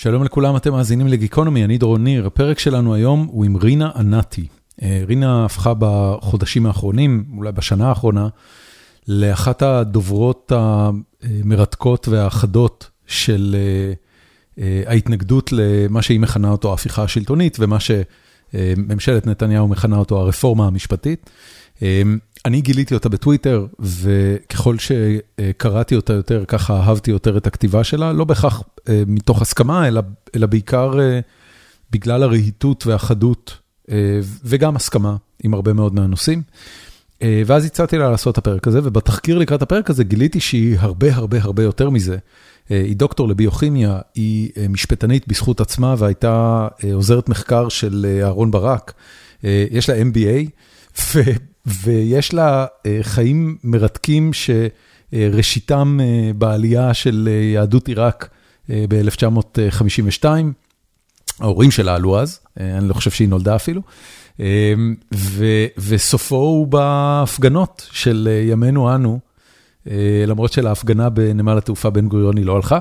שלום לכולם, אתם מאזינים לגיקונומי, אני דורון ניר. הפרק שלנו היום הוא עם רינה ענתי. רינה הפכה בחודשים האחרונים, אולי בשנה האחרונה, לאחת הדוברות המרתקות והחדות של ההתנגדות למה שהיא מכנה אותו ההפיכה השלטונית, ומה שממשלת נתניהו מכנה אותו הרפורמה המשפטית. אני גיליתי אותה בטוויטר, וככל שקראתי אותה יותר, ככה אהבתי יותר את הכתיבה שלה, לא בהכרח מתוך הסכמה, אלא בעיקר בגלל הרהיטות והחדות, וגם הסכמה עם הרבה מאוד מהנושאים. ואז הצעתי לה לעשות את הפרק הזה, ובתחקיר לקראת הפרק הזה גיליתי שהיא הרבה הרבה הרבה יותר מזה. היא דוקטור לביוכימיה, היא משפטנית בזכות עצמה, והייתה עוזרת מחקר של אהרון ברק. יש לה MBA, ויש לה חיים מרתקים שראשיתם בעלייה של יהדות עיראק ב-1952. ההורים שלה עלו אז, אני לא חושב שהיא נולדה אפילו. וסופו הוא בהפגנות של ימינו אנו, למרות שלהפגנה בנמל התעופה בן גוריון היא לא הלכה.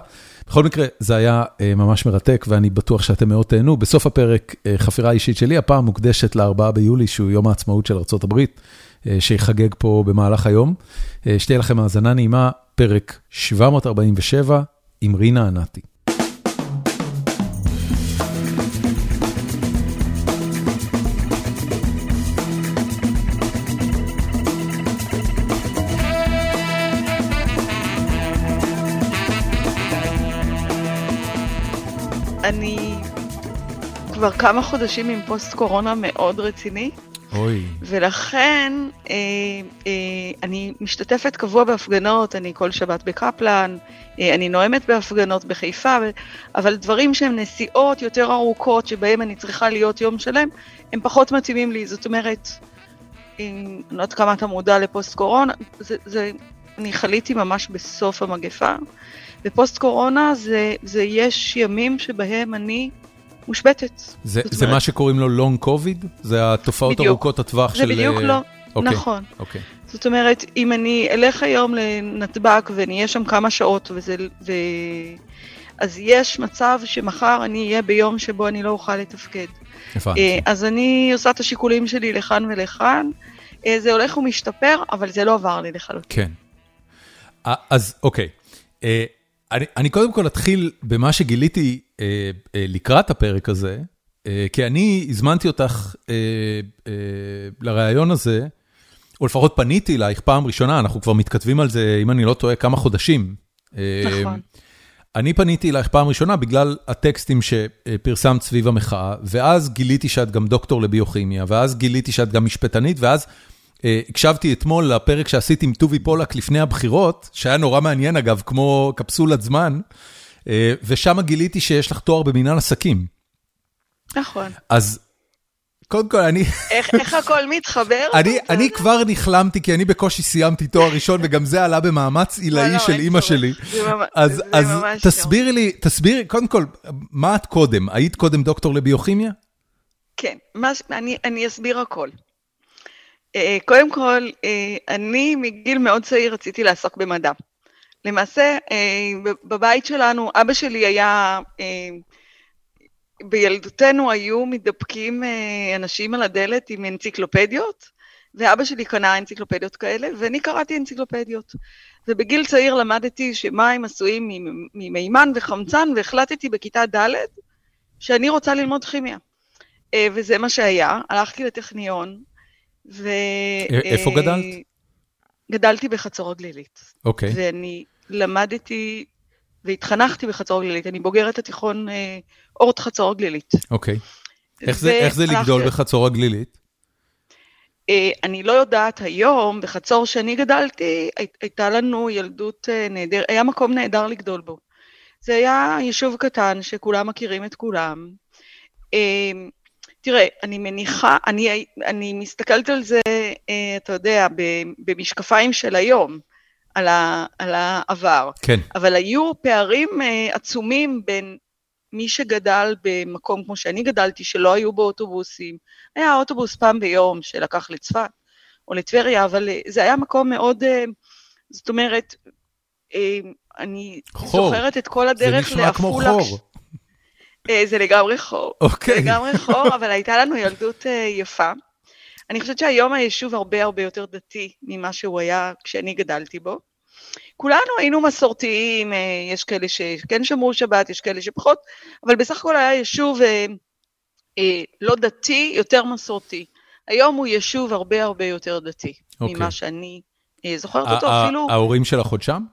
בכל מקרה, זה היה ממש מרתק, ואני בטוח שאתם מאוד תהנו. בסוף הפרק, חפירה אישית שלי, הפעם מוקדשת ל-4 ביולי, שהוא יום העצמאות של ארה"ב, שיחגג פה במהלך היום. שתהיה לכם האזנה נעימה, פרק 747 עם רינה ענתי. אני כבר כמה חודשים עם פוסט קורונה מאוד רציני. אוי. ולכן אה, אה, אני משתתפת קבוע בהפגנות, אני כל שבת בקפלן, אה, אני נואמת בהפגנות בחיפה, אבל דברים שהם נסיעות יותר ארוכות, שבהם אני צריכה להיות יום שלם, הם פחות מתאימים לי. זאת אומרת, אני לא יודעת כמה אתה מודע לפוסט קורונה, זה, זה, אני חליתי ממש בסוף המגפה. ופוסט קורונה זה, זה יש ימים שבהם אני מושבתת. זה, זה אומרת, מה שקוראים לו לונג קוביד? זה התופעות בדיוק, ארוכות הטווח של... זה בדיוק לא, אוקיי, נכון. אוקיי. זאת אומרת, אם אני אלך היום לנתב"ג ואני אהיה שם כמה שעות, וזה, ו... אז יש מצב שמחר אני אהיה ביום שבו אני לא אוכל לתפקד. הבנתי. אז אני עושה את השיקולים שלי לכאן ולכאן. זה הולך ומשתפר, אבל זה לא עבר לי לחלוטין. כן. אז אוקיי. אני, אני קודם כל אתחיל במה שגיליתי אה, אה, לקראת הפרק הזה, אה, כי אני הזמנתי אותך אה, אה, לראיון הזה, או לפחות פניתי אלייך פעם ראשונה, אנחנו כבר מתכתבים על זה, אם אני לא טועה, כמה חודשים. נכון. אני פניתי אלייך פעם ראשונה בגלל הטקסטים שפרסמת סביב המחאה, ואז גיליתי שאת גם דוקטור לביוכימיה, ואז גיליתי שאת גם משפטנית, ואז... הקשבתי אתמול לפרק שעשיתי עם טובי פולק לפני הבחירות, שהיה נורא מעניין אגב, כמו קפסולת זמן, ושם גיליתי שיש לך תואר במנהל עסקים. נכון. אז קודם כל אני... איך, איך הכל מתחבר? אני, אני כבר נכלמתי, כי אני בקושי סיימתי תואר ראשון, וגם זה עלה במאמץ עילאי לא, של אימא. שלי. זה ממש- אז, זה אז ממש תסבירי לי, תסבירי, קודם כל, מה את קודם? היית קודם דוקטור לביוכימיה? כן, מה, אני, אני אסביר הכל. אה, קודם כל, אה, אני מגיל מאוד צעיר רציתי לעסוק במדע. למעשה, אה, בבית שלנו, אבא שלי היה, אה, בילדותנו היו מתדפקים אה, אנשים על הדלת עם אנציקלופדיות, ואבא שלי קנה אנציקלופדיות כאלה, ואני קראתי אנציקלופדיות. ובגיל צעיר למדתי שמים עשויים ממ- ממימן וחמצן, והחלטתי בכיתה ד' שאני רוצה ללמוד כימיה. אה, וזה מה שהיה, הלכתי לטכניון, ו... איפה אה, גדלת? גדלתי בחצור הגלילית. אוקיי. ואני למדתי והתחנכתי בחצור הגלילית. אני בוגרת התיכון אה, אורט חצור הגלילית. אוקיי. איך זה, איך זה לגדול בחצור הגלילית? אה, אני לא יודעת היום, בחצור שאני גדלתי, הי- הייתה לנו ילדות אה, נהדר, היה מקום נהדר לגדול בו. זה היה יישוב קטן שכולם מכירים את כולם. אה, תראה, אני מניחה, אני, אני מסתכלת על זה, אה, אתה יודע, במשקפיים של היום, על, ה, על העבר. כן. אבל היו פערים אה, עצומים בין מי שגדל במקום כמו שאני גדלתי, שלא היו בו אוטובוסים. היה אוטובוס פעם ביום שלקח לצפת או לטבריה, אבל אה, זה היה מקום מאוד, זאת אומרת, אני חור. זוכרת את כל זה הדרך נשמע כמו לעפולה. חור. זה לגמרי חור. אוקיי. זה לגמרי חור, אבל הייתה לנו ילדות יפה. אני חושבת שהיום היישוב הרבה הרבה יותר דתי ממה שהוא היה כשאני גדלתי בו. כולנו היינו מסורתיים, יש כאלה שכן שמרו שבת, יש כאלה שפחות, אבל בסך הכל היה יישוב לא דתי, יותר מסורתי. היום הוא יישוב הרבה הרבה יותר דתי, okay. ממה אוקיי. שאני זוכרת אותו אפילו. ההורים שלך עוד שם?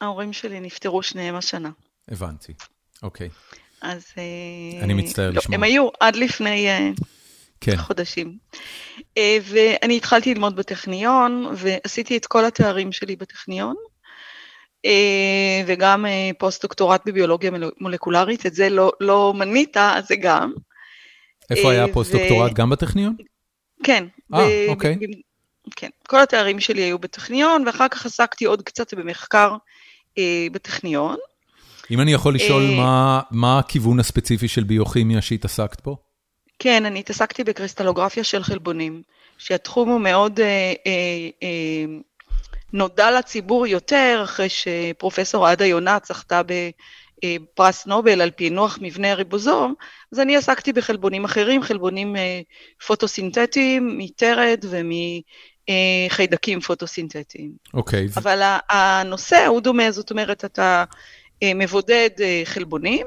ההורים שלי נפטרו שניהם השנה. הבנתי, אוקיי. אז... אני מצטער לא, לשמוע. הם היו עד לפני כן. חודשים. ואני התחלתי ללמוד בטכניון, ועשיתי את כל התארים שלי בטכניון, וגם פוסט-דוקטורט בביולוגיה מולקולרית, את זה לא, לא מנית, אז זה גם. איפה היה פוסט-דוקטורט? גם בטכניון? כן. אה, אוקיי. כן, כל התארים שלי היו בטכניון, ואחר כך עסקתי עוד קצת במחקר אה, בטכניון. אם אני יכול לשאול, מה, מה הכיוון הספציפי של ביוכימיה שהתעסקת פה? כן, אני התעסקתי בקריסטלוגרפיה של חלבונים, שהתחום הוא מאוד אה, אה, אה, נודע לציבור יותר, אחרי שפרופסור עדה יונת זכתה בפרס נובל על פענוח מבנה הריבוזום, אז אני עסקתי בחלבונים אחרים, חלבונים אה, פוטוסינתטיים, מטרד ומחיידקים פוטוסינתטיים. אוקיי. אבל הנושא הוא דומה, זאת אומרת, אתה אה, מבודד אה, חלבונים,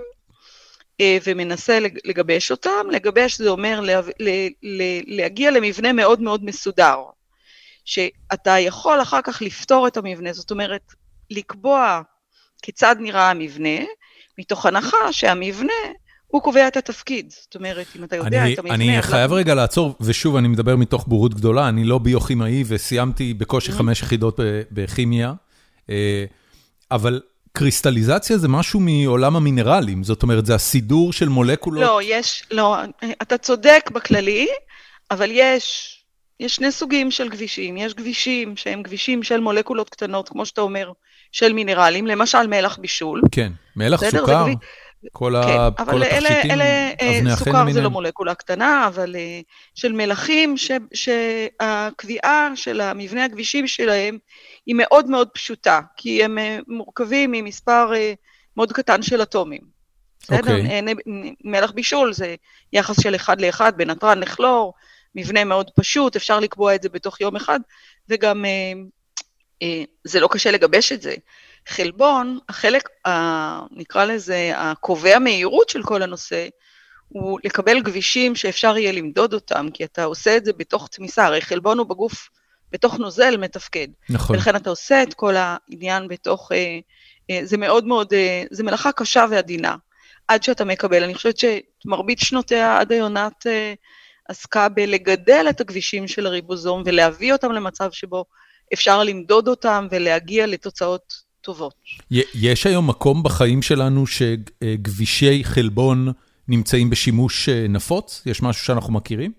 ומנסה לגבש אותם. לגבש זה אומר לה, לה, לה, להגיע למבנה מאוד מאוד מסודר, שאתה יכול אחר כך לפתור את המבנה, זאת אומרת, לקבוע כיצד נראה המבנה, מתוך הנחה שהמבנה הוא קובע את התפקיד. זאת אומרת, אם אתה יודע אני, את המבנה... אני חייב רגע לעצור, ושוב, אני מדבר מתוך בורות גדולה, אני לא ביוכימאי וסיימתי בקושי חמש יחידות בכימיה, אבל... קריסטליזציה זה משהו מעולם המינרלים, זאת אומרת, זה הסידור של מולקולות? לא, יש, לא, אתה צודק בכללי, אבל יש, יש שני סוגים של גבישים. יש גבישים שהם גבישים של מולקולות קטנות, כמו שאתה אומר, של מינרלים, למשל מלח בישול. כן, מלח, בסדר, סוכר, גבי... כל, כן, ה... כל התכשיטים, אלה, אבני החן סוכר זה לא מולקולה קטנה, אבל של מלחים, ש... שהקביעה של המבנה הגבישים שלהם היא מאוד מאוד פשוטה, כי הם מורכבים ממספר מאוד קטן של אטומים. בסדר? אוקיי. מלח בישול זה יחס של אחד לאחד בין נתרן לכלור, מבנה מאוד פשוט, אפשר לקבוע את זה בתוך יום אחד, וגם זה לא קשה לגבש את זה. חלבון, החלק, נקרא לזה, הקובע מהירות של כל הנושא, הוא לקבל גבישים שאפשר יהיה למדוד אותם, כי אתה עושה את זה בתוך תמיסה, הרי חלבון הוא בגוף, בתוך נוזל מתפקד. נכון. ולכן אתה עושה את כל העניין בתוך, אה, אה, זה מאוד מאוד, אה, זה מלאכה קשה ועדינה, עד שאתה מקבל. אני חושבת שמרבית שנותיה עד היונת אה, עסקה בלגדל את הגבישים של הריבוזום ולהביא אותם למצב שבו אפשר למדוד אותם ולהגיע לתוצאות טובות. יש היום מקום בחיים שלנו שגבישי חלבון נמצאים בשימוש נפוץ? יש משהו שאנחנו מכירים?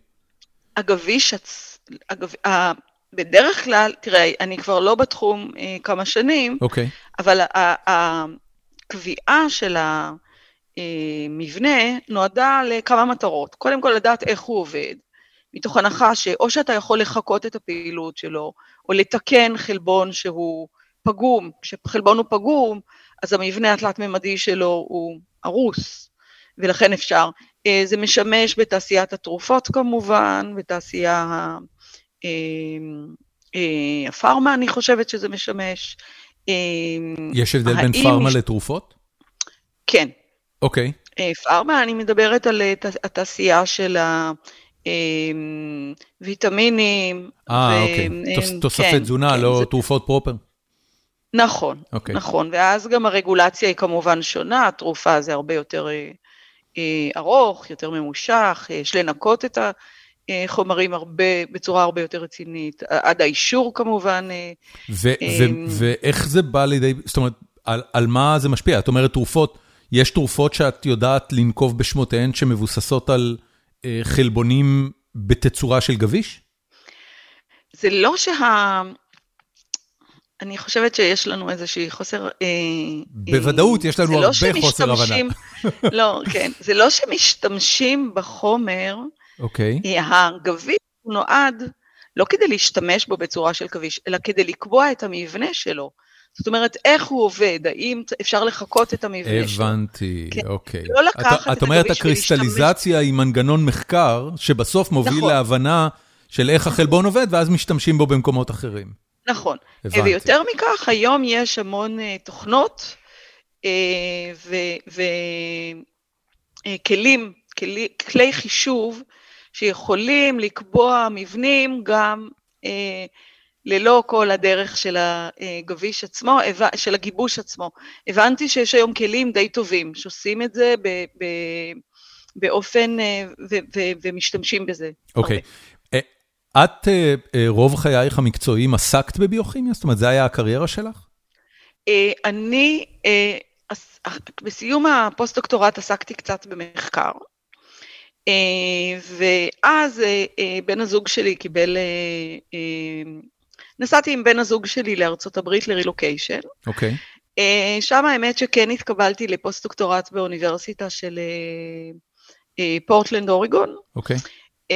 הגביש, הגב... בדרך כלל, תראה, אני כבר לא בתחום אה, כמה שנים, okay. אבל הקביעה של המבנה נועדה לכמה מטרות. קודם כל, לדעת איך הוא עובד, מתוך הנחה שאו שאתה יכול לחקות את הפעילות שלו, או לתקן חלבון שהוא פגום, כשחלבון הוא פגום, אז המבנה התלת-ממדי שלו הוא הרוס, ולכן אפשר. זה משמש בתעשיית התרופות כמובן, בתעשייה הפארמה אני חושבת שזה משמש. יש הבדל בין פארמה לתרופות? כן. אוקיי. פארמה, אני מדברת על התעשייה של הוויטמינים. אה, אוקיי. תוספי תזונה, לא תרופות פרופר. נכון, okay. נכון, ואז גם הרגולציה היא כמובן שונה, התרופה זה הרבה יותר אה, אה, ארוך, יותר ממושך, יש לנקות את החומרים הרבה, בצורה הרבה יותר רצינית, עד האישור כמובן. ו- אה, ו- ואיך זה בא לידי, זאת אומרת, על, על מה זה משפיע? את אומרת תרופות, יש תרופות שאת יודעת לנקוב בשמותיהן שמבוססות על אה, חלבונים בתצורה של גביש? זה לא שה... אני חושבת שיש לנו איזושהי חוסר... בוודאות, יש לנו הרבה חוסר הבנה. לא, כן. זה לא שמשתמשים בחומר, אוקיי. הגביש נועד לא כדי להשתמש בו בצורה של גביש, אלא כדי לקבוע את המבנה שלו. זאת אומרת, איך הוא עובד, האם אפשר לחקות את המבנה שלו. הבנתי, כן. אוקיי. לא לקחת את את אומרת, הקריסטליזציה היא מנגנון מחקר, שבסוף מוביל נכון. להבנה של איך החלבון עובד, ואז משתמשים בו במקומות אחרים. נכון. הבנתי. ויותר מכך, היום יש המון uh, תוכנות uh, וכלים, כלי, כלי חישוב, שיכולים לקבוע מבנים גם uh, ללא כל הדרך של הגביש עצמו, של הגיבוש עצמו. הבנתי שיש היום כלים די טובים שעושים את זה ב, ב, באופן, ו, ו, ומשתמשים בזה. אוקיי. Okay. אה, את אה, אה, רוב חייך המקצועיים עסקת בביוכימיה? זאת אומרת, זה היה הקריירה שלך? אני, בסיום הפוסט-דוקטורט עסקתי קצת במחקר. ואז בן הזוג שלי קיבל נסעתי עם בן הזוג שלי לארצות הברית לרילוקיישן. אוקיי. Okay. אה, שם האמת שכן התקבלתי לפוסט-דוקטורט באוניברסיטה של אה, אה, פורטלנד, אוריגון. אוקיי. Okay.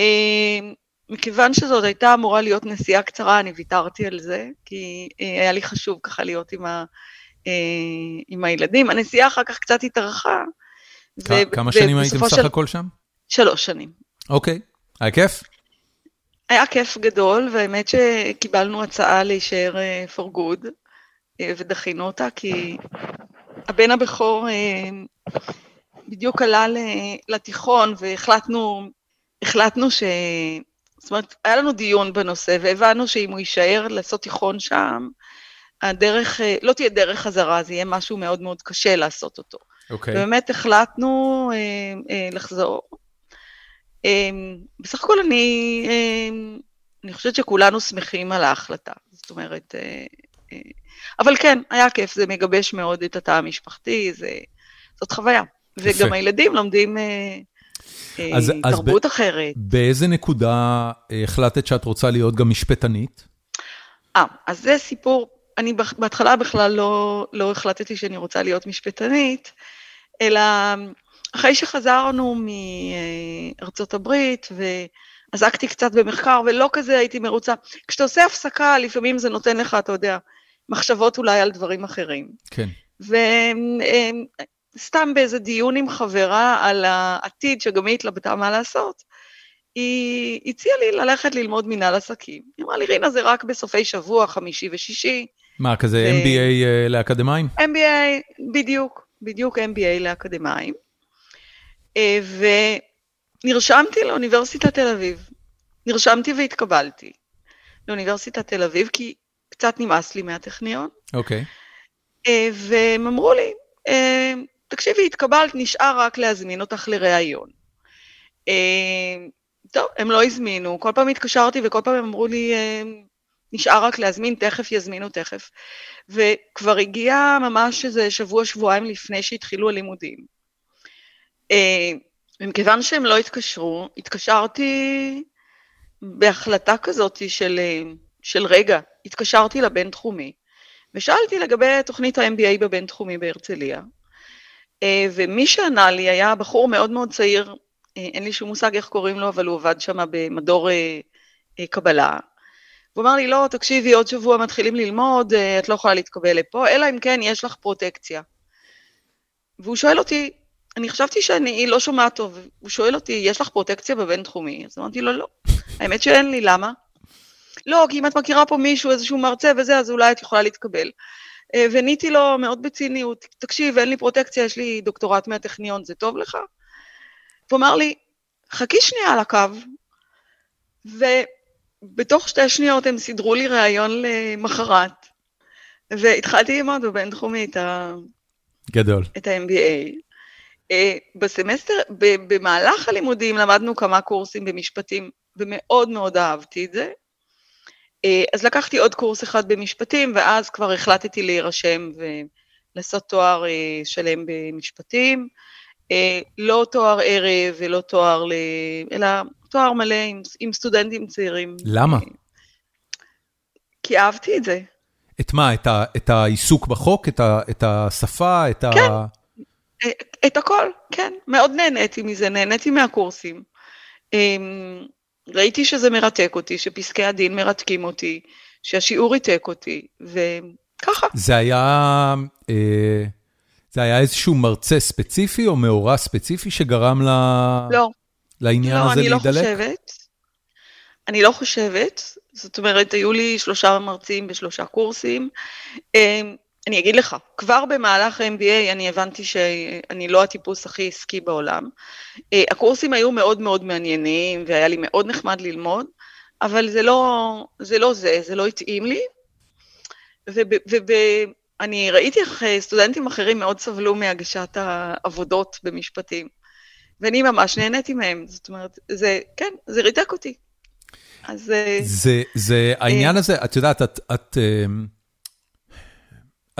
מכיוון שזאת הייתה אמורה להיות נסיעה קצרה, אני ויתרתי על זה, כי היה לי חשוב ככה להיות עם, ה, עם הילדים. הנסיעה אחר כך קצת התארכה. כמה שנים הייתם בסך של... הכל שם? שלוש שנים. אוקיי, היה כיף? היה כיף גדול, והאמת שקיבלנו הצעה להישאר uh, for good, uh, ודחינו אותה, כי הבן הבכור uh, בדיוק עלה לתיכון, והחלטנו החלטנו ש... זאת אומרת, היה לנו דיון בנושא, והבנו שאם הוא יישאר לעשות תיכון שם, הדרך, לא תהיה דרך חזרה, זה יהיה משהו מאוד מאוד קשה לעשות אותו. אוקיי. Okay. ובאמת החלטנו אה, אה, לחזור. אמ, בסך הכל אני, אמ, אני חושבת שכולנו שמחים על ההחלטה, זאת אומרת, אה, אה, אבל כן, היה כיף, זה מגבש מאוד את התא המשפחתי, זה, זאת חוויה. יפה. וגם הילדים לומדים אה, אז, תרבות אז אחרת. באיזה נקודה החלטת שאת רוצה להיות גם משפטנית? אה, אז זה סיפור, אני בהתחלה בכלל לא, לא החלטתי שאני רוצה להיות משפטנית, אלא אחרי שחזרנו מארצות הברית, ועסקתי קצת במחקר, ולא כזה הייתי מרוצה, כשאתה עושה הפסקה, לפעמים זה נותן לך, אתה יודע, מחשבות אולי על דברים אחרים. כן. וסתם באיזה דיון עם חברה על העתיד, שגם היא התלבטה מה לעשות, היא הציעה לי ללכת ללמוד מנהל עסקים. היא אמרה לי, רינה, זה רק בסופי שבוע, חמישי ושישי. מה, כזה ו... MBA uh, לאקדמאים? MBA, בדיוק, בדיוק MBA לאקדמאים. אה, ונרשמתי לאוניברסיטת תל אביב. נרשמתי והתקבלתי לאוניברסיטת תל אביב, כי קצת נמאס לי מהטכניון. אוקיי. Okay. אה, והם אמרו לי, אה, תקשיבי, התקבלת, נשאר רק להזמין אותך לראיון. טוב, הם לא הזמינו, כל פעם התקשרתי וכל פעם הם אמרו לי, נשאר רק להזמין, תכף יזמינו תכף. וכבר הגיע ממש איזה שבוע, שבועיים לפני שהתחילו הלימודים. אה, מכיוון שהם לא התקשרו, התקשרתי בהחלטה כזאת של, אה, של רגע, התקשרתי לבינתחומי, ושאלתי לגבי תוכנית ה-MBA בבינתחומי בהרצליה, אה, ומי שענה לי היה בחור מאוד מאוד צעיר, אין לי שום מושג איך קוראים לו, אבל הוא עבד שם במדור קבלה. הוא אמר לי, לא, תקשיבי, עוד שבוע מתחילים ללמוד, את לא יכולה להתקבל לפה, אלא אם כן יש לך פרוטקציה. והוא שואל אותי, אני חשבתי שאני לא שומעת טוב, הוא שואל אותי, יש לך פרוטקציה בבינתחומי? אז אמרתי לו, לא. האמת שאין לי, למה? לא, כי אם את מכירה פה מישהו, איזשהו מרצה וזה, אז אולי את יכולה להתקבל. אה, ועניתי לו מאוד בציניות, תקשיב, אין לי פרוטקציה, יש לי דוקטורט מהטכניון, זה טוב לך? הוא אמר לי, חכי שנייה על הקו, ובתוך שתי שניות הם סידרו לי ראיון למחרת, והתחלתי ללמוד בבינתחומי את ה... גדול. את ה-MBA. אה, בסמסטר, במהלך הלימודים למדנו כמה קורסים במשפטים, ומאוד מאוד אהבתי את זה. אה, אז לקחתי עוד קורס אחד במשפטים, ואז כבר החלטתי להירשם ולעשות תואר אה, שלם במשפטים. לא תואר ערב ולא תואר, ל... אלא תואר מלא עם, עם סטודנטים צעירים. למה? כי אהבתי את זה. את מה? את, ה, את העיסוק בחוק? את, ה, את השפה? את כן. ה... את הכל, כן. מאוד נהניתי מזה, נהניתי מהקורסים. אמ, ראיתי שזה מרתק אותי, שפסקי הדין מרתקים אותי, שהשיעור ריתק אותי, ככה. זה היה, אה, זה היה איזשהו מרצה ספציפי או מאורע ספציפי שגרם ל... לא. לעניין לא, הזה אני לא להידלק? חושבת. אני לא חושבת. זאת אומרת, היו לי שלושה מרצים בשלושה קורסים. אני אגיד לך, כבר במהלך ה-MBA אני הבנתי שאני לא הטיפוס הכי עסקי בעולם. אה, הקורסים היו מאוד מאוד מעניינים והיה לי מאוד נחמד ללמוד, אבל זה לא זה, לא זה, זה לא התאים לי. ואני ראיתי איך אה, סטודנטים אחרים מאוד סבלו מהגשת העבודות במשפטים, ואני ממש נהניתי מהם. זאת אומרת, זה, כן, זה ריתק אותי. אז... אה, זה, זה העניין הזה, את יודעת, את, את,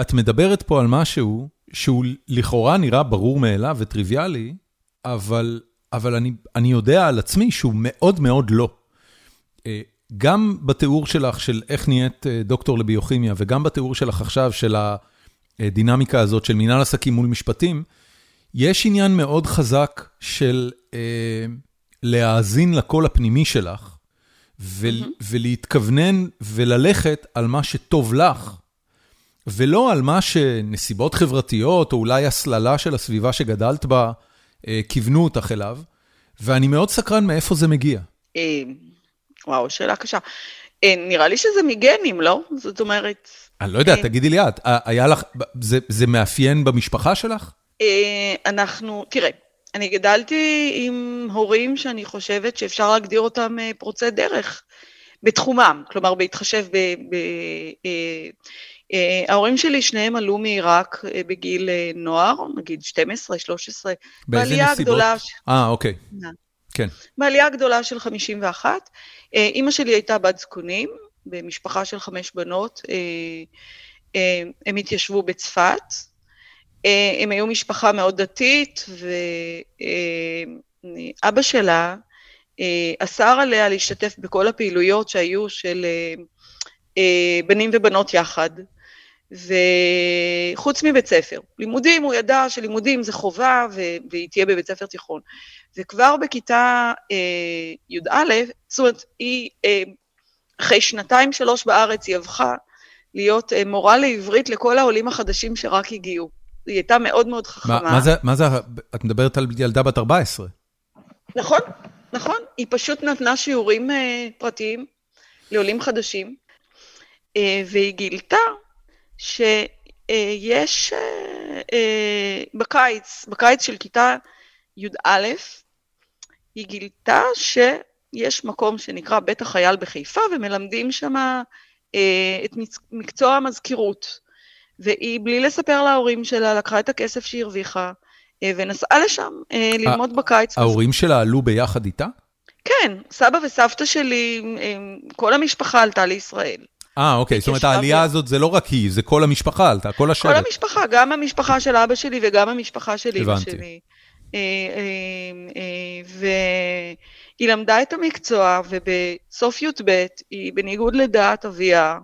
את מדברת פה על משהו שהוא לכאורה נראה ברור מאליו וטריוויאלי, אבל, אבל אני, אני יודע על עצמי שהוא מאוד מאוד לא. אה, גם בתיאור שלך של איך נהיית אה, דוקטור לביוכימיה, וגם בתיאור שלך עכשיו של הדינמיקה הזאת של מנהל עסקים מול משפטים, יש עניין מאוד חזק של אה, להאזין לקול הפנימי שלך, ו- mm-hmm. ולהתכוונן וללכת על מה שטוב לך, ולא על מה שנסיבות חברתיות, או אולי הסללה של הסביבה שגדלת בה, אה, כיוונו אותך אליו, ואני מאוד סקרן מאיפה זה מגיע. אה, וואו, שאלה קשה. אה, נראה לי שזה מגנים, לא? זאת אומרת... אני לא יודע, תגידי לי את, היה לך, זה, זה מאפיין במשפחה שלך? אנחנו, תראה, אני גדלתי עם הורים שאני חושבת שאפשר להגדיר אותם פורצי דרך בתחומם, כלומר בהתחשב ב... ב Uh, ההורים שלי שניהם עלו מעיראק uh, בגיל uh, נוער, נגיד 12, 13. באיזה נסיבות? אה, אוקיי. כן. בעלייה הגדולה של 51. Uh, אימא שלי הייתה בת זקונים, במשפחה של חמש בנות. הם התיישבו בצפת. הם היו משפחה מאוד דתית, ואבא שלה אסר עליה להשתתף בכל הפעילויות שהיו של בנים ובנות יחד. וחוץ מבית ספר. לימודים, הוא ידע שלימודים זה חובה והיא תהיה בבית ספר תיכון. וכבר בכיתה אה, י"א, זאת אומרת, היא אה, אחרי שנתיים שלוש בארץ היא הפכה להיות אה, מורה לעברית לכל העולים החדשים שרק הגיעו. היא הייתה מאוד מאוד חכמה. מה, מה, זה, מה זה, את מדברת על ילדה בת 14. נכון, נכון. היא פשוט נתנה שיעורים אה, פרטיים לעולים חדשים, אה, והיא גילתה שיש אה, אה, בקיץ, בקיץ של כיתה י"א, היא גילתה שיש מקום שנקרא בית החייל בחיפה ומלמדים שם אה, את מקצוע המזכירות. והיא, בלי לספר להורים שלה, לקחה את הכסף שהיא הרוויחה ונסעה לשם ללמוד בקיץ. ההורים שלה עלו ביחד איתה? כן, סבא וסבתא שלי, כל המשפחה עלתה לישראל. אה, אוקיי, זאת אומרת העלייה הזאת זה לא רק היא, זה כל המשפחה עלתה, כל השבט. כל המשפחה, גם המשפחה של אבא שלי וגם המשפחה של אמא שלי. אה, אה, אה, והיא למדה את המקצוע, ובסוף י"ב, היא בניגוד לדעת אביה,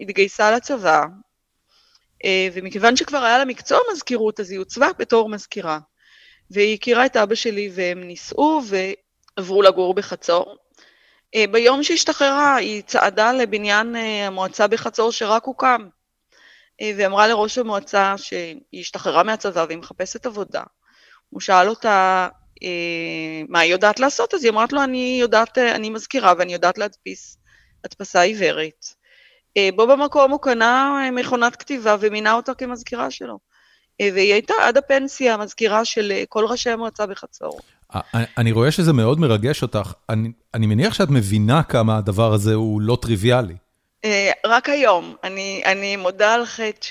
התגייסה לצבא, ומכיוון שכבר היה לה מקצוע מזכירות, אז היא הוצבה בתור מזכירה. והיא הכירה את אבא שלי והם נישאו ועברו לגור בחצור. אה, ביום שהשתחררה היא צעדה לבניין אה, המועצה בחצור שרק הוקם, אה, ואמרה לראש המועצה שהיא השתחררה מהצבא והיא מחפשת עבודה. הוא שאל אותה מה היא יודעת לעשות, אז היא אמרת לו, אני יודעת, אני מזכירה ואני יודעת להדפיס הדפסה עיוורת. בו במקום הוא קנה מכונת כתיבה ומינה אותה כמזכירה שלו. והיא הייתה עד הפנסיה מזכירה של כל ראשי המועצה בחצור. אני רואה שזה מאוד מרגש אותך. אני, אני מניח שאת מבינה כמה הדבר הזה הוא לא טריוויאלי. אה, רק היום. אני, אני מודה על חטא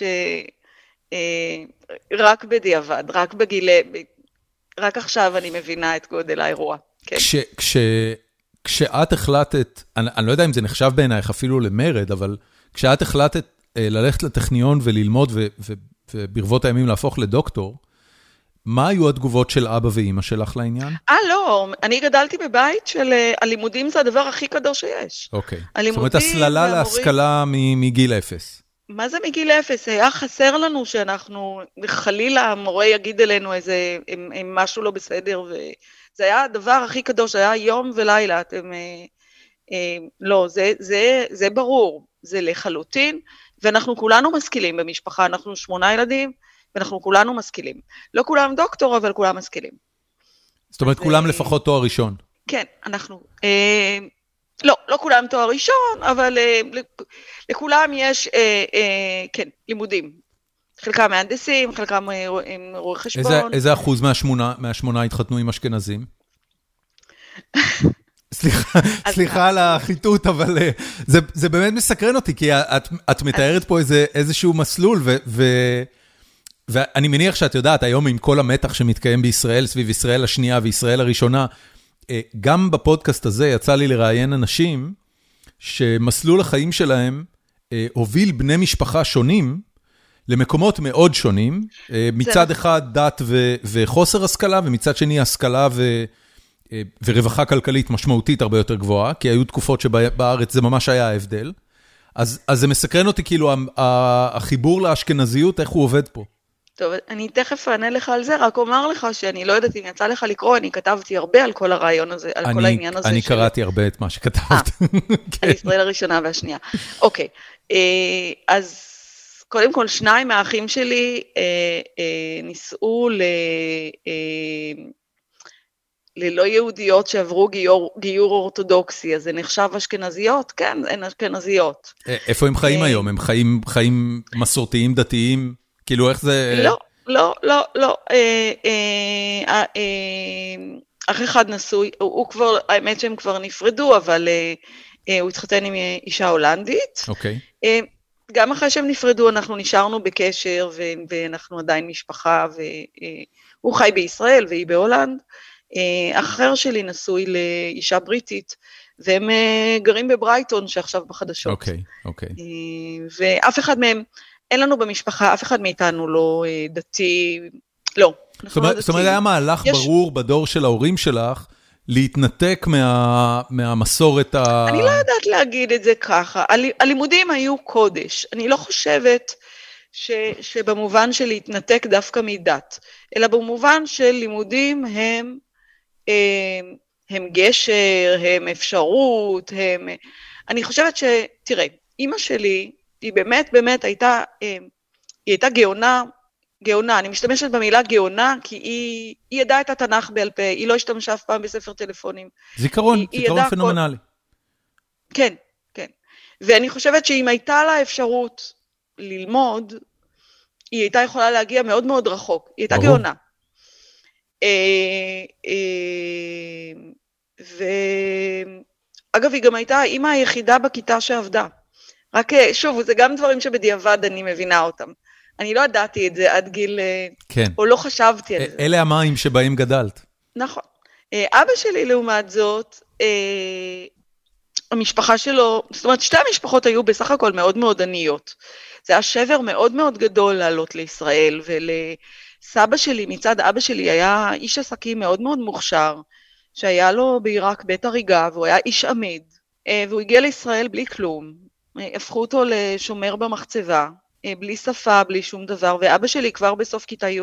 שרק אה, בדיעבד, רק בגילי, רק עכשיו אני מבינה את גודל האירוע. כן. כש, כש, כשאת החלטת, אני, אני לא יודע אם זה נחשב בעינייך אפילו למרד, אבל כשאת החלטת אה, ללכת לטכניון וללמוד ו, ו, וברבות הימים להפוך לדוקטור, מה היו התגובות של אבא ואימא שלך לעניין? אה, לא, אני גדלתי בבית של אה, הלימודים זה הדבר הכי קדוש שיש. אוקיי. זאת אומרת, הסללה להשכלה מגיל אפס. מה זה מגיל אפס? היה חסר לנו שאנחנו, חלילה המורה יגיד אלינו איזה, אם, אם משהו לא בסדר, וזה היה הדבר הכי קדוש, היה יום ולילה, אתם... אה, אה, לא, זה, זה, זה ברור, זה לחלוטין ואנחנו כולנו משכילים במשפחה, אנחנו שמונה ילדים, ואנחנו כולנו משכילים. לא כולם דוקטור, אבל כולם משכילים. זאת אומרת, כולם לפחות תואר ראשון. כן, אנחנו... אה, לא, לא כולם תואר ראשון, אבל אה, לכולם יש, אה, אה, כן, לימודים. חלקם מהנדסים, חלקם אה, רואי חשבון. איזה, איזה אחוז מהשמונה, מהשמונה התחתנו עם אשכנזים? סליחה, סליחה על החיטוט, אבל אה, זה, זה באמת מסקרן אותי, כי את, את מתארת פה איזה, איזשהו מסלול, ו, ו, ואני מניח שאת יודעת, היום עם כל המתח שמתקיים בישראל, סביב ישראל השנייה וישראל הראשונה, אה, גם בפודקאסט הזה יצא לי לראיין אנשים שמסלול החיים שלהם אה, הוביל בני משפחה שונים למקומות מאוד שונים. מצד אחד דת ו, וחוסר השכלה, ומצד שני השכלה ו... ורווחה כלכלית משמעותית הרבה יותר גבוהה, כי היו תקופות שבארץ זה ממש היה ההבדל. אז, אז זה מסקרן אותי, כאילו, החיבור לאשכנזיות, איך הוא עובד פה. טוב, אני תכף אענה לך על זה, רק אומר לך שאני לא יודעת אם יצא לך לקרוא, אני כתבתי הרבה על כל הרעיון הזה, על אני, כל העניין הזה. אני של... קראתי הרבה את מה שכתבת. 아, כן. על ישראל הראשונה והשנייה. אוקיי, אה, אז קודם כל, שניים מהאחים שלי אה, אה, נישאו ל... ללא יהודיות שעברו גיור, גיור אורתודוקסי, אז זה נחשב אשכנזיות? כן, הן אשכנזיות. איפה הם חיים היום? הם חיים, חיים מסורתיים דתיים? כאילו, איך זה... לא, לא, לא, לא. אה, אה, אה, אח אחד נשוי, הוא כבר, האמת שהם כבר נפרדו, אבל הוא התחתן עם אישה הולנדית. אוקיי. גם אחרי שהם נפרדו, אנחנו נשארנו בקשר, ואנחנו עדיין משפחה, והוא חי בישראל והיא בהולנד. אחר שלי נשוי לאישה בריטית, והם גרים בברייטון שעכשיו בחדשות. אוקיי, okay, אוקיי. Okay. ואף אחד מהם, אין לנו במשפחה, אף אחד מאיתנו לא אה, דתי, לא. זאת אומרת, זאת אומרת, היה מהלך יש... ברור בדור של ההורים שלך, להתנתק מה, מהמסורת ה... אני לא יודעת להגיד את זה ככה. הלימודים היו קודש. אני לא חושבת ש, שבמובן של להתנתק דווקא מדת, אלא במובן של לימודים הם הם הם גשר, הם אפשרות, הם... אני חושבת ש... תראה, אימא שלי, היא באמת באמת הייתה, היא הייתה גאונה, גאונה, אני משתמשת במילה גאונה, כי היא, היא ידעה את התנ"ך בעל פה, היא לא השתמשה אף פעם בספר טלפונים. זיכרון, היא, זיכרון היא פנומנלי. כל... כן, כן. ואני חושבת שאם הייתה לה אפשרות ללמוד, היא הייתה יכולה להגיע מאוד מאוד רחוק. היא הייתה גאונה. אה, אה, ואגב, היא גם הייתה האימא היחידה בכיתה שעבדה. רק, אה, שוב, זה גם דברים שבדיעבד אני מבינה אותם. אני לא ידעתי את זה עד גיל... כן. או לא חשבתי על זה. אלה המים שבהם גדלת. נכון. אבא שלי, לעומת זאת, המשפחה שלו, זאת אומרת, שתי המשפחות היו בסך הכל מאוד מאוד עניות. זה היה שבר מאוד מאוד גדול לעלות לישראל ול... סבא שלי, מצד אבא שלי, היה איש עסקים מאוד מאוד מוכשר, שהיה לו בעיראק בית הריגה, והוא היה איש עמיד, אה, והוא הגיע לישראל בלי כלום. אה, הפכו אותו לשומר במחצבה, אה, בלי שפה, בלי שום דבר, ואבא שלי כבר בסוף כיתה י'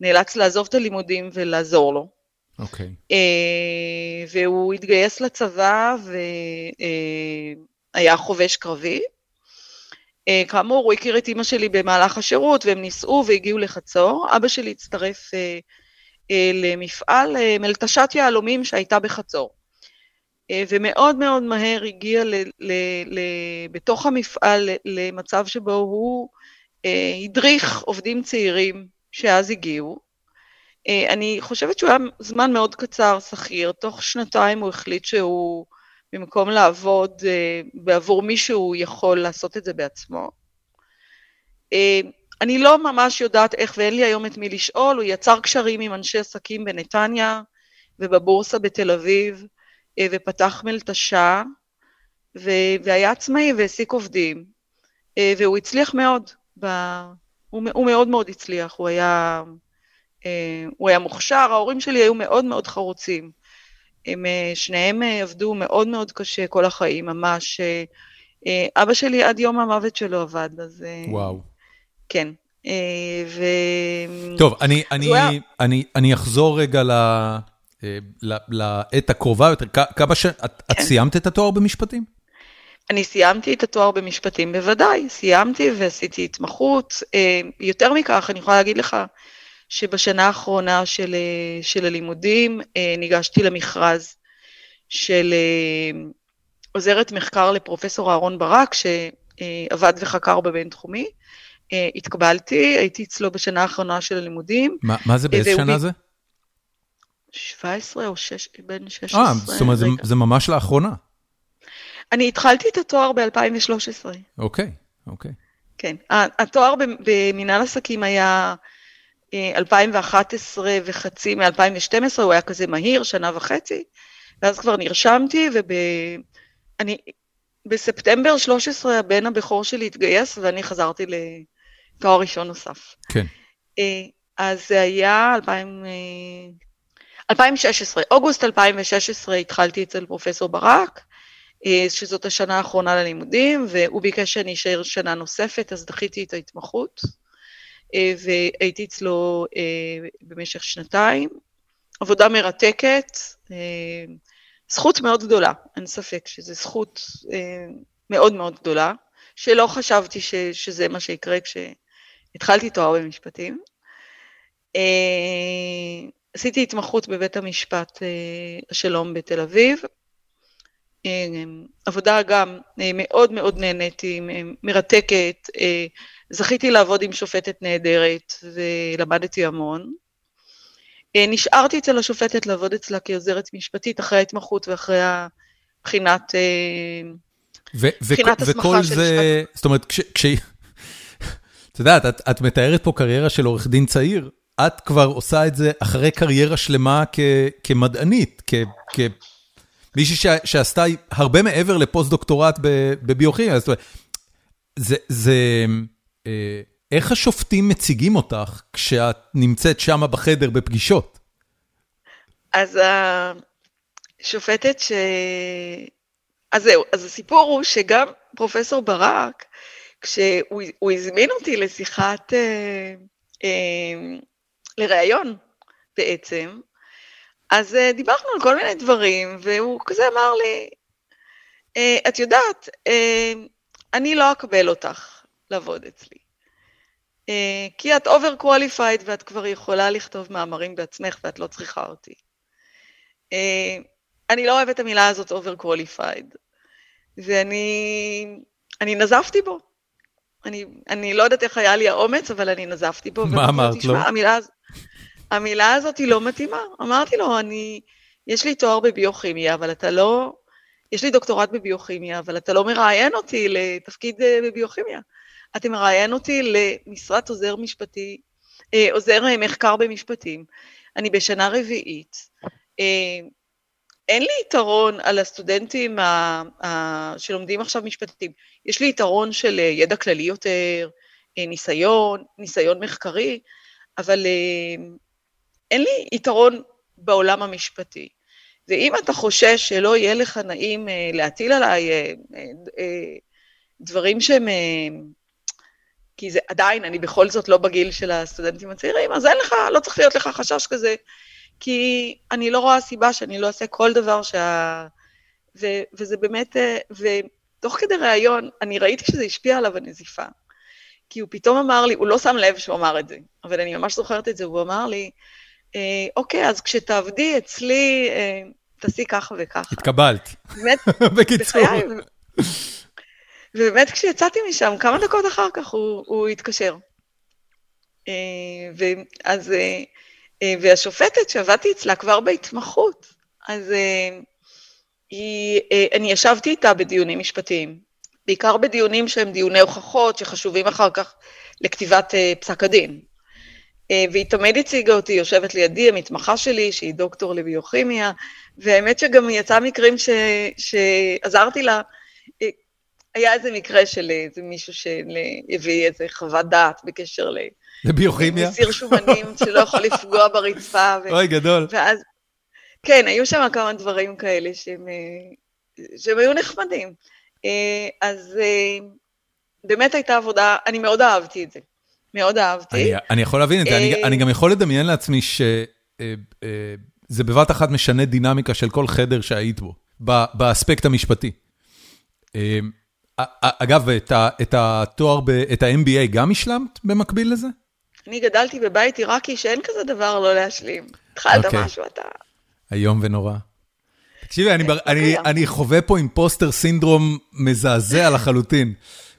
נאלץ לעזוב את הלימודים ולעזור לו. אוקיי. Okay. והוא התגייס לצבא והיה חובש קרבי, אה, כאמור, הוא הכיר את אימא שלי במהלך השירות, והם נישאו והגיעו לחצור. אבא שלי הצטרף אה, אה, למפעל אה, מלטשת יהלומים שהייתה בחצור. אה, ומאוד מאוד מהר הגיע ל, ל, ל, בתוך המפעל למצב שבו הוא אה, הדריך עובדים צעירים שאז הגיעו. אה, אני חושבת שהוא היה זמן מאוד קצר שכיר, תוך שנתיים הוא החליט שהוא במקום לעבוד בעבור מישהו, הוא יכול לעשות את זה בעצמו. אני לא ממש יודעת איך, ואין לי היום את מי לשאול, הוא יצר קשרים עם אנשי עסקים בנתניה ובבורסה בתל אביב, ופתח מלטשה, והיה עצמאי והעסיק עובדים, אה, והוא הצליח מאוד, ב... הוא, הוא מאוד מאוד הצליח, הוא היה, אה, הוא היה מוכשר, ההורים שלי היו מאוד מאוד חרוצים. הם אה, שניהם אה, עבדו מאוד מאוד קשה כל החיים, ממש. אה, אבא שלי עד יום המוות שלו עבד, אז... וואו. כן. ו... טוב, אני, אני, היה... אני, אני אחזור רגע ל... לעת הקרובה יותר. כמה ש... את, כן. סיימת את התואר במשפטים? אני סיימתי את התואר במשפטים, בוודאי, סיימתי ועשיתי התמחות. יותר מכך, אני יכולה להגיד לך שבשנה האחרונה של, של הלימודים ניגשתי למכרז של עוזרת מחקר לפרופסור אהרון ברק, שעבד וחקר בבינתחומי. התקבלתי, הייתי אצלו בשנה האחרונה של הלימודים. מה, מה זה, באיזה שנה זה? 17 או 6, בין 16. אה, זאת אומרת, זה, זה ממש לאחרונה. אני התחלתי את התואר ב-2013. אוקיי, אוקיי. כן, התואר במנהל עסקים היה 2011 וחצי מ-2012, הוא היה כזה מהיר, שנה וחצי, ואז כבר נרשמתי, ואני, בספטמבר 13 הבן הבכור שלי התגייס, ואני חזרתי לתואר ראשון נוסף. כן. אז זה היה 2000... 2016, אוגוסט 2016 התחלתי אצל פרופסור ברק, שזאת השנה האחרונה ללימודים, והוא ביקש שאני אשאר שנה נוספת, אז דחיתי את ההתמחות, והייתי אצלו במשך שנתיים. עבודה מרתקת, זכות מאוד גדולה, אין ספק שזו זכות מאוד מאוד גדולה, שלא חשבתי ש, שזה מה שיקרה כשהתחלתי תואר במשפטים. עשיתי התמחות בבית המשפט השלום בתל אביב. עבודה גם מאוד מאוד נהניתי, מרתקת. זכיתי לעבוד עם שופטת נהדרת ולמדתי המון. נשארתי אצל השופטת לעבוד אצלה כעוזרת משפטית אחרי ההתמחות ואחרי הבחינת הסמכה של וכל זה, זאת אומרת, כש... את יודעת, את מתארת פה קריירה של עורך דין צעיר. את כבר עושה את זה אחרי קריירה שלמה כמדענית, כמישהי שעשתה הרבה מעבר לפוסט-דוקטורט בביוכימיה. זה, זה, איך השופטים מציגים אותך כשאת נמצאת שמה בחדר בפגישות? אז השופטת ש... אז זהו, אז הסיפור הוא שגם פרופסור ברק, כשהוא הזמין אותי לשיחת... לראיון בעצם, אז uh, דיברנו על כל מיני דברים, והוא כזה אמר לי, uh, את יודעת, uh, אני לא אקבל אותך לעבוד אצלי. Uh, כי את overqualified ואת כבר יכולה לכתוב מאמרים בעצמך ואת לא צריכה אותי. Uh, אני לא אוהבת את המילה הזאת overqualified, ואני אני נזפתי בו. אני, אני לא יודעת איך היה לי האומץ, אבל אני נזפתי בו. מה אמרת לו? המילה, המילה הזאת היא לא מתאימה. אמרתי לו, אני, יש לי תואר בביוכימיה, אבל אתה לא, יש לי דוקטורט בביוכימיה, אבל אתה לא מראיין אותי לתפקיד אה, בביוכימיה. אתה מראיין אותי למשרת עוזר משפטי, אה, עוזר אה, מחקר במשפטים. אני בשנה רביעית. אין לי יתרון על הסטודנטים שלומדים עכשיו משפטים. יש לי יתרון של ידע כללי יותר, ניסיון, ניסיון מחקרי, אבל אין לי יתרון בעולם המשפטי. ואם אתה חושש שלא יהיה לך נעים אה, להטיל עליי אה, אה, דברים שהם, כי זה עדיין, אני בכל זאת לא בגיל של הסטודנטים הצעירים, אז אין לך, לא צריך להיות לך חשש כזה, כי אני לא רואה סיבה שאני לא אעשה כל דבר שה... ו, וזה באמת, ותוך כדי ראיון, אני ראיתי שזה השפיע עליו הנזיפה. כי הוא פתאום אמר לי, הוא לא שם לב שהוא אמר את זה, אבל אני ממש זוכרת את זה, הוא אמר לי, אה, אוקיי, אז כשתעבדי אצלי, אה, תעשי ככה וככה. התקבלת. באמת, בקיצור. בחיי, ובאמת כשיצאתי משם, כמה דקות אחר כך הוא, הוא התקשר. אה, ואז, והשופטת שעבדתי אצלה כבר בהתמחות, אז היא, אני ישבתי איתה בדיונים משפטיים, בעיקר בדיונים שהם דיוני הוכחות שחשובים אחר כך לכתיבת פסק הדין. אה, והיא תמיד הציגה אותי, יושבת לידי, המתמחה שלי, שהיא דוקטור לביוכימיה, והאמת שגם יצא מקרים ש... שעזרתי לה. אה, היה איזה מקרה של איזה מישהו שהביא איזה חוות דעת בקשר ל... לביוכימיה? מסיר שומנים שלא יכול לפגוע ברצפה. ו... אוי, גדול. ואז, כן, היו שם כמה דברים כאלה שהם, אה, שהם היו נחמדים. אז באמת הייתה עבודה, אני מאוד אהבתי את זה. מאוד אהבתי. אני יכול להבין את זה, אני גם יכול לדמיין לעצמי שזה אה, אה, בבת אחת משנה דינמיקה של כל חדר שהיית בו, באספקט המשפטי. אה, אגב, את התואר, את ה-MBA גם השלמת במקביל לזה? אני גדלתי בבית עיראקי שאין כזה דבר לא להשלים. התחלת okay. משהו, אתה... איום ונורא. תקשיבי, אני, אני, אני חווה פה אימפוסטר סינדרום מזעזע לחלוטין.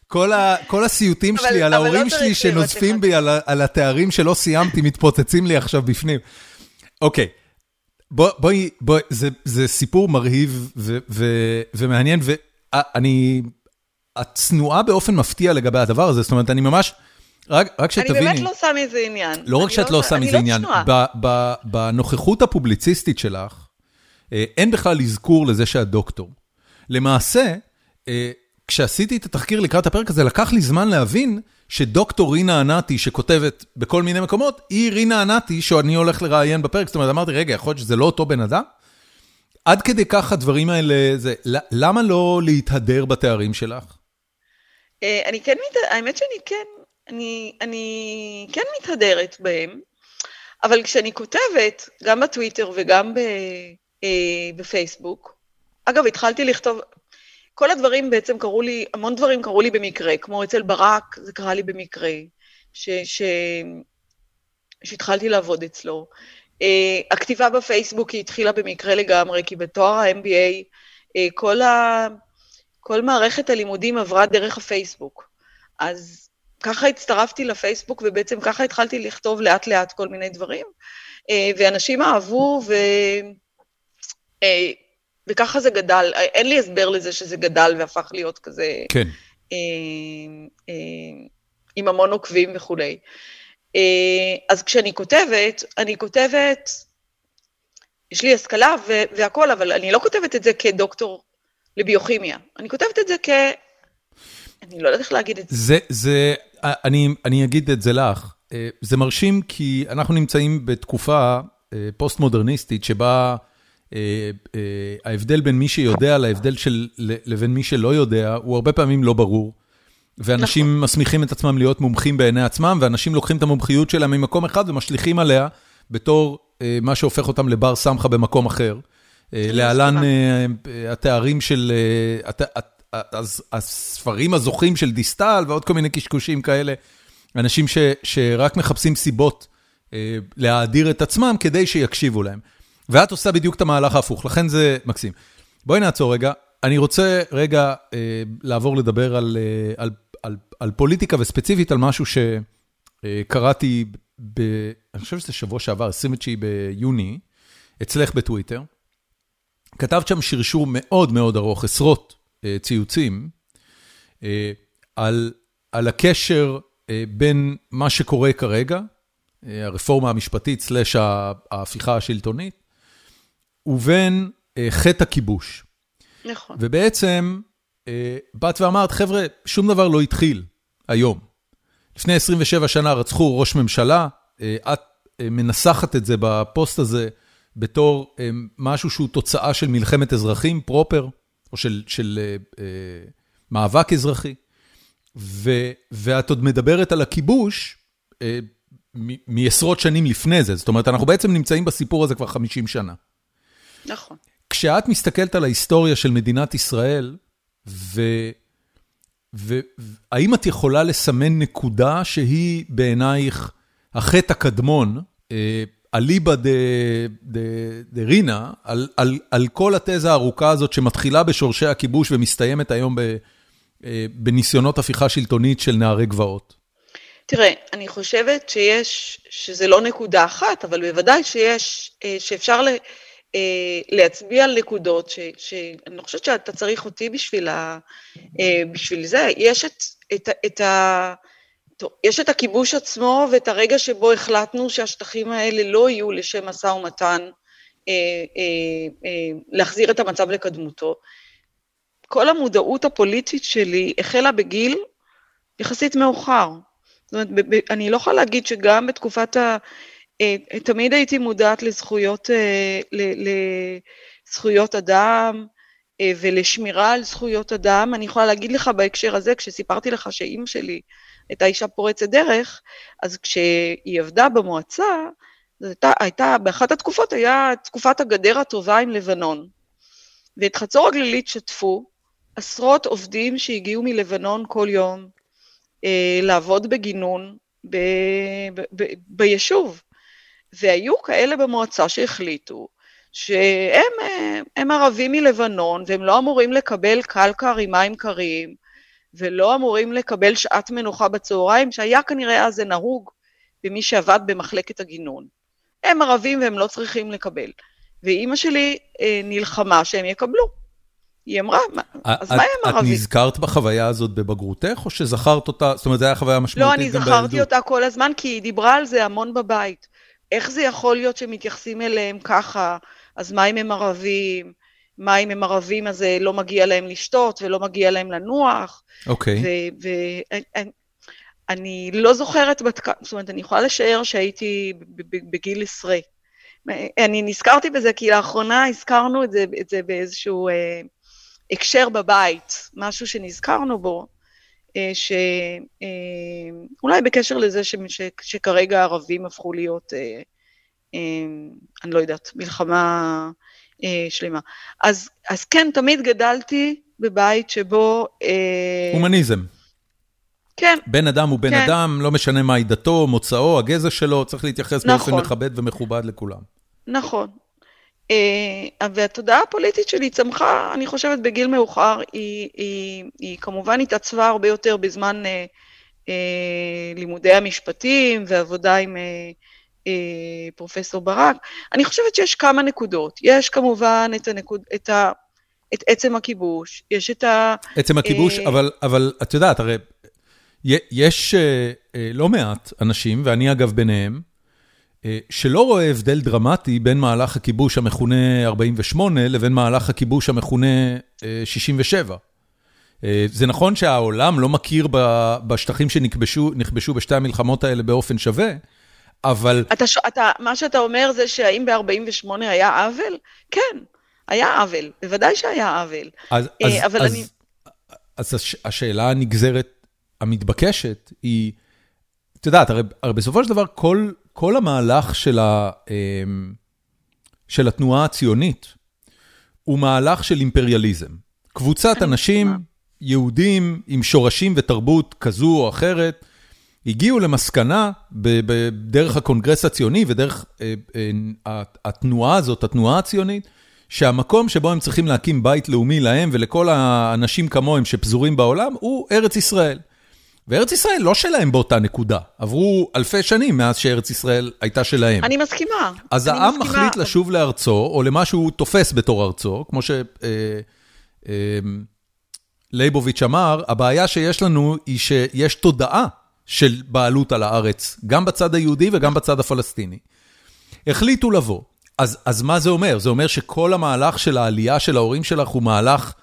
כל, ה, כל הסיוטים אבל, שלי על ההורים לא שלי שנוזפים בי על, על התארים שלא סיימתי, מתפוצצים לי עכשיו בפנים. אוקיי, בואי, בוא, בוא, זה, זה סיפור מרהיב ו, ו, ומעניין, ואני, את צנועה באופן מפתיע לגבי הדבר הזה, זאת אומרת, אני ממש... רק, רק שתביני. אני באמת לא עושה מזה עניין. לא רק שאת לא, לא עושה מזה לא עניין, בנוכחות הפובליציסטית שלך, אה, אין בכלל אזכור לזה שאת דוקטור. למעשה, אה, כשעשיתי את התחקיר לקראת הפרק הזה, לקח לי זמן להבין שדוקטור רינה ענתי, שכותבת בכל מיני מקומות, היא רינה ענתי שאני הולך לראיין בפרק. זאת אומרת, אמרתי, רגע, יכול להיות שזה לא אותו בן אדם? עד כדי כך הדברים האלה, זה, למה לא להתהדר בתארים שלך? אה, אני כן, האמת שאני כן אני, אני כן מתהדרת בהם, אבל כשאני כותבת, גם בטוויטר וגם ב, אה, בפייסבוק, אגב, התחלתי לכתוב, כל הדברים בעצם קרו לי, המון דברים קרו לי במקרה, כמו אצל ברק, זה קרה לי במקרה, ש, ש, שהתחלתי לעבוד אצלו. אה, הכתיבה בפייסבוק היא התחילה במקרה לגמרי, כי בתואר ה-MBA, אה, כל, ה, כל מערכת הלימודים עברה דרך הפייסבוק. אז ככה הצטרפתי לפייסבוק, ובעצם ככה התחלתי לכתוב לאט-לאט כל מיני דברים. אה, ואנשים אהבו, ו... אה, וככה זה גדל. אין לי הסבר לזה שזה גדל והפך להיות כזה... כן. אה, עם המון עוקבים וכולי. אז כשאני כותבת, אני כותבת, יש לי השכלה והכול, אבל אני לא כותבת את זה כדוקטור לביוכימיה. אני כותבת את זה כ... אני לא יודעת איך להגיד את זה. זה, זה, אני, אני אגיד את זה לך. אה, זה מרשים כי אנחנו נמצאים בתקופה אה, פוסט-מודרניסטית שבה אה, ההבדל בין מי שיודע להבדל של, לבין מי שלא יודע, הוא הרבה פעמים לא ברור. ואנשים נכון. מסמיכים את עצמם להיות מומחים בעיני עצמם, ואנשים לוקחים את המומחיות שלהם ממקום אחד ומשליכים עליה בתור מה שהופך אותם לבר סמכה במקום אחר. להלן התארים של, הספרים הזוכים של דיסטל ועוד כל מיני קשקושים כאלה, אנשים ש, שרק מחפשים סיבות אה, להאדיר את עצמם כדי שיקשיבו להם. ואת עושה בדיוק את המהלך ההפוך, לכן זה מקסים. בואי נעצור רגע, אני רוצה רגע אה, לעבור לדבר על, אה, על, על, על פוליטיקה וספציפית על משהו שקראתי, ב, אני חושב שזה שבוע שעבר, 29 ביוני, אצלך בטוויטר. כתבת שם שרשור מאוד מאוד ארוך, עשרות אה, ציוצים אה, על על הקשר אה, בין מה שקורה כרגע, הרפורמה המשפטית סלש ההפיכה השלטונית, ובין חטא הכיבוש. נכון. ובעצם באת ואמרת, חבר'ה, שום דבר לא התחיל היום. לפני 27 שנה רצחו ראש ממשלה, את מנסחת את זה בפוסט הזה בתור משהו שהוא תוצאה של מלחמת אזרחים פרופר. או של של uh, uh, מאבק אזרחי, ו, ואת עוד מדברת על הכיבוש uh, מעשרות שנים לפני זה, זאת אומרת, אנחנו בעצם נמצאים בסיפור הזה כבר 50 שנה. נכון. כשאת מסתכלת על ההיסטוריה של מדינת ישראל, והאם את יכולה לסמן נקודה שהיא בעינייך החטא הקדמון, אליבא דה רינה, על על, על כל התזה הארוכה הזאת שמתחילה בשורשי הכיבוש ומסתיימת היום ב, אה, בניסיונות הפיכה שלטונית של נערי גבעות? תראה, אני חושבת שיש, שזה לא נקודה אחת, אבל בוודאי שיש, אה, שאפשר ל, אה, להצביע על נקודות, ש, שאני חושבת שאתה צריך אותי בשביל, ה, בשביל זה. יש את, את, את ה... טוב, יש את הכיבוש עצמו ואת הרגע שבו החלטנו שהשטחים האלה לא יהיו לשם משא ומתן, אה, אה, אה, להחזיר את המצב לקדמותו. כל המודעות הפוליטית שלי החלה בגיל יחסית מאוחר. זאת אומרת, אני לא יכולה להגיד שגם בתקופת ה... אה, תמיד הייתי מודעת לזכויות, אה, לזכויות אדם אה, ולשמירה על זכויות אדם. אני יכולה להגיד לך בהקשר הזה, כשסיפרתי לך שאימא שלי הייתה אישה פורצת דרך, אז כשהיא עבדה במועצה, הייתה, הייתה, באחת התקופות היה תקופת הגדר הטובה עם לבנון. ואת חצור הגלילית שטפו, עשרות עובדים שהגיעו מלבנון כל יום אה, לעבוד בגינון ב, ב, ב, ביישוב. והיו כאלה במועצה שהחליטו שהם הם ערבים מלבנון והם לא אמורים לקבל קלקר עם מים קרים ולא אמורים לקבל שעת מנוחה בצהריים, שהיה כנראה אז זה נהוג במי שעבד במחלקת הגינון. הם ערבים והם לא צריכים לקבל. ואימא שלי אה, נלחמה שהם יקבלו. היא אמרה, אז מה הם ערבים? את נזכרת בחוויה הזאת בבגרותך, או שזכרת אותה, זאת אומרת, זו הייתה חוויה משמעותית גם בילדות? לא, אני זכרתי אותה כל הזמן, כי היא דיברה על זה המון בבית. איך זה יכול להיות שמתייחסים אליהם ככה? אז מה אם הם ערבים? מה אם הם ערבים אז אה, לא מגיע להם לשתות ולא מגיע להם לנוח? אוקיי. ואני לא זוכרת בת זאת אומרת, אני יכולה לשער שהייתי בגיל עשרה. אני נזכרתי בזה כי לאחרונה הזכרנו את זה, את זה באיזשהו אה, הקשר בבית, משהו שנזכרנו בו, שאולי אה, בקשר לזה ש, ש, שכרגע הערבים הפכו להיות, אה, אה, אני לא יודעת, מלחמה אה, שלמה. אז, אז כן, תמיד גדלתי בבית שבו... אה, הומניזם. כן. בן אדם הוא בן כן. אדם, לא משנה מהי דתו, מוצאו, הגזע שלו, צריך להתייחס נכון. באופן מכבד ומכובד לכולם. נכון. Uh, והתודעה הפוליטית שלי צמחה, אני חושבת, בגיל מאוחר, היא, היא, היא כמובן התעצבה הרבה יותר בזמן uh, uh, לימודי המשפטים ועבודה עם פרופסור ברק. אני חושבת שיש כמה נקודות. יש כמובן את, הנקוד, את, ה, את עצם הכיבוש, יש את ה... עצם הכיבוש, אבל, אבל את יודעת, הרי יש לא מעט אנשים, ואני אגב ביניהם, אה, שלא רואה הבדל דרמטי בין מהלך הכיבוש המכונה 48 לבין מהלך הכיבוש המכונה 67. אה, אה, זה נכון שהעולם לא מכיר בשטחים שנכבשו בשתי המלחמות האלה באופן שווה, אבל... אתה, אתה, מה שאתה אומר זה שהאם ב-48 היה עוול? כן, היה עוול, בוודאי שהיה עוול. אז, אז, אבל אז, אני... אז השאלה הנגזרת המתבקשת היא, את יודעת, הרי, הרי בסופו של דבר כל כל המהלך של ה, אמ, של התנועה הציונית הוא מהלך של אימפריאליזם. קבוצת אנשים, יהודים עם שורשים ותרבות כזו או אחרת, הגיעו למסקנה בדרך הקונגרס הציוני ודרך אה, אה, התנועה הזאת, התנועה הציונית, שהמקום שבו הם צריכים להקים בית לאומי להם ולכל האנשים כמוהם שפזורים בעולם הוא ארץ ישראל. וארץ ישראל לא שלהם באותה נקודה. עברו אלפי שנים מאז שארץ ישראל הייתה שלהם. אני מסכימה. אז אני העם מסכימה. מחליט לשוב לארצו, או למה שהוא תופס בתור ארצו, כמו שלייבוביץ' אה, אה, אמר, הבעיה שיש לנו היא שיש תודעה של בעלות על הארץ, גם בצד היהודי וגם בצד הפלסטיני. החליטו לבוא. אז, אז מה זה אומר? זה אומר שכל המהלך של העלייה של ההורים שלך הוא מהלך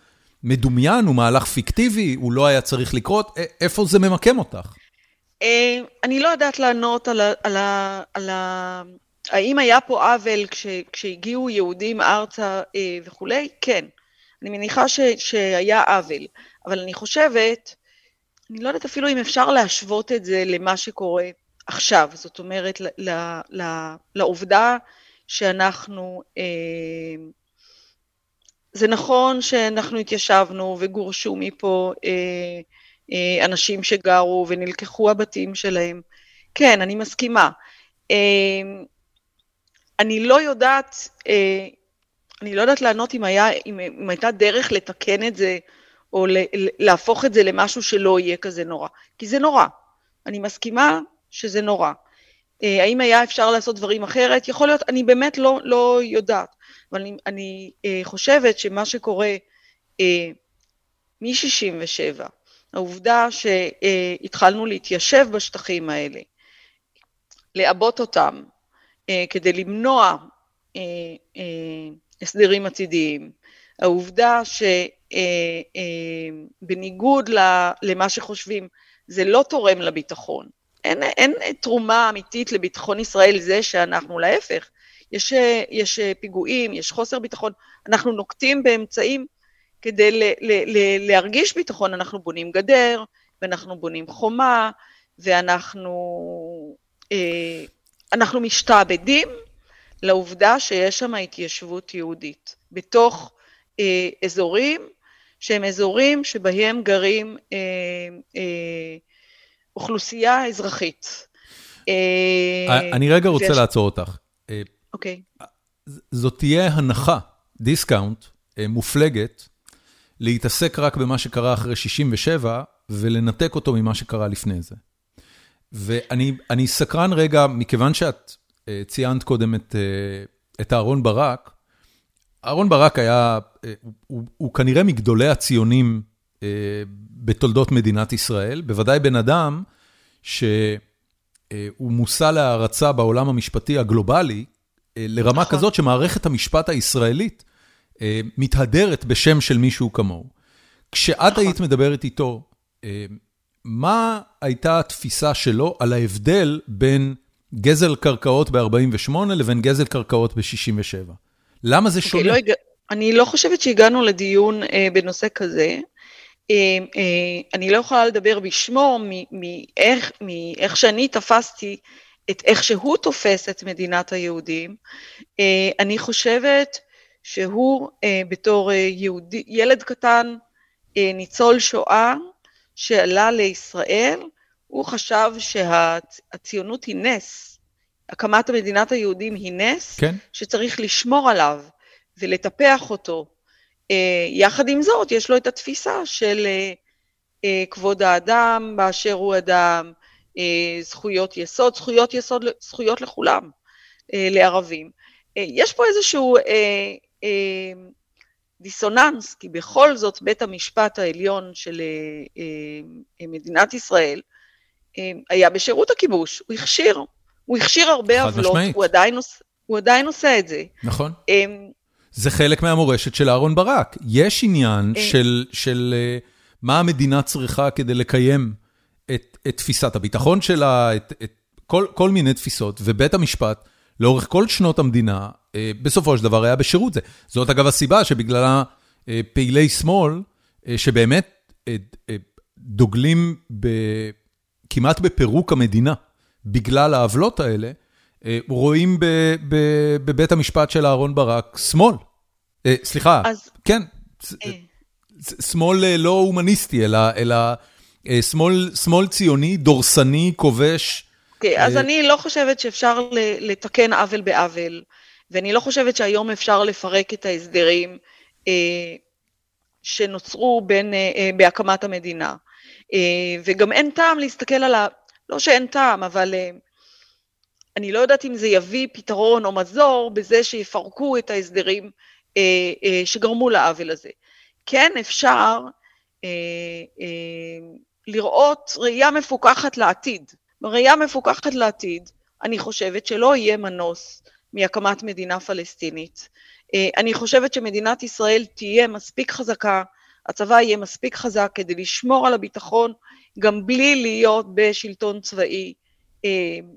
מדומיין, הוא מהלך פיקטיבי, הוא לא היה צריך לקרות, איפה זה ממקם אותך? אה, אני לא יודעת לענות על ה... על ה, על ה האם היה פה עוול כש, כשהגיעו יהודים ארצה אה, וכולי? כן. אני מניחה ש, שהיה עוול, אבל אני חושבת, אני לא יודעת אפילו אם אפשר להשוות את זה למה שקורה עכשיו, זאת אומרת, ל, ל, ל, לעובדה שאנחנו אה, זה נכון שאנחנו התיישבנו וגורשו מפה אה, אה, אנשים שגרו ונלקחו הבתים שלהם. כן, אני מסכימה. אה, אני לא יודעת, אה, אני לא יודעת לענות אם, היה, אם, אם הייתה דרך לתקן את זה, או ל, להפוך את זה למשהו שלא יהיה כזה נורא. כי זה נורא. אני מסכימה שזה נורא. אה, האם היה אפשר לעשות דברים אחרת? יכול להיות, אני באמת לא, לא יודעת. אבל אני, אני אה, חושבת שמה שקורה אה, מ-67, העובדה שהתחלנו להתיישב בשטחים האלה, לעבות אותם אה, כדי למנוע אה, אה, הסדרים עתידיים, העובדה שבניגוד אה, אה, למה שחושבים, זה לא תורם לביטחון. אין, אין תרומה אמיתית לביטחון ישראל זה שאנחנו, להפך, יש, יש פיגועים, יש חוסר ביטחון, אנחנו נוקטים באמצעים כדי ל, ל, ל, להרגיש ביטחון, אנחנו בונים גדר, ואנחנו בונים חומה, ואנחנו אה, אנחנו משתעבדים לעובדה שיש שם התיישבות יהודית, בתוך אה, אזורים שהם אזורים שבהם גרים אה, אה, אוכלוסייה אזרחית. אה, אני רגע רוצה. לעצור אותך. אה, אוקיי. זאת תהיה הנחה, discount, אה, מופלגת, להתעסק רק במה שקרה אחרי 67' ולנתק אותו ממה שקרה לפני זה. ואני סקרן רגע, מכיוון שאת ציינת קודם את, את אהרון ברק, אהרון ברק היה, הוא, הוא, הוא כנראה מגדולי הציונים בתולדות מדינת ישראל, בוודאי בן אדם שהוא מושא להערצה בעולם המשפטי הגלובלי, לרמה נכון. כזאת שמערכת המשפט הישראלית מתהדרת בשם של מישהו כמוהו. כשאת נכון. היית מדברת איתו, מה הייתה התפיסה שלו על ההבדל בין גזל קרקעות ב-48' לבין גזל קרקעות ב-67'? למה זה okay, אוקיי, שונה? לא, אני לא חושבת שהגענו לדיון אה, בנושא כזה. אה, אה, אני לא יכולה לדבר בשמו מאיך, מאיך שאני תפסתי את איך שהוא תופס את מדינת היהודים. אה, אני חושבת שהוא בתור יהודי, ילד קטן, ניצול שואה, שעלה לישראל, הוא חשב שהציונות היא נס, הקמת מדינת היהודים היא נס, כן. שצריך לשמור עליו ולטפח אותו. אה, יחד עם זאת, יש לו את התפיסה של אה, אה, כבוד האדם באשר הוא אדם, זכויות יסוד, זכויות יסוד, זכויות לכולם, לערבים. יש פה איזשהו דיסוננס, כי בכל זאת בית המשפט העליון של מדינת ישראל היה בשירות הכיבוש, הוא הכשיר, הוא הכשיר הרבה עוולות, הוא, הוא עדיין עושה את זה. נכון. זה חלק מהמורשת של אהרן ברק. יש עניין אה. של, של אה, מה המדינה צריכה כדי לקיים את, את תפיסת הביטחון שלה, את, את כל, כל מיני תפיסות, ובית המשפט, לאורך כל שנות המדינה, אה, בסופו של דבר היה בשירות זה. זאת אגב הסיבה שבגללה פעילי שמאל, שבאמת דוגלים ב, כמעט בפירוק המדינה בגלל העוולות האלה, רואים בבית המשפט של אהרן ברק שמאל. אה, סליחה, כן, אה. שמאל אה, לא הומניסטי, אלא שמאל ציוני, דורסני, כובש. אוקיי, אז אני לא חושבת שאפשר לתקן עוול בעוול, ואני לא חושבת שהיום אפשר לפרק את ההסדרים שנוצרו בין, בהקמת המדינה. וגם אין טעם להסתכל על ה... לא שאין טעם, אבל אני לא יודעת אם זה יביא פתרון או מזור בזה שיפרקו את ההסדרים שגרמו לעוול הזה. כן אפשר אה, לראות ראייה מפוקחת לעתיד. בראייה מפוקחת לעתיד, אני חושבת שלא יהיה מנוס מהקמת מדינה פלסטינית. אני חושבת שמדינת ישראל תהיה מספיק חזקה, הצבא יהיה מספיק חזק כדי לשמור על הביטחון גם בלי להיות בשלטון צבאי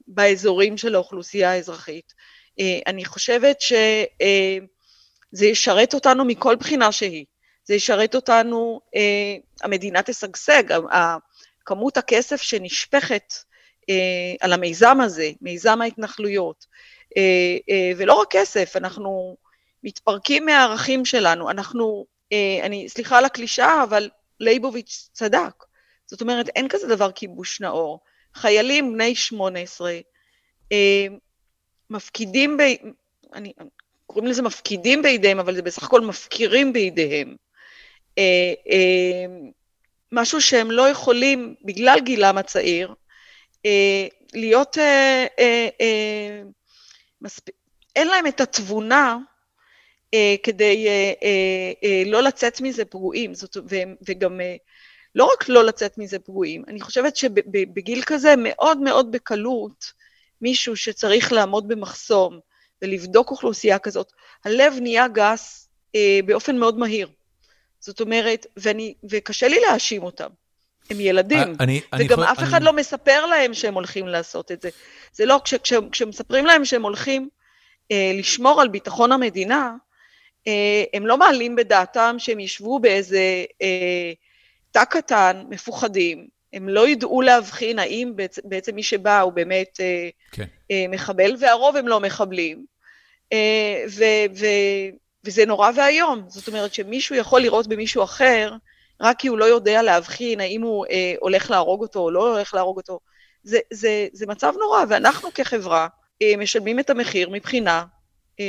באזורים של האוכלוסייה האזרחית. אני חושבת ש... זה ישרת אותנו מכל בחינה שהיא. זה ישרת אותנו, אה, המדינה תשגשג, כמות הכסף שנשפכת אה, על המיזם הזה, מיזם ההתנחלויות, אה, אה, ולא רק כסף, אנחנו מתפרקים מהערכים שלנו, אנחנו, אה, אני, סליחה על הקלישאה, אבל לייבוביץ' צדק. זאת אומרת, אין כזה דבר כיבוש נאור. חיילים בני 18 אה, מפקידים, ב, אני, קוראים לזה מפקידים בידיהם, אבל זה בסך הכל מפקירים בידיהם. אה, אה, משהו שהם לא יכולים, בגלל גילם הצעיר, אה, להיות, אין להם את התבונה כדי לא לצאת מזה פגועים, זאת, וגם לא רק לא לצאת מזה פגועים, אני חושבת שבגיל כזה מאוד מאוד בקלות מישהו שצריך לעמוד במחסום, ולבדוק אוכלוסייה כזאת, הלב נהיה גס אה, באופן מאוד מהיר. זאת אומרת, ואני, וקשה לי להאשים אותם. הם ילדים, אני, וגם אני אף אחד אני... לא מספר להם שהם הולכים לעשות את זה. זה לא, כש, כש, כשמספרים להם שהם הולכים אה, לשמור על ביטחון המדינה, אה, הם לא מעלים בדעתם שהם ישבו באיזה אה, תא קטן, מפוחדים, הם לא ידעו להבחין האם בעצם, בעצם מי שבא הוא באמת כן. אה, מחבל, והרוב הם לא מחבלים. אה, וזה נורא ואיום. זאת אומרת שמישהו יכול לראות במישהו אחר, רק כי הוא לא יודע להבחין האם הוא אה, הולך להרוג אותו או לא הולך להרוג אותו. זה, זה, זה מצב נורא, ואנחנו כחברה אה, משלמים את המחיר מבחינה, אה,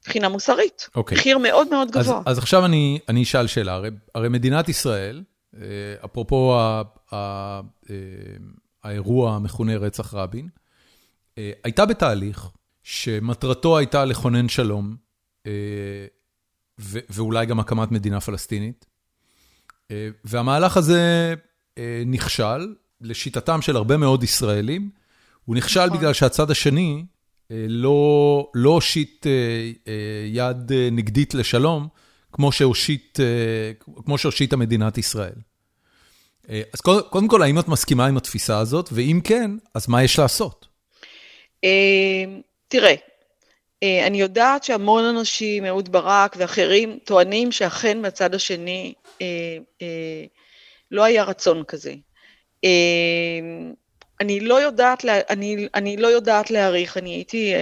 מבחינה מוסרית. אוקיי. מחיר מאוד מאוד גבוה. אז, אז עכשיו אני, אני אשאל שאלה, הרי, הרי מדינת ישראל, אה, אפרופו ה, ה, אה, האירוע המכונה רצח רבין, אה, הייתה בתהליך שמטרתו הייתה לכונן שלום, אה, ואולי גם הקמת מדינה פלסטינית, אה, והמהלך הזה אה, נכשל, לשיטתם של הרבה מאוד ישראלים, הוא נכשל נכון. בגלל שהצד השני לא לא הושיט יד נגדית לשלום, כמו שהושיטה מדינת ישראל. אז קודם כל, האם את מסכימה עם התפיסה הזאת? ואם כן, אז מה יש לעשות? תראה, אני יודעת שהמון אנשים, אהוד ברק ואחרים, טוענים שאכן מהצד השני לא היה רצון כזה. אמ, אני לא יודעת, אני, אני לא יודעת להעריך, אני הייתי אה,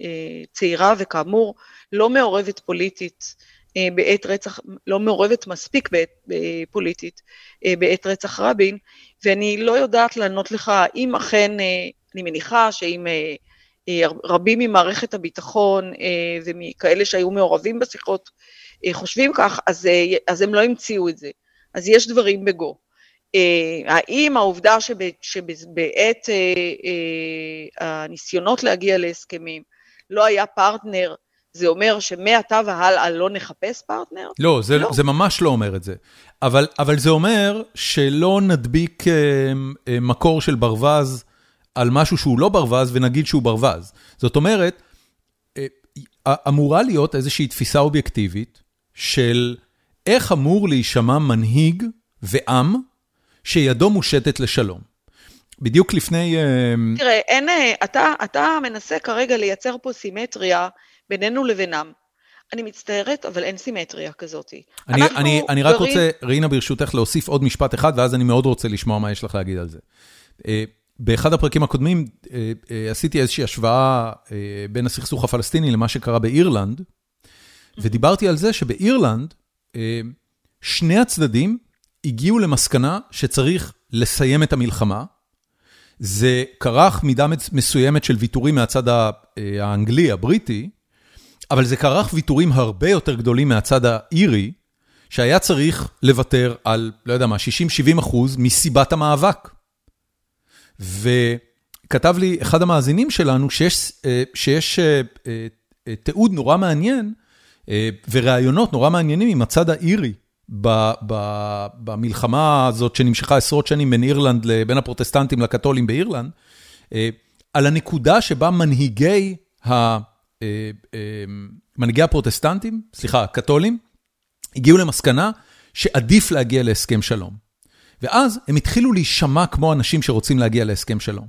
אה, צעירה וכאמור לא מעורבת פוליטית אה, בעת רצח, לא מעורבת מספיק בעת, פוליטית בעת רצח רבין, ואני לא יודעת לענות לך אם אכן, אני מניחה שאם רבים ממערכת הביטחון ומכאלה שהיו מעורבים בשיחות חושבים כך, אז, אז הם לא המציאו את זה. אז יש דברים בגו. אה, האם העובדה שבעת אה, אה, הניסיונות להגיע להסכמים לא היה פרטנר, זה אומר שמעתה והלאה לא נחפש פרטנר? לא, זה, לא. זה ממש לא אומר את זה. אבל, אבל זה אומר שלא נדביק מקור של ברווז על משהו שהוא לא ברווז ונגיד שהוא ברווז. זאת אומרת, אמורה להיות איזושהי תפיסה אובייקטיבית של איך אמור להישמע מנהיג ועם שידו מושטת לשלום. בדיוק לפני... אה, תראה, אין, אה, אתה, אתה מנסה כרגע לייצר פה סימטריה בינינו לבינם. אני מצטערת, אבל אין סימטריה כזאת. אני, אני, אני רק גרים... רוצה, רינה, ברשותך, להוסיף עוד משפט אחד, ואז אני מאוד רוצה לשמוע מה יש לך להגיד על זה. אה, באחד הפרקים הקודמים עשיתי איזושהי השוואה בין הסכסוך הפלסטיני למה שקרה באירלנד, ודיברתי על זה שבאירלנד, שני הצדדים הגיעו למסקנה שצריך לסיים את המלחמה. זה כרך מידה מסוימת של ויתורים מהצד אה, האנגלי, הבריטי, אבל זה כרך ויתורים הרבה יותר גדולים מהצד האירי, שהיה צריך לוותר על, לא יודע מה, 60-70 אחוז מסיבת המאבק. וכתב לי אחד המאזינים שלנו שיש, אה, שיש אה, תיעוד נורא מעניין וראיונות נורא מעניינים עם הצד האירי במלחמה הזאת שנמשכה עשרות שנים בין אירלנד, בין הפרוטסטנטים לקתולים באירלנד, אה, על הנקודה שבה מנהיגי, ה, אה, אה, מנהיגי הפרוטסטנטים, סליחה, הקתולים, הגיעו למסקנה שעדיף להגיע להסכם שלום. ואז הם התחילו להישמע כמו אנשים שרוצים להגיע להסכם שלום.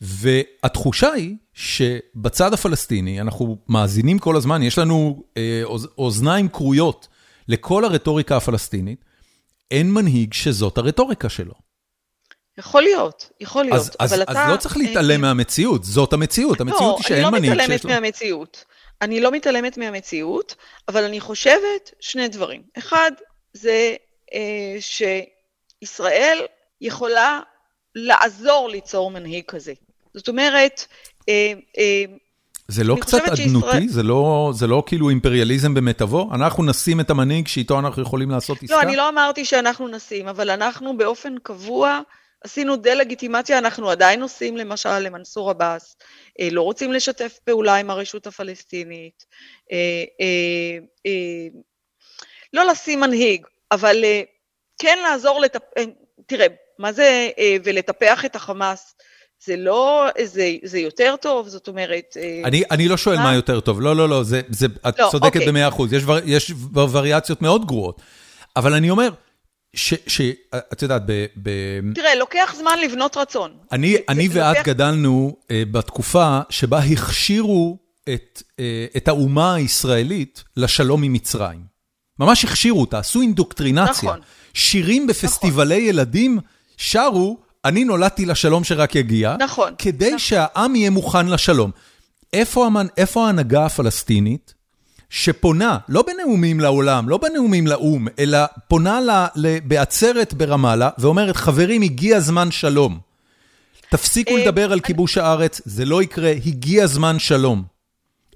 והתחושה היא שבצד הפלסטיני, אנחנו מאזינים כל הזמן, יש לנו אה, אוזניים כרויות לכל הרטוריקה הפלסטינית, אין מנהיג שזאת הרטוריקה שלו. יכול להיות, יכול להיות, אז, אבל אז, אתה... אז לא צריך להתעלם אה, מהמציאות, זאת המציאות, המציאות לא, היא שאין מנהיג שיש לו... לא, אני לא מתעלמת מהמציאות. אני לא מתעלמת מהמציאות, אבל אני חושבת שני דברים. אחד, זה אה, שישראל יכולה לעזור ליצור מנהיג כזה. זאת אומרת, אה, אה, זה לא קצת אדנותי? זה לא זה לא כאילו אימפריאליזם במיטבו? אנחנו נשים את המנהיג שאיתו אנחנו יכולים לעשות עסקה? לא, אני לא אמרתי שאנחנו נשים, אבל אנחנו באופן קבוע עשינו דה-לגיטימציה, אנחנו עדיין עושים למשל למנסור עבאס, אה, לא רוצים לשתף פעולה עם הרשות הפלסטינית, לא לשים מנהיג, אבל כן לעזור, לטפ... תראה, מה זה ולטפח את החמאס? זה לא, זה, זה יותר טוב, זאת אומרת... אה, אני, אני לא שואל מה מה יותר טוב, לא, לא, לא, זה, זה, את לא, צודקת אוקיי. במאה אחוז, יש, יש וריאציות מאוד גרועות. אבל אני אומר, שאת יודעת, ב, ב... תראה, לוקח זמן לבנות רצון. אני, זה, אני זה ואת לוקח... גדלנו uh, בתקופה שבה הכשירו את, uh, את האומה הישראלית לשלום עם מצרים. ממש הכשירו אותה, עשו אינדוקטרינציה. נכון. שירים בפסטיבלי נכון. ילדים שרו אני נולדתי לשלום שרק יגיע, נכון. כדי נכון. שהעם יהיה מוכן לשלום. איפה, המנ... איפה ההנהגה הפלסטינית, שפונה, לא בנאומים לעולם, לא בנאומים לאו"ם, אלא פונה בעצרת ברמאללה ואומרת, חברים, הגיע זמן שלום. תפסיקו לדבר על כיבוש הארץ, זה לא יקרה, הגיע זמן שלום.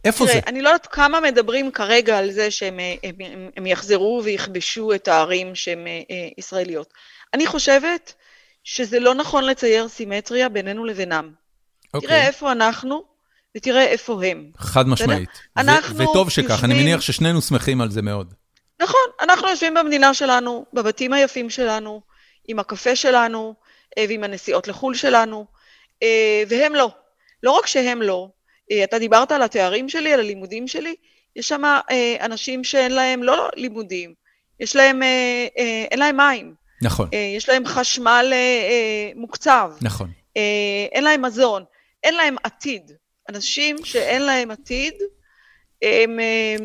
איפה תראה, זה? אני לא יודעת כמה מדברים כרגע על זה שהם הם, הם, הם יחזרו ויכבשו את הערים שהן ישראליות. אני חושבת שזה לא נכון לצייר סימטריה בינינו לבינם. אוקיי. תראה איפה אנחנו ותראה איפה הם. חד משמעית. אנחנו וטוב שכך, יושבים... אני מניח ששנינו שמחים על זה מאוד. נכון, אנחנו יושבים במדינה שלנו, בבתים היפים שלנו, עם הקפה שלנו ועם הנסיעות לחו"ל שלנו, והם לא. לא רק שהם לא, אתה דיברת על התארים שלי, על הלימודים שלי, יש שם אנשים שאין להם לא לימודים, יש להם, אין להם מים. נכון. יש להם חשמל מוקצב. נכון. אין להם מזון, אין להם עתיד. אנשים שאין להם עתיד, הם...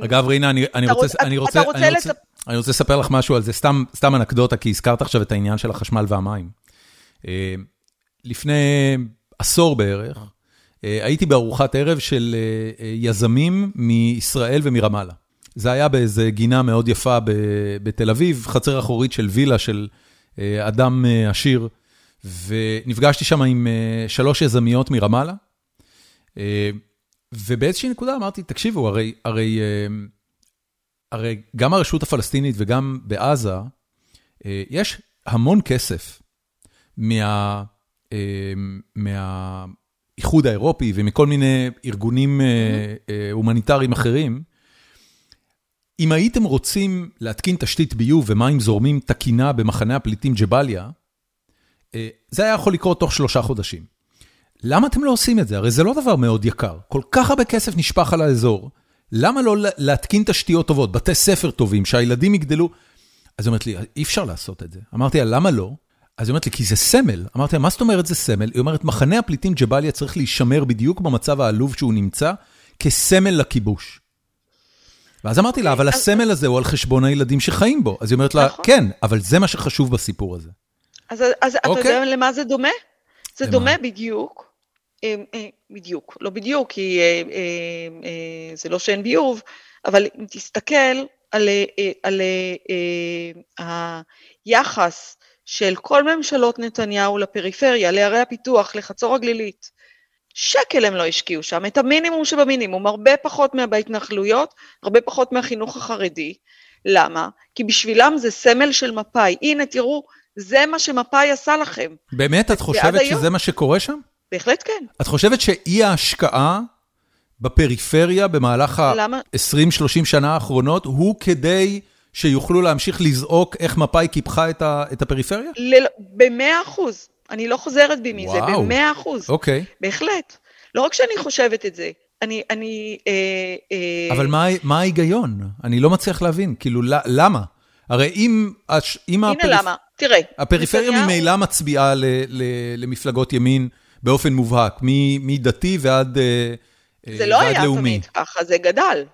אגב, רינה, אני, אני רוצה, רוצה, אני רוצה, רוצה, אני רוצה, לספ... אני רוצה לספר לך משהו על זה, סתם, סתם אנקדוטה, כי הזכרת עכשיו את העניין של החשמל והמים. לפני עשור בערך, הייתי בארוחת ערב של יזמים מישראל ומרמאללה. זה היה באיזה גינה מאוד יפה בתל אביב, חצר אחורית של וילה של אדם עשיר, ונפגשתי שם עם שלוש יזמיות מרמאללה, ובאיזושהי נקודה אמרתי, תקשיבו, הרי, הרי, הרי גם הרשות הפלסטינית וגם בעזה, יש המון כסף מה... מהאיחוד האירופי ומכל מיני ארגונים הומניטריים אחרים, אם הייתם רוצים להתקין תשתית ביוב ומים זורמים תקינה במחנה הפליטים ג'באליה, זה היה יכול לקרות תוך שלושה חודשים. למה אתם לא עושים את זה? הרי זה לא דבר מאוד יקר. כל כך הרבה כסף נשפך על האזור, למה לא להתקין תשתיות טובות, בתי ספר טובים, שהילדים יגדלו? אז היא אומרת לי, אי אפשר לעשות את זה. אמרתי לה, למה לא? אז היא אומרת לי, כי זה סמל. אמרתי לה, מה זאת אומרת זה סמל? היא אומרת, מחנה הפליטים ג'באליה צריך להישמר בדיוק במצב העלוב שהוא נמצא, כסמל לכיבוש. ואז אמרתי לה, אבל הסמל הזה הוא על חשבון הילדים שחיים בו. אז היא אומרת לה, כן, אבל זה מה שחשוב בסיפור הזה. אז אתה יודע למה זה דומה? זה דומה בדיוק, בדיוק, לא בדיוק, כי זה לא שאין ביוב, אבל אם תסתכל על היחס של כל ממשלות נתניהו לפריפריה, לערי הפיתוח, לחצור הגלילית, שקל הם לא השקיעו שם, את המינימום שבמינימום, הרבה פחות מההתנחלויות, הרבה פחות מהחינוך החרדי. למה? כי בשבילם זה סמל של מפא"י. הנה, תראו, זה מה שמפא"י עשה לכם. באמת? את חושבת שזה היום? מה שקורה שם? בהחלט כן. את חושבת שאי ההשקעה בפריפריה במהלך ה-20-30 שנה האחרונות, הוא כדי שיוכלו להמשיך לזעוק איך מפא"י קיפחה את הפריפריה? במאה אחוז. אני לא חוזרת בי מזה, במאה אחוז. אוקיי. בהחלט. לא רק שאני חושבת את זה, אני... אני אה, אה... אבל מה, מה ההיגיון? אני לא מצליח להבין. כאילו, למה? הרי אם... אם הנה הפריפ... למה, תראה. הפריפריה נתניהו... ממילא מצביעה ל, ל, למפלגות ימין באופן מובהק, מדתי ועד, אה, לאומי. זה לא היה תמיד ככה, זה גדל.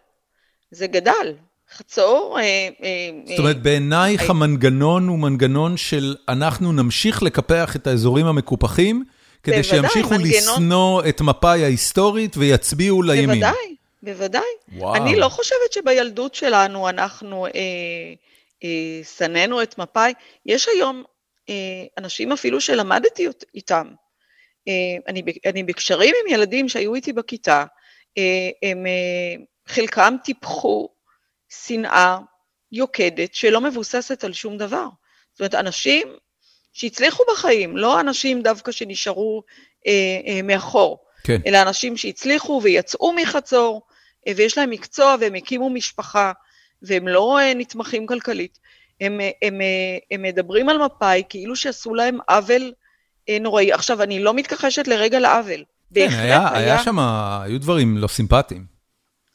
זה גדל. חצור. אה, אה, זאת אומרת, בעינייך המנגנון הוא מנגנון של אנחנו נמשיך לקפח את האזורים המקופחים, כדי שימשיכו לשנוא את מפא"י ההיסטורית ויצביעו לימין. בוודאי, בוודאי. וואו. אני לא חושבת שבילדות שלנו אנחנו אה, אה, שנאנו את מפא"י. יש היום אה, אנשים אפילו שלמדתי איתם. אה, אני, אני בקשרים עם ילדים שהיו איתי בכיתה, אה, הם, אה, חלקם טיפחו שנאה יוקדת שלא מבוססת על שום דבר. זאת אומרת, אנשים שהצליחו בחיים, לא אנשים דווקא שנשארו אה, אה, מאחור, כן. אלא אנשים שהצליחו ויצאו מחצור, אה, ויש להם מקצוע והם הקימו משפחה, והם לא אה, נתמכים כלכלית. הם, הם, הם, אה, הם מדברים על מפא"י כאילו שעשו להם עוול אה, נוראי. עכשיו, אני לא מתכחשת לרגע לעוול. כן, היה, היה, היה שם, היו דברים לא סימפטיים.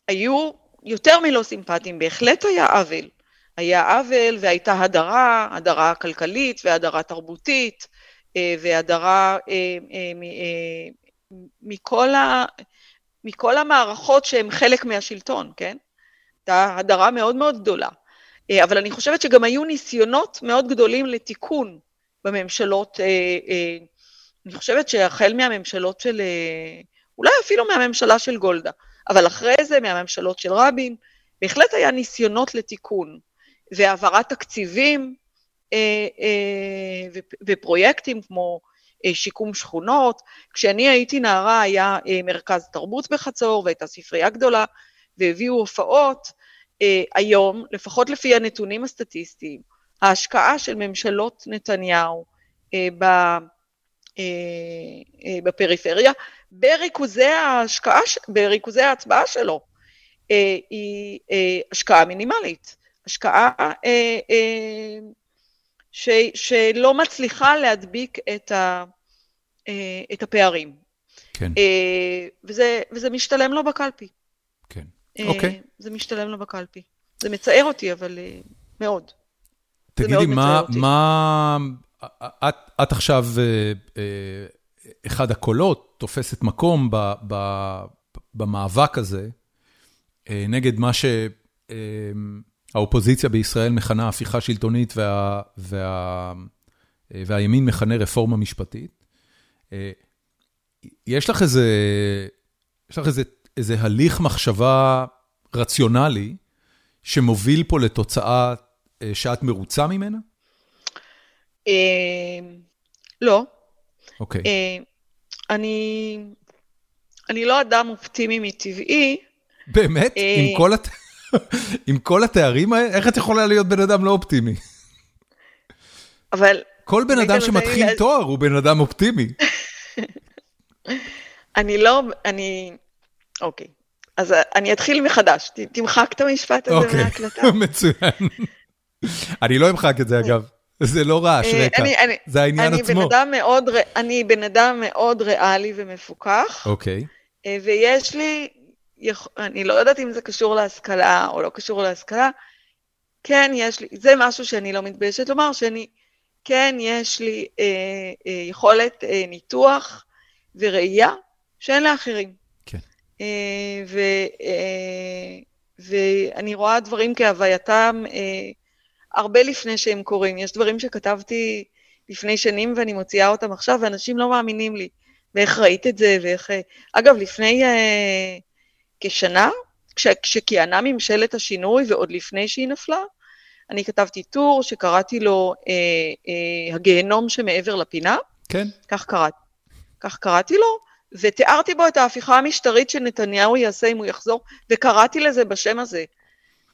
היו יותר מלא סימפטיים, בהחלט היה עוול. היה עוול והייתה הדרה, הדרה כלכלית והדרה תרבותית, אה, והדרה אה, אה, מכל, ה, מכל המערכות שהן חלק מהשלטון, כן? הייתה הדרה מאוד מאוד גדולה. אבל אני חושבת שגם היו ניסיונות מאוד גדולים לתיקון בממשלות, אני חושבת שהחל מהממשלות של, אולי אפילו מהממשלה של גולדה, אבל אחרי זה מהממשלות של רבין, בהחלט היה ניסיונות לתיקון והעברת תקציבים אה, אה, ופרויקטים כמו אה, שיקום שכונות. כשאני הייתי נערה היה מרכז תרבות בחצור והייתה ספרייה גדולה והביאו הופעות. היום, לפחות לפי הנתונים הסטטיסטיים, ההשקעה של ממשלות נתניהו בפריפריה, בריכוזי ההשקעה, בריכוזי ההצבעה שלו, היא השקעה מינימלית. השקעה ש, שלא מצליחה להדביק את, ה, אה, את הפערים. כן. אה, וזה, וזה משתלם לו בקלפי. כן, אה, אוקיי. זה משתלם לו בקלפי. זה מצער אותי, אבל מאוד. תגידי, מה, מה... את, את עכשיו אחד הקולות, תופסת מקום ב, ב, במאבק הזה נגד מה ש... האופוזיציה בישראל מכנה הפיכה שלטונית וה, וה, והימין מכנה רפורמה משפטית. יש לך איזה, יש לך איזה, איזה הליך מחשבה רציונלי שמוביל פה לתוצאה אה, שאת מרוצה ממנה? אה, לא. אוקיי. אה, אני, אני לא אדם אופטימי מטבעי. באמת? עם כל הת... עם כל התארים האלה, איך את יכולה להיות בן אדם לא אופטימי? אבל... כל בן אדם שמתחיל תואר הוא בן אדם אופטימי. אני לא, אני... אוקיי. אז אני אתחיל מחדש. תמחק את המשפט הזה אוקיי, מההקלטה. מצוין. אני לא אמחק את זה אגב. זה לא רעש אה, רקע, זה העניין עצמו. אני בן אדם מאוד ריאלי ומפוקח. אוקיי. אה, ויש לי אני לא יודעת אם זה קשור להשכלה או לא קשור להשכלה, כן יש לי, זה משהו שאני לא מתביישת לומר, שאני, כן יש לי אה, אה, יכולת אה, ניתוח וראייה שאין לאחרים. כן. אה, ו, אה, ואני רואה דברים כהווייתם אה, הרבה לפני שהם קורים. יש דברים שכתבתי לפני שנים ואני מוציאה אותם עכשיו, ואנשים לא מאמינים לי. ואיך ראית את זה, ואיך... אה, אגב, לפני... אה, כשנה, כש, כשכיהנה ממשלת השינוי ועוד לפני שהיא נפלה, אני כתבתי טור שקראתי לו אה, אה, הגיהנום שמעבר לפינה. כן. כך קראתי. כך קראתי לו, ותיארתי בו את ההפיכה המשטרית שנתניהו יעשה אם הוא יחזור, וקראתי לזה בשם הזה.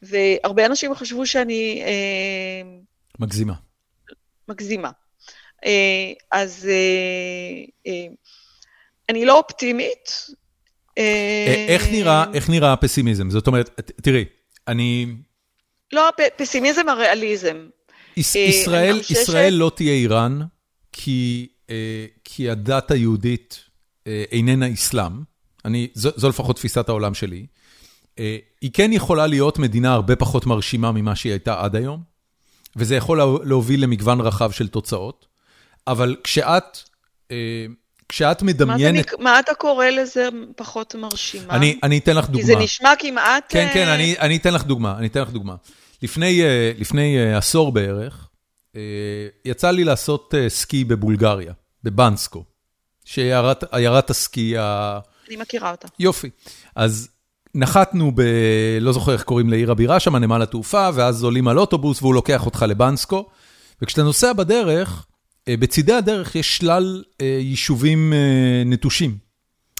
והרבה אנשים חשבו שאני... אה, מגזימה. מגזימה. אה, אז אה, אני לא אופטימית, איך נראה איך נראה הפסימיזם? זאת אומרת, תראי, אני... לא הפסימיזם, הריאליזם. ישראל ישראל לא תהיה איראן, כי כי הדת היהודית איננה אסלאם. אני, זו זו לפחות תפיסת העולם שלי. היא כן יכולה להיות מדינה הרבה פחות מרשימה ממה שהיא הייתה עד היום, וזה יכול להוביל למגוון רחב של תוצאות, אבל כשאת כשאת מדמיינת... מה אתה קורא לזה פחות מרשימה? אני אני אתן לך דוגמה. כי זה נשמע כמעט... כן, כן, אני אני אתן לך דוגמה, אני אתן לך דוגמה. לפני אה, לפני עשור בערך, יצא לי לעשות סקי בבולגריה, בבנסקו, שעיירת הסקי ה... אני מכירה אותה. יופי. אז נחתנו ב... לא זוכר איך קוראים לעיר הבירה שם, נמל התעופה, ואז עולים על אוטובוס והוא לוקח אותך לבנסקו, וכשאתה נוסע בדרך, אה, בצידי הדרך יש שלל אה, יישובים אה, נטושים.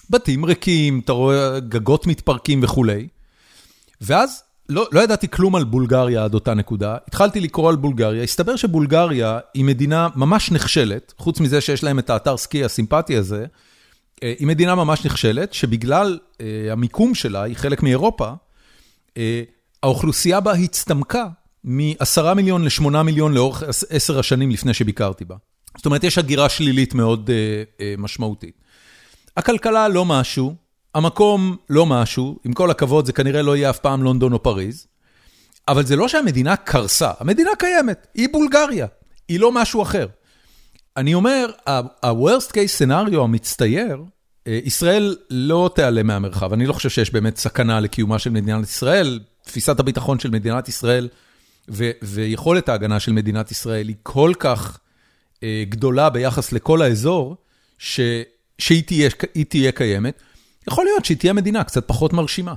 בתים ריקים, אתה רואה גגות מתפרקים וכולי. ואז לא, לא ידעתי כלום על בולגריה עד אותה נקודה, התחלתי לקרוא על בולגריה, הסתבר שבולגריה היא מדינה ממש נכשלת, חוץ מזה שיש להם את האתר סקי הסימפטי הזה, היא מדינה ממש נכשלת, שבגלל המיקום שלה, היא חלק מאירופה, האוכלוסייה בה הצטמקה מ-10 מיליון ל-8 מיליון לאורך עשר השנים לפני שביקרתי בה. זאת אומרת, יש הגירה שלילית מאוד משמעותית. הכלכלה לא משהו, המקום לא משהו, עם כל הכבוד זה כנראה לא יהיה אף פעם לונדון או פריז, אבל זה לא שהמדינה קרסה, המדינה קיימת, היא בולגריה, היא לא משהו אחר. אני אומר, ה-Worst case scenario המצטייר, אה, ישראל לא תיעלם מהמרחב, אני לא חושב שיש באמת סכנה לקיומה של מדינת ישראל, תפיסת הביטחון של מדינת ישראל ויכולת ההגנה של מדינת ישראל היא כל כך אה, גדולה ביחס לכל האזור, שהיא תהיה תהיה קיימת. יכול להיות שהיא תהיה מדינה קצת פחות מרשימה.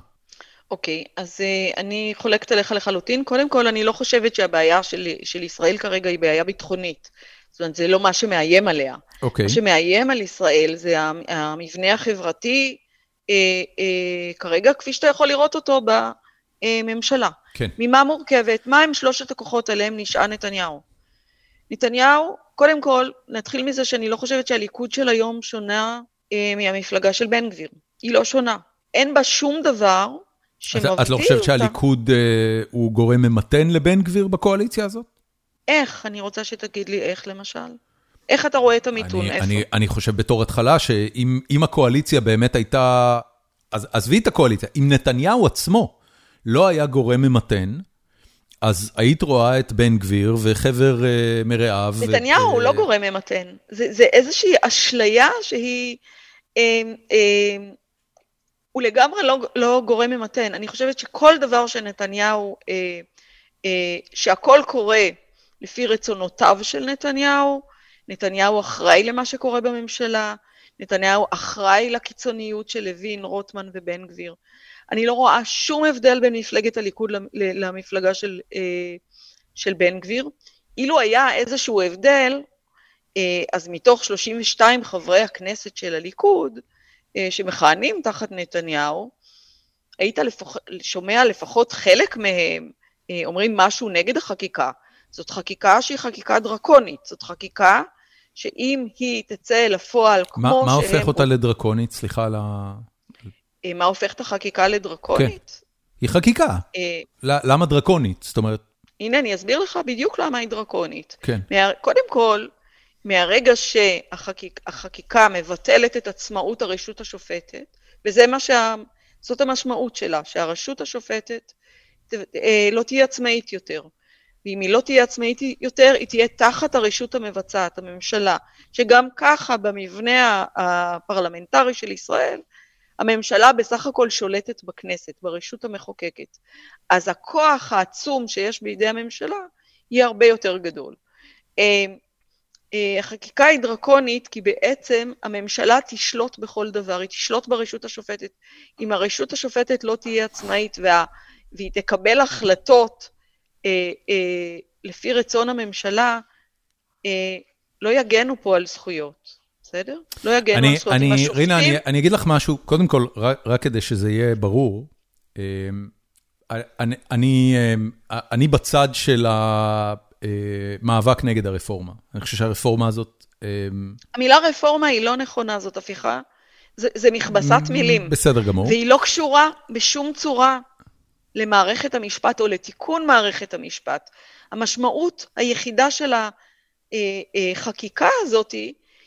אוקיי, אז uh, אני חולקת עליך לחלוטין. קודם כל, אני לא חושבת שהבעיה של, של ישראל כרגע היא בעיה ביטחונית. זאת אומרת, זה לא מה שמאיים עליה. אוקיי. מה שמאיים על ישראל זה המבנה החברתי, אה, אה, כרגע, כפי שאתה יכול לראות אותו בממשלה. כן. ממה מורכבת? מה הם שלושת הכוחות עליהם נשען נתניהו? נתניהו, קודם כל, נתחיל מזה שאני לא חושבת שהליכוד של היום שונה אה, מהמפלגה של בן גביר. היא לא שונה. אין בה שום דבר שמבדיל אותה. את לא חושבת שהליכוד אה, הוא גורם ממתן לבן גביר בקואליציה הזאת? איך? אני רוצה שתגיד לי איך, למשל. איך אתה רואה את המיתון? אני, איפה? אני, אני חושב בתור התחלה שאם הקואליציה באמת הייתה... אז עזבי את הקואליציה, אם נתניהו עצמו לא היה גורם ממתן, אז היית רואה את בן גביר וחבר uh, מרעיו. נתניהו הוא לא גורם ממתן. זה, זה איזושהי אשליה שהיא... אה, אה, הוא לגמרי לא, לא גורם ממתן. אני חושבת שכל דבר שנתניהו, אה, אה, שהכל קורה לפי רצונותיו של נתניהו, נתניהו אחראי למה שקורה בממשלה, נתניהו אחראי לקיצוניות של לוין, רוטמן ובן גביר. אני לא רואה שום הבדל בין מפלגת הליכוד למפלגה של, אה, של בן גביר. אילו היה איזשהו הבדל, אה, אז מתוך 32 חברי הכנסת של הליכוד, אה, שמכהנים תחת נתניהו, היית לפח, שומע לפחות חלק מהם אומרים משהו נגד החקיקה. זאת חקיקה שהיא חקיקה דרקונית, זאת חקיקה שאם היא תצא לפועל כמו שהם... מה הופך אותה לדרקונית? סליחה על ה... אה, מה הופך את החקיקה לדרקונית? כן, היא חקיקה. אה, למה דרקונית? זאת אומרת... הנה, אני אסביר לך בדיוק למה היא דרקונית. כן. קודם כל, מהרגע שהחקיקה מבטלת את עצמאות הרשות השופטת, וזה מה שה... זאת המשמעות שלה, שהרשות השופטת אה, לא תהיה עצמאית יותר. ואם היא לא תהיה עצמאית יותר, היא תהיה תחת הרשות המבצעת, הממשלה, שגם ככה במבנה הפרלמנטרי של ישראל, הממשלה בסך הכל שולטת בכנסת, ברשות המחוקקת. אז הכוח העצום שיש בידי הממשלה יהיה הרבה יותר גדול. אה, אה, החקיקה היא דרקונית כי בעצם הממשלה תשלוט בכל דבר, היא תשלוט ברשות השופטת. אם הרשות השופטת לא תהיה עצמאית וה, והיא תקבל החלטות לפי רצון הממשלה, אה, לא יגנו פה על זכויות, בסדר? לא יגנו אני, על זכויות. אני, השופטים... רינה, אני, אני אגיד לך משהו, קודם כל, רק, רק כדי שזה יהיה ברור, אה, אני, אני, אה, אני בצד של המאבק נגד הרפורמה. אני חושב שהרפורמה הזאת... המילה רפורמה היא לא נכונה, זאת הפיכה. זה, זה מכבסת מילים. בסדר גמור. והיא לא קשורה בשום צורה למערכת המשפט או לתיקון מערכת המשפט. המשמעות היחידה של החקיקה הזאת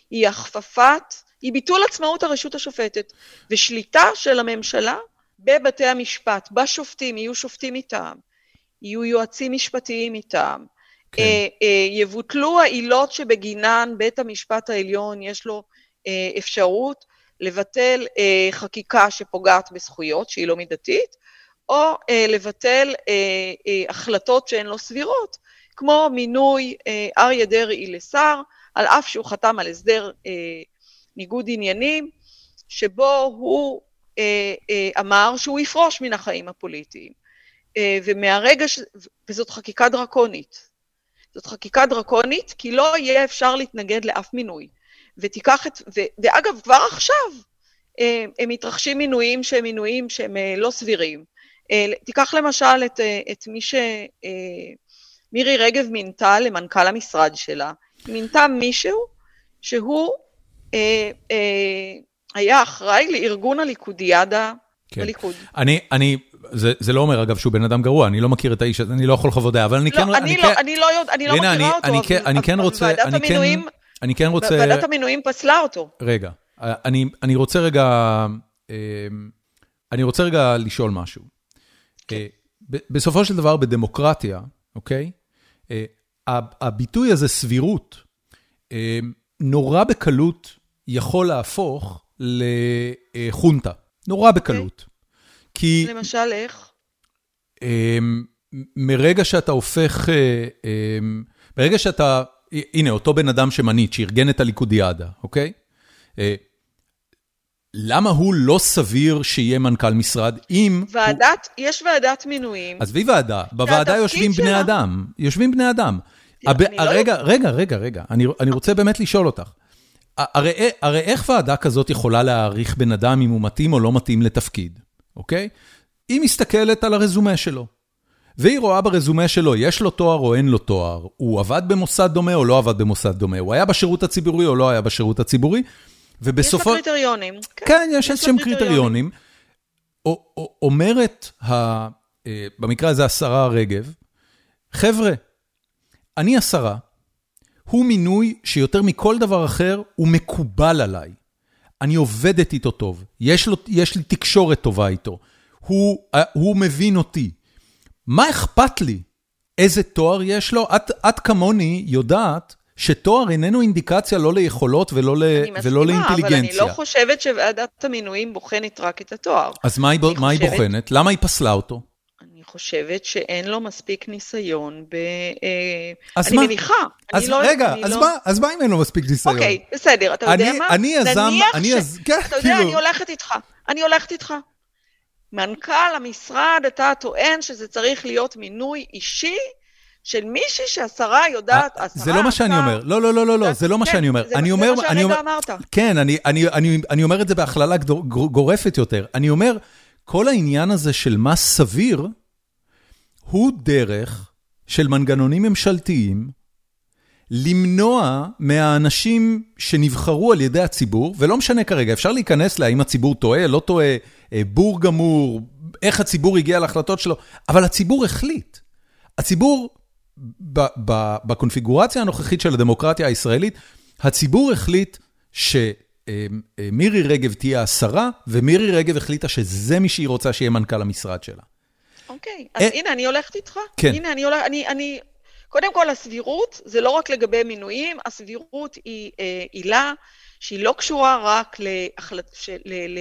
היא הכפפת, היא ביטול עצמאות הרשות השופטת ושליטה של הממשלה בבתי המשפט, בשופטים, יהיו שופטים מטעם, יהיו יועצים משפטיים מטעם, כן. אה, אה, יבוטלו העילות שבגינן בית המשפט העליון יש לו אה, אפשרות לבטל חקיקה שפוגעת בזכויות, שהיא לא מידתית, או אה, לבטל אה, אה, החלטות שהן לא סבירות, כמו מינוי אה, אריה דרעי לשר, על אף שהוא חתם על הסדר אה, ניגוד עניינים, שבו הוא אה, אה, אמר שהוא יפרוש מן החיים הפוליטיים. אה, ומהרגע, ש... וזאת חקיקה דרקונית. זאת חקיקה דרקונית, כי לא יהיה אפשר להתנגד לאף מינוי. ותיקח את, ו, ואגב, כבר עכשיו אה, הם מתרחשים מינויים שהם מינויים שהם אה, לא סבירים. אה, תיקח למשל את, אה, את מי שמירי אה, רגב מינתה למנכ"ל המשרד שלה. היא מינתה מישהו שהוא אה, אה, היה אחראי לארגון הליכודיאדה כן. בליכוד. אני, אני, זה, זה לא אומר אגב שהוא בן אדם גרוע, אני לא מכיר את האיש הזה, אני לא יכול לחוות דעה, אבל אני לא, כן... אני, אני, לא, כן, אני לא, יודע, אני לא מכירה אני, אותו, אני, כן, אני כן רוצה... ועדת אני המינויים, כן, אני כן רוצה... ועדת המינויים פסלה אותו. רגע, אני, אני רוצה רגע... אני רוצה רגע לשאול משהו. כן. בסופו של דבר בדמוקרטיה, אוקיי? הביטוי הזה, סבירות, נורא בקלות יכול להפוך לחונטה. נורא בקלות. כי... למשל, איך? מרגע שאתה הופך, ברגע שאתה, הנה, אותו בן אדם שמנית, שארגן את הליכודיאדה, אוקיי? למה הוא לא סביר שיהיה מנכ"ל משרד אם... ועדת, הוא... יש ועדת מינויים. עזבי ועדה, בוועדה יושבים שלה... בני אדם, יושבים בני אדם. הב... לא רגע, לא... רגע, רגע, רגע, אני, אני רוצה באמת לשאול אותך. הרי, הרי איך ועדה כזאת יכולה להעריך בן אדם אם הוא מתאים או לא מתאים לתפקיד, אוקיי? היא מסתכלת על הרזומה שלו. והיא רואה ברזומה שלו, יש לו תואר או אין לו תואר, הוא עבד במוסד דומה או לא עבד במוסד דומה, הוא היה בשירות הציבורי או לא היה בשירות הציבורי, ובסופו... יש לה קריטריונים. כן, כן יש איזשהם קריטריונים. אומרת, ה... אה, במקרה הזה השרה רגב, חבר'ה, אני השרה, הוא מינוי שיותר מכל דבר אחר הוא מקובל עליי. אני עובדת איתו טוב, יש, לו, יש לי תקשורת טובה איתו, הוא, אה, הוא מבין אותי. מה אכפת לי איזה תואר יש לו? את, את כמוני יודעת שתואר איננו אינדיקציה לא ליכולות ולא, ל, ולא לאינטליגנציה. אני מסכימה, אבל אני לא חושבת שוועדת המינויים בוחנת רק את התואר. אז מה היא, מה חושבת... היא בוחנת? למה היא פסלה אותו? אני חושבת שאין לו מספיק ניסיון ב... אה, אז אני מה? מניחה. אז אני לא, רגע, אני אז, לא... מה, אז מה אם אין לו מספיק ניסיון? אוקיי, בסדר, אתה יודע אני, מה? אני יזם, אני יזם, כן, אתה יודע, כאילו... אני הולכת איתך, אני הולכת איתך. מנכ"ל המשרד, אתה טוען שזה צריך להיות מינוי אישי של מישהי שהשרה יודעת, אה, השרה... זה לא מה שאני אומר. לא, לא, לא, לא, לא, זה לא מה כן, שאני אומר. זה מה שהרגע אמרת. כן, אני אומר את זה בהכללה גורפת יותר. אני אומר, כל העניין הזה של מה סביר, הוא דרך של מנגנונים ממשלתיים למנוע מהאנשים שנבחרו על ידי הציבור, ולא משנה כרגע, אפשר להיכנס להאם הציבור טועה, לא טועה, אה, בור גמור, איך הציבור הגיע להחלטות שלו, אבל הציבור החליט. הציבור, בקונפיגורציה הנוכחית של הדמוקרטיה הישראלית, הציבור החליט שמירי רגב תהיה השרה, ומירי רגב החליטה שזה מי שהיא רוצה שיהיה מנכ"ל המשרד שלה. אוקיי, אז אה, הנה, אני הולכת איתך. כן. הנה, אני הולכת, אני... קודם כל, הסבירות זה לא רק לגבי מינויים, הסבירות היא אה, עילה שהיא לא קשורה רק להחלט, ש, ל, ל,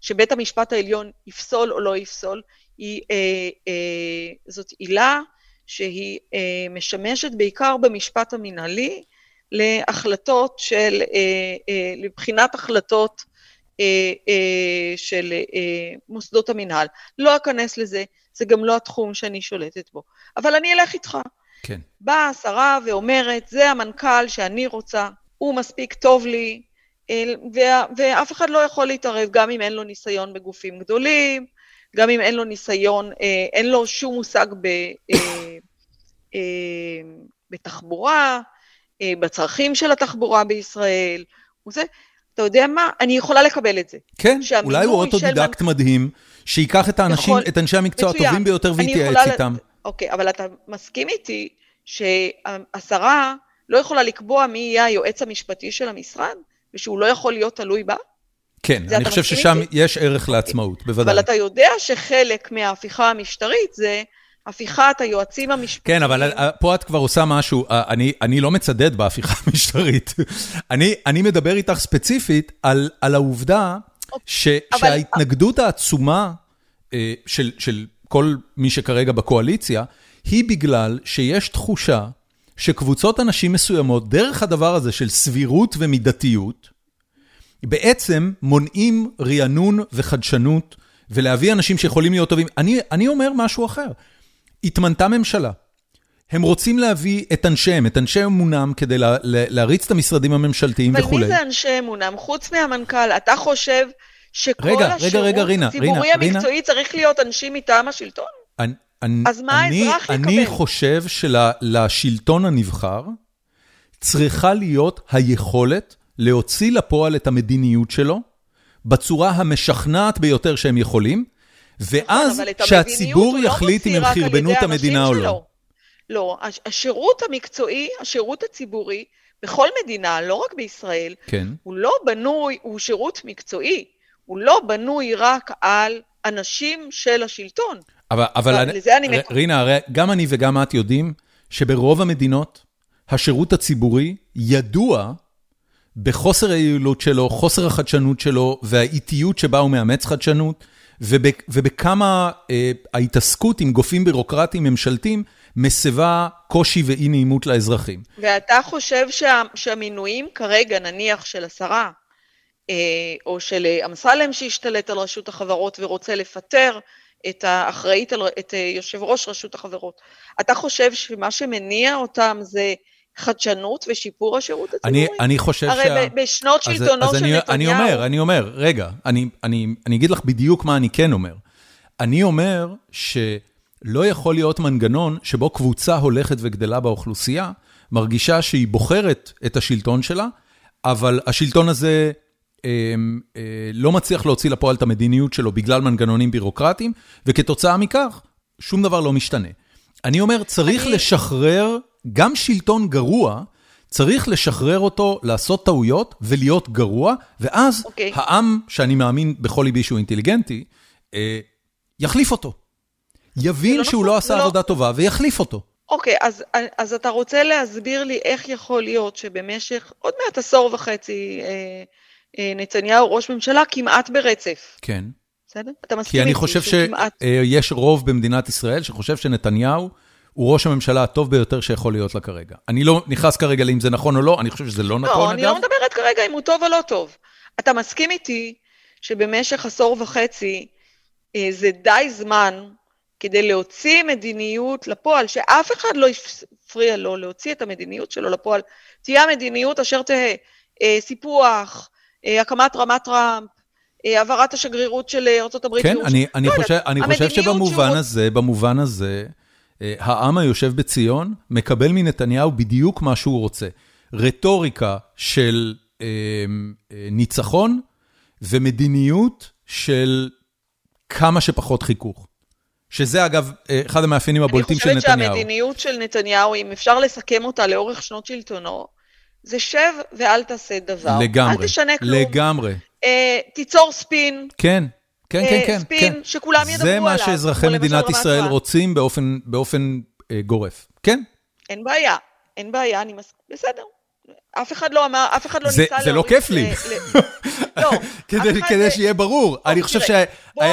שבית המשפט העליון יפסול או לא יפסול, היא, אה, אה, זאת עילה שהיא אה, משמשת בעיקר במשפט המינהלי להחלטות של, אה, אה, לבחינת החלטות של מוסדות המינהל. לא אכנס לזה, זה גם לא התחום שאני שולטת בו. אבל אני אלך איתך. כן. באה השרה ואומרת, זה המנכ"ל שאני רוצה, הוא מספיק טוב לי, ואף אחד לא יכול להתערב, גם אם אין לו ניסיון בגופים גדולים, גם אם אין לו ניסיון, אה, אין לו שום מושג ב, אה, אה, בתחבורה, בצרכים של התחבורה בישראל, וזה, אתה יודע מה? אני יכולה לקבל את זה. כן, אולי הוא אוטודידקט מנ... מדהים, שייקח את האנשים, יכול... את אנשי המקצוע הטובים ביותר ויתייעץ איתם. אוקיי, אבל אתה מסכים איתי שהשרה לא יכולה לקבוע מי יהיה היועץ המשפטי של המשרד, ושהוא לא יכול להיות תלוי בה? כן, אני חושב ששם? יש ערך לעצמאות, בוודאי. אבל אתה יודע שחלק מההפיכה המשטרית זה הפיכת היועצים המשפטיים. כן, אבל פה את כבר עושה משהו, אני, אני לא מצדד בהפיכה המשטרית. אני, אני מדבר איתך ספציפית על, על העובדה ש, אבל... שההתנגדות העצומה אה, של, של כל מי שכרגע בקואליציה, היא בגלל שיש תחושה שקבוצות אנשים מסוימות, דרך הדבר הזה של סבירות ומידתיות, בעצם מונעים רענון וחדשנות, ולהביא אנשים שיכולים להיות טובים. אני, אני אומר משהו אחר. התמנתה ממשלה. הם רוצים להביא את אנשיהם, את אנשי אמונם, כדי לה, לה, להריץ את המשרדים הממשלתיים אבל וכולי. אבל מי זה אנשי אמונם? חוץ מהמנכ"ל, אתה חושב שכל רגע, השירות רגע, רגע, רינה, הציבורי רינה, המקצועי רינה, צריך להיות אנשים מטעם השלטון? אני, אז מה האזרח יקבל? אני חושב שלשלטון הנבחר צריכה להיות היכולת להוציא לפועל את המדיניות שלו בצורה המשכנעת ביותר שהם יכולים, ואז נכון, שהציבור לא יחליט אם הם חרבנו את המדינה או לא. לא, השירות המקצועי, השירות הציבורי, בכל מדינה, לא רק בישראל, כן. הוא לא בנוי, הוא שירות מקצועי, הוא לא בנוי רק על אנשים של השלטון. אבל, אבל אני, לזה אני... רינה, הרי גם אני וגם את יודעים שברוב המדינות השירות הציבורי ידוע בחוסר היעילות שלו, חוסר החדשנות שלו והאיטיות שבה הוא מאמץ חדשנות, ובכמה אה, ההתעסקות עם גופים בירוקרטיים ממשלתיים מסבה קושי ואי נעימות לאזרחים. ואתה חושב שה, שהמינויים כרגע, נניח של השרה, או של אמסלם שהשתלט על רשות החברות ורוצה לפטר את האחראית, את יושב ראש רשות החברות. אתה חושב שמה שמניע אותם זה חדשנות ושיפור השירות הציבורי? אני, אני חושב הרי שה... הרי בשנות שלטונו אז של אני, נתניהו... אני אומר, אני אומר, רגע, אני, אני, אני אגיד לך בדיוק מה אני כן אומר. אני אומר שלא יכול להיות מנגנון שבו קבוצה הולכת וגדלה באוכלוסייה, מרגישה שהיא בוחרת את השלטון שלה, אבל השלטון הזה אה, אה, לא מצליח להוציא לפועל את המדיניות שלו בגלל מנגנונים בירוקרטיים, וכתוצאה מכך, שום דבר לא משתנה. אני אומר, צריך אני- לשחרר גם שלטון גרוע, צריך לשחרר אותו, לעשות טעויות ולהיות גרוע, ואז אוקיי. העם, שאני מאמין בכל ליבי שהוא אינטליגנטי, אה, יחליף אותו. יבין לא שהוא נכון, לא עשה לא- עבודה טובה ויחליף אותו. אוקיי, אז, אז אתה רוצה להסביר לי איך יכול להיות שבמשך עוד מעט עשור וחצי אה, אה, נתניהו ראש ממשלה כמעט ברצף, כן. בסדר? אתה מסכים כי אני איתי חושב שהוא כמעט... שיש רוב במדינת ישראל שחושב שנתניהו הוא ראש הממשלה הטוב ביותר שיכול להיות לה כרגע. אני לא נכנס כרגע לאם זה נכון או לא, אני חושב שזה לא נכון, לא, אני אגב. לא מדברת כרגע אם הוא טוב או לא טוב. אתה מסכים איתי שבמשך עשור וחצי אה, זה די זמן כדי להוציא מדיניות לפועל, שאף אחד לא יפריע לו להוציא את המדיניות שלו לפועל. תהיה המדיניות אשר תהא, אה, סיפוח, אה, הקמת רמת טראמפ, העברת השגרירות של ארה"ב. כן, אני, אני, לא חושב, אני חושב שבמובן שהוא- הזה, במובן הזה, העם היושב בציון מקבל מנתניהו בדיוק מה שהוא רוצה. רטוריקה של אה, אה, ניצחון ומדיניות של כמה שפחות חיכוך. שזה אגב אה, אחד המאפיינים הבולטים של אני חושבת נתניהו. שהמדיניות של נתניהו, אם אפשר לסכם אותה לאורך שנות שלטונו, זה שב ואל תעשה דבר. לגמרי, אל תשנה כלום. לגמרי. אה, תיצור ספין. כן, כן, אה, כן, כן. ספין כן. שכולם ידברו זה מה עליו, שאזרחי מדינת ישראל. רוצים באופן, באופן אה, גורף. כן, אין בעיה, אין בעיה, אני מס... בסדר. אף אחד לא אמר, אף אחד לא זה- ניסה זה לא כיף לי. ל- לא, כדי, זה- שיהיה ברור. אני חושב שהיה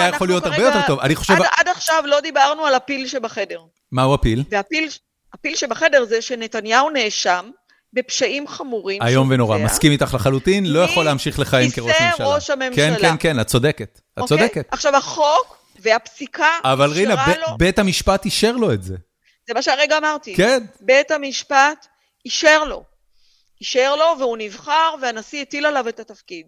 יכול להיות הרבה יותר טוב. אני חושב... עד, עד עכשיו לא דיברנו על הפיל שבחדר. מהו הפיל? והפיל הפיל שבחדר זה שנתניהו נאשם בפשעים חמורים. איום ונורא. מסכים איתך לחלוטין, לא יכול להמשיך לכהן כראש כיסא ממשלה. ראש הממשלה. כן, כן, כן, את צודקת. את אוקיי? צודקת. עכשיו, החוק והפסיקה אבל רינה, אפשרה ב- לו, בית המשפט אישר לו את זה. זה מה שהרגע אמרתי. כן. בית המשפט אישר לו. אישר לו והוא נבחר והנשיא הטיל עליו את התפקיד.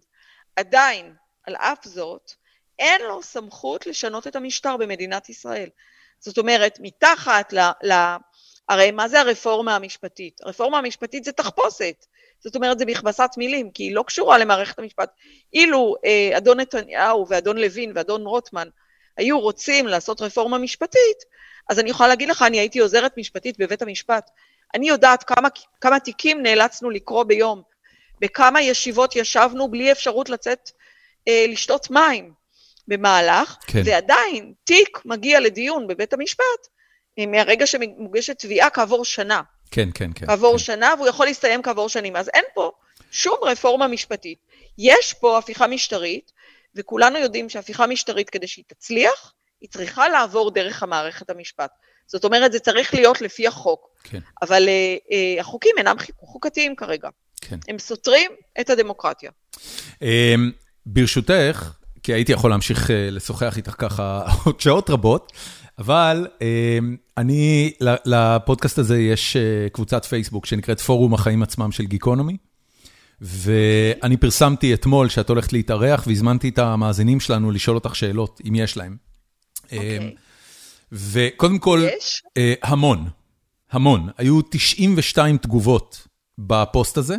עדיין, על אף זאת, אין לו סמכות לשנות את המשטר במדינת ישראל. זאת אומרת, מתחת ל... ל הרי מה זה הרפורמה המשפטית? הרפורמה המשפטית זה תחפושת. זאת אומרת, זה מכבסת מילים, כי היא לא קשורה למערכת המשפט. אילו אה, אדון נתניהו ואדון לוין ואדון רוטמן היו רוצים לעשות רפורמה משפטית, אז אני יכולה להגיד לך, אני הייתי עוזרת משפטית בבית המשפט. אני יודעת כמה, כמה תיקים נאלצנו לקרוא ביום, בכמה ישיבות ישבנו בלי אפשרות לצאת אה, לשתות מים במהלך, כן. ועדיין תיק מגיע לדיון בבית המשפט מהרגע שמוגשת תביעה כעבור שנה. כן, כן, כן. כעבור כן. שנה, והוא יכול להסתיים כעבור שנים. אז אין פה שום רפורמה משפטית. יש פה הפיכה משטרית, וכולנו יודעים שהפיכה משטרית, כדי שהיא תצליח, היא צריכה לעבור דרך המערכת המשפט. זאת אומרת, זה צריך להיות לפי החוק. כן, אבל אה, אה, החוקים אינם חוק- חוקתיים כרגע. כן. הם סותרים את הדמוקרטיה. אמ, ברשותך, כי הייתי יכול להמשיך אה, לשוחח איתך ככה עוד שעות רבות, אבל אמ, אני, לפודקאסט הזה יש אה, קבוצת פייסבוק שנקראת פורום החיים עצמם של גיקונומי, ואני פרסמתי אתמול שאת הולכת להתארח והזמנתי את המאזינים שלנו לשאול אותך שאלות, אם יש להם. אמ, אוקיי. וקודם כל, יש? אה, המון, המון. היו 92 תגובות בפוסט הזה.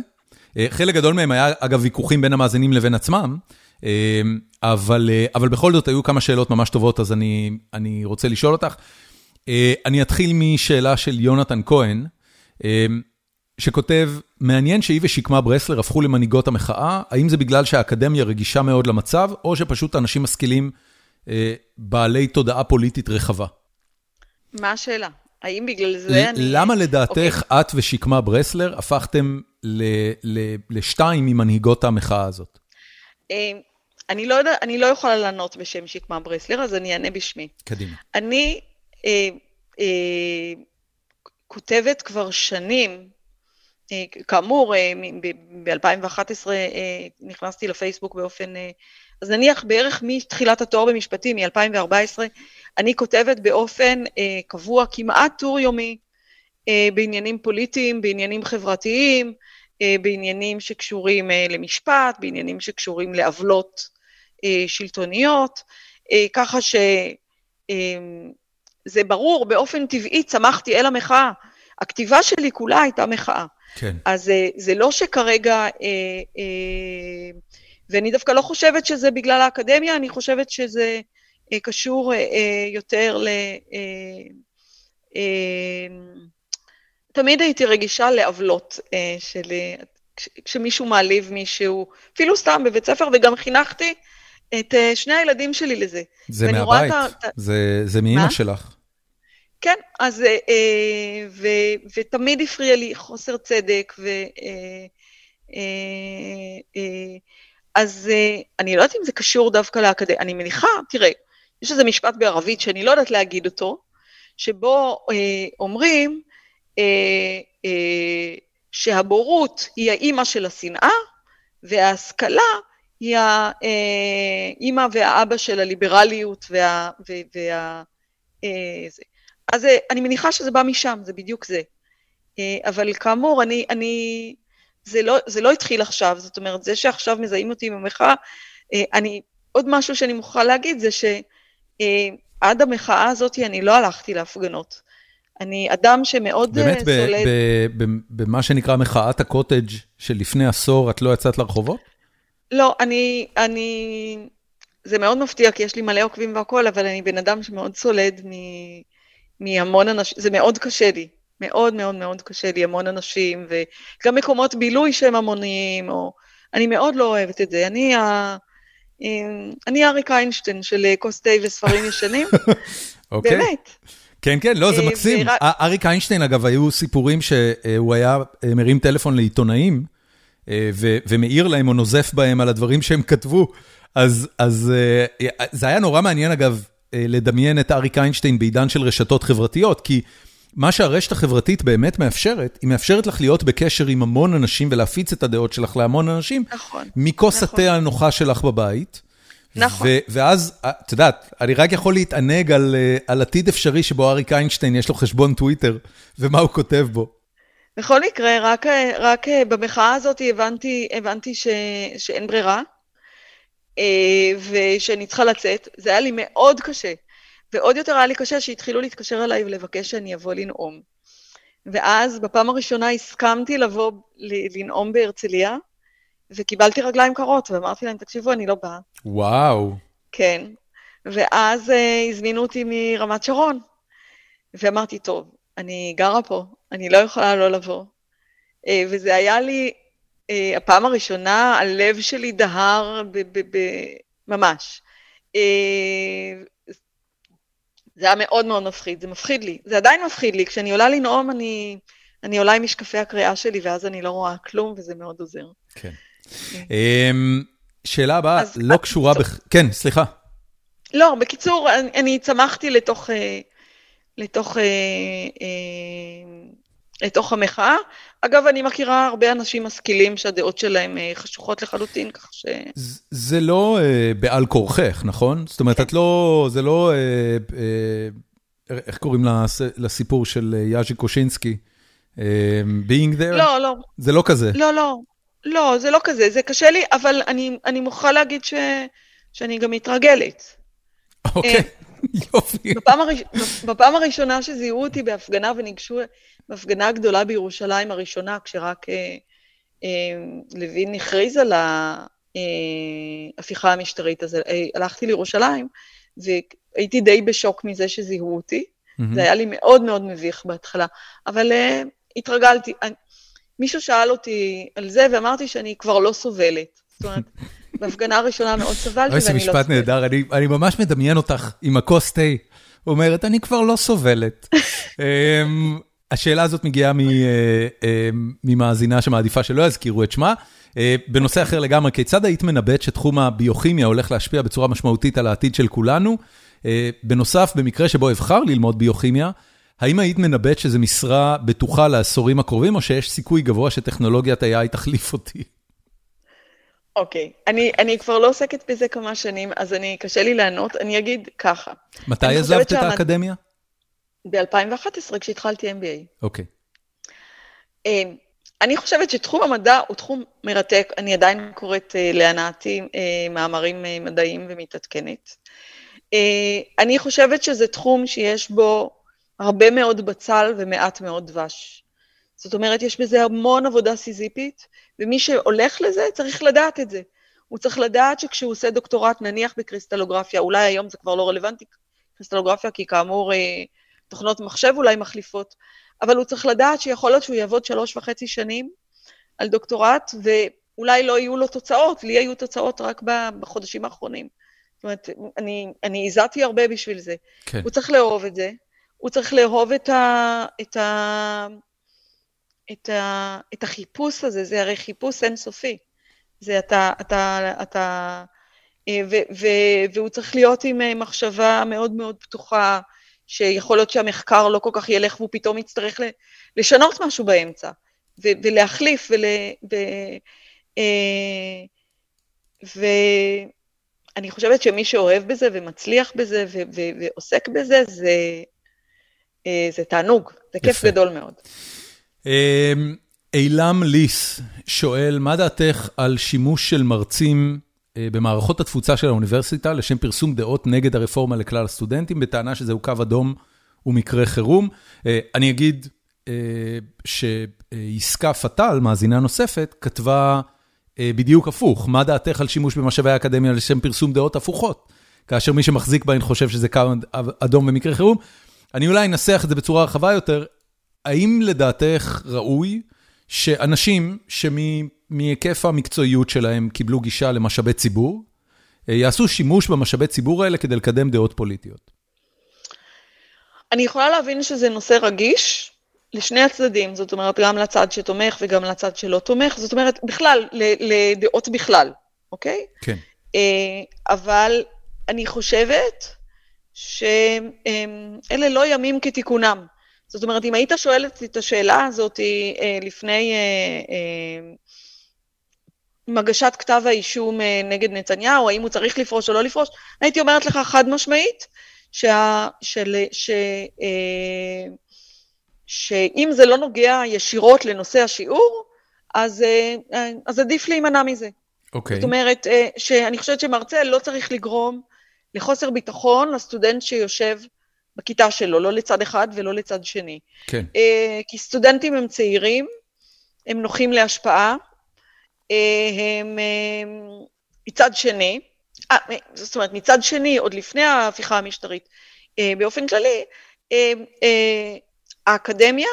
אה, חלק גדול מהם היה, אגב, ויכוחים בין המאזינים לבין עצמם, אה, אבל, אה, אבל בכל זאת היו כמה שאלות ממש טובות, אז אני, אני רוצה לשאול אותך. אה, אני אתחיל משאלה של יונתן כהן, אה, שכותב, מעניין שהיא ושקמה ברסלר הפכו למנהיגות המחאה, האם זה בגלל שהאקדמיה רגישה מאוד למצב, או שפשוט אנשים משכילים אה, בעלי תודעה פוליטית רחבה? מה השאלה? האם בגלל זה אני... למה לדעתך אוקיי. את ושקמה ברסלר הפכתם ל- ל- לשתיים ממנהיגות המחאה הזאת? אני לא, יודע, אני לא יכולה לענות בשם שקמה ברסלר, אז אני אענה בשמי. קדימה. אני כותבת כבר שנים כאמור, ב-2011 נכנסתי לפייסבוק באופן, אז נניח בערך מתחילת התואר במשפטים, מ-2014, אני כותבת באופן קבוע כמעט טור יומי בעניינים פוליטיים, בעניינים חברתיים, בעניינים שקשורים למשפט, בעניינים שקשורים לעוולות שלטוניות, ככה שזה ברור, באופן טבעי צמחתי אל המחאה. הכתיבה שלי כולה הייתה מחאה. כן. אז זה לא שכרגע, אה, אה, ואני דווקא לא חושבת שזה בגלל האקדמיה, אני חושבת שזה אה, קשור אה, יותר ל... אה, אה, תמיד הייתי רגישה לעוולות אה, של... כשמישהו מעליב מישהו, אפילו סתם בבית ספר, וגם חינכתי את שני הילדים שלי לזה. זה מהבית, את... זה, זה מאימא שלך. כן, אז, uh, ו, ותמיד הפריע לי חוסר צדק, ו... Uh, uh, uh, אז uh, אני לא יודעת אם זה קשור דווקא לאקדמיה, אני מניחה, תראה, יש איזה משפט בערבית שאני לא יודעת להגיד אותו, שבו uh, אומרים uh, uh, שהבורות היא האימא של השנאה, וההשכלה היא האימא והאבא של הליברליות וה... וה, וה אה. אז אה, אני מניחה שזה בא משם, זה בדיוק זה. אה, אבל כאמור, אני, אני, זה, לא, זה לא התחיל עכשיו, זאת אומרת, זה שעכשיו מזהים אותי עם המחאה, אני, עוד משהו שאני מוכרחה להגיד זה שעד המחאה הזאת אני לא הלכתי להפגנות. אני אדם שמאוד באמת, סולד... באמת, במה שנקרא מחאת הקוטג' שלפני עשור את לא יצאת לרחובות? לא, אני, אני, זה מאוד מפתיע, כי יש לי מלא עוקבים והכול, אבל אני בן אדם שמאוד סולד מ, מהמון אנשים, זה מאוד קשה לי, מאוד מאוד מאוד קשה לי, המון אנשים, וגם מקומות בילוי שהם המוניים, או... אני מאוד לא אוהבת את זה. אני ה... אני אריק איינשטיין של כוס תה וספרים ישנים, אוקיי. באמת. כן, כן, לא, זה אה, מקסים. אריק איינשטיין, אגב, היו סיפורים שהוא היה אה, מרים טלפון לעיתונאים, אה, ומעיר להם או נוזף בהם על הדברים שהם כתבו. אז אז אה, זה היה נורא מעניין, אגב, אה, לדמיין את אריק איינשטיין בעידן של רשתות חברתיות, כי מה שהרשת החברתית באמת מאפשרת, היא מאפשרת לך להיות בקשר עם המון אנשים ולהפיץ את הדעות שלך להמון אנשים, נכון, מכוס התה נכון. הנוחה שלך בבית. נכון. ואז, את יודעת, אני רק יכול להתענג על, על עתיד אפשרי שבו אריק איינשטיין יש לו חשבון טוויטר, ומה הוא כותב בו. בכל מקרה, רק, רק במחאה הזאת הבנתי, הבנתי ש, שאין ברירה, אה, ושאני צריכה לצאת. זה היה לי מאוד קשה. ועוד יותר היה לי קשה שהתחילו להתקשר אליי ולבקש שאני אבוא לנאום. ואז בפעם הראשונה הסכמתי לבוא לנאום בהרצליה, וקיבלתי רגליים קרות, ואמרתי להם, תקשיבו, אני לא באה. וואו. כן. ואז uh, הזמינו אותי מרמת שרון, ואמרתי, טוב, אני גרה פה, אני לא יכולה לא לבוא. Uh, וזה היה לי, uh, הפעם הראשונה, הלב שלי דהר ממש. Uh, זה היה מאוד מאוד מפחיד, זה מפחיד לי, זה עדיין מפחיד לי, כשאני עולה לנאום אני, אני עולה עם משקפי הקריאה שלי ואז אני לא רואה כלום וזה מאוד עוזר. כן. אמ, שאלה הבאה, לא קשורה ב... כן, סליחה. לא, בקיצור, אני צמחתי לתוך לתוך, אה, אה, לתוך המחאה. אגב, אני מכירה הרבה אנשים משכילים שהדעות שלהם אה, חשוכות לחלוטין, כך ש... זה לא אה, בעל כורכך, נכון? זאת אומרת, כן. את לא, זה לא, אה, איך קוראים לס, לסיפור של יאז'י קושינסקי? being there? לא, לא. זה לא כזה. לא, לא. לא, זה לא כזה, זה קשה לי, אבל אני, אני מוכרחה להגיד ש, שאני גם מתרגלת. אוקיי. Okay. יופי. בפעם, הראש... בפעם הראשונה שזיהו אותי בהפגנה וניגשו, בהפגנה הגדולה בירושלים הראשונה, כשרק אה, אה, לוין הכריז על ההפיכה המשטרית, אז אה, הלכתי לירושלים, והייתי די בשוק מזה שזיהו אותי. Mm-hmm. זה היה לי מאוד מאוד מביך בהתחלה, אבל אה, התרגלתי. אני, מישהו שאל אותי על זה, ואמרתי שאני כבר לא סובלת. זאת אומרת, בהפגנה הראשונה מאוד סבלתי ואני לא סובלת. איזה משפט נהדר, אני ממש מדמיין אותך עם הכוס תה, אומרת, אני כבר לא סובלת. השאלה הזאת מגיעה אה, אמ, ממאזינה שמעדיפה שלא יזכירו את שמה. אה, בנושא אחר לגמרי, כיצד היית מנבט שתחום הביוכימיה הולך להשפיע בצורה משמעותית על העתיד של כולנו? אה, בנוסף, במקרה שבו אבחר ללמוד ביוכימיה, האם היית מנבאת שזו משרה בטוחה לעשורים הקרובים, או שיש סיכוי גבוה שטכנולוגיית AI תחליף אותי? אוקיי, okay. אני, אני כבר לא עוסקת בזה כמה שנים, אז אני, קשה לי לענות, אני אגיד ככה. מתי עזבת את האקדמיה? ב-2011, כשהתחלתי MBA. אוקיי. Okay. אמ, אני חושבת שתחום המדע הוא תחום מרתק, אני עדיין קוראת uh, להנאתי uh, מאמרים uh, מדעיים ומתעדכנת. אני חושבת שזה תחום שיש בו הרבה מאוד בצל ומעט מאוד דבש. זאת אומרת, יש בזה המון עבודה סיזיפית, ומי שהולך לזה צריך לדעת את זה. הוא צריך לדעת שכשהוא עושה דוקטורט, נניח בקריסטלוגרפיה, אולי היום זה כבר לא רלוונטי, קריסטלוגרפיה, כי כאמור, תוכנות מחשב אולי מחליפות, אבל הוא צריך לדעת שיכול להיות שהוא יעבוד שלוש וחצי שנים על דוקטורט, ואולי לא יהיו לו תוצאות, לי היו תוצאות רק בחודשים האחרונים. זאת אומרת, אני, אני הזעתי הרבה בשביל זה. כן. הוא צריך לאהוב את זה, הוא צריך לאהוב את, ה, את, ה, את, ה, את החיפוש הזה, זה הרי חיפוש אינסופי. זה אתה, אתה, אתה, אה, ו, ו, והוא צריך להיות עם אה, מחשבה מאוד מאוד פתוחה, שיכול להיות שהמחקר לא כל כך ילך והוא פתאום יצטרך לשנות משהו באמצע, ו- ולהחליף, ול... ו... אה, ואני חושבת שמי שאוהב בזה ומצליח בזה ו- ו- ועוסק בזה, זה, אה, זה תענוג, זה כיף יפה. גדול מאוד. אמ, אילם ליס שואל, מה דעתך על שימוש של מרצים אה, במערכות התפוצה של האוניברסיטה לשם פרסום דעות נגד הרפורמה לכלל הסטודנטים, בטענה שזהו קו אדום ומקרה חירום. אה, אני אגיד אה, שיסקה פטל, מאזינה נוספת, כתבה בדיוק הפוך, מה דעתך על שימוש במשאבי האקדמיה לשם פרסום דעות הפוכות, כאשר מי שמחזיק בהן חושב שזה קו אדום ומקרה חירום. אני אולי אנסח את זה בצורה רחבה יותר, האם לדעתך ראוי שאנשים שמהיקף המקצועיות שלהם קיבלו גישה למשאבי ציבור, אה, יעשו שימוש במשאבי ציבור האלה כדי לקדם דעות פוליטיות. אני יכולה להבין שזה נושא רגיש לשני הצדדים, זאת אומרת, גם לצד שתומך וגם לצד שלא תומך, זאת אומרת, בכלל, לדעות בכלל, אוקיי? כן. אה, אבל אני חושבת שאלה לא ימים כתיקונם. זאת אומרת, אם היית שואל את השאלה הזאת אה, לפני אה, אה, עם הגשת כתב האישום נגד נתניהו, האם הוא צריך לפרוש או לא לפרוש, הייתי אומרת לך חד משמעית, שה, של, ש, שאם זה לא נוגע ישירות לנושא השיעור, אז, אז עדיף להימנע מזה. אוקיי. Okay. זאת אומרת, שאני חושבת שמרצה לא צריך לגרום לחוסר ביטחון לסטודנט שיושב בכיתה שלו, לא לצד אחד ולא לצד שני. כן. Uh, כי סטודנטים הם צעירים, הם נוחים להשפעה, uh, הם uh, מצד שני, uh, זאת אומרת, מצד שני, עוד לפני ההפיכה המשטרית, uh, באופן כללי, uh, uh, האקדמיה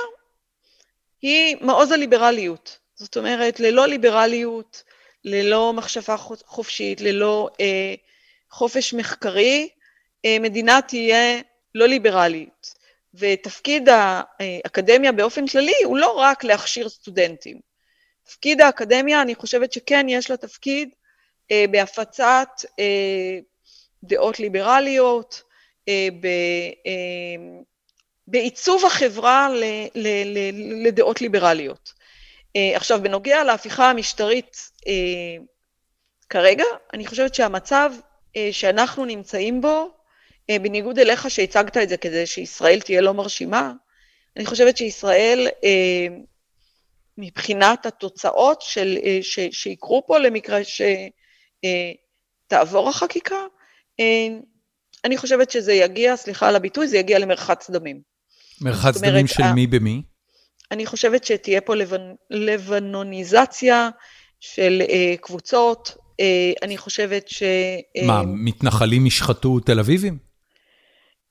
היא מעוז הליברליות. זאת אומרת, ללא ליברליות, ללא מחשבה חופשית, ללא uh, חופש מחקרי, uh, מדינה תהיה לא ליברלית. ותפקיד האקדמיה באופן כללי הוא לא רק להכשיר סטודנטים. תפקיד האקדמיה, אני חושבת שכן יש לה תפקיד אה, בהפצת אה, דעות ליברליות, אה, ב, אה, בעיצוב החברה ל, ל, ל, לדעות ליברליות. אה, עכשיו, בנוגע להפיכה המשטרית אה, כרגע, אני חושבת שהמצב אה, שאנחנו נמצאים בו אה, בניגוד אליך שהצגת את זה כדי שישראל תהיה לא מרשימה, אני חושבת שישראל, אה, מבחינת התוצאות של, אה, ש, שיקרו פה למקרה שתעבור החקיקה, אני חושבת שזה יגיע, סליחה על הביטוי, זה יגיע למרחץ דמים. מרחץ אומרת, דמים של מי במי? אני חושבת שתהיה פה לבנ... לבנוניזציה של קבוצות, אני חושבת ש... מה, מתנחלים ישחטו תל אביבים?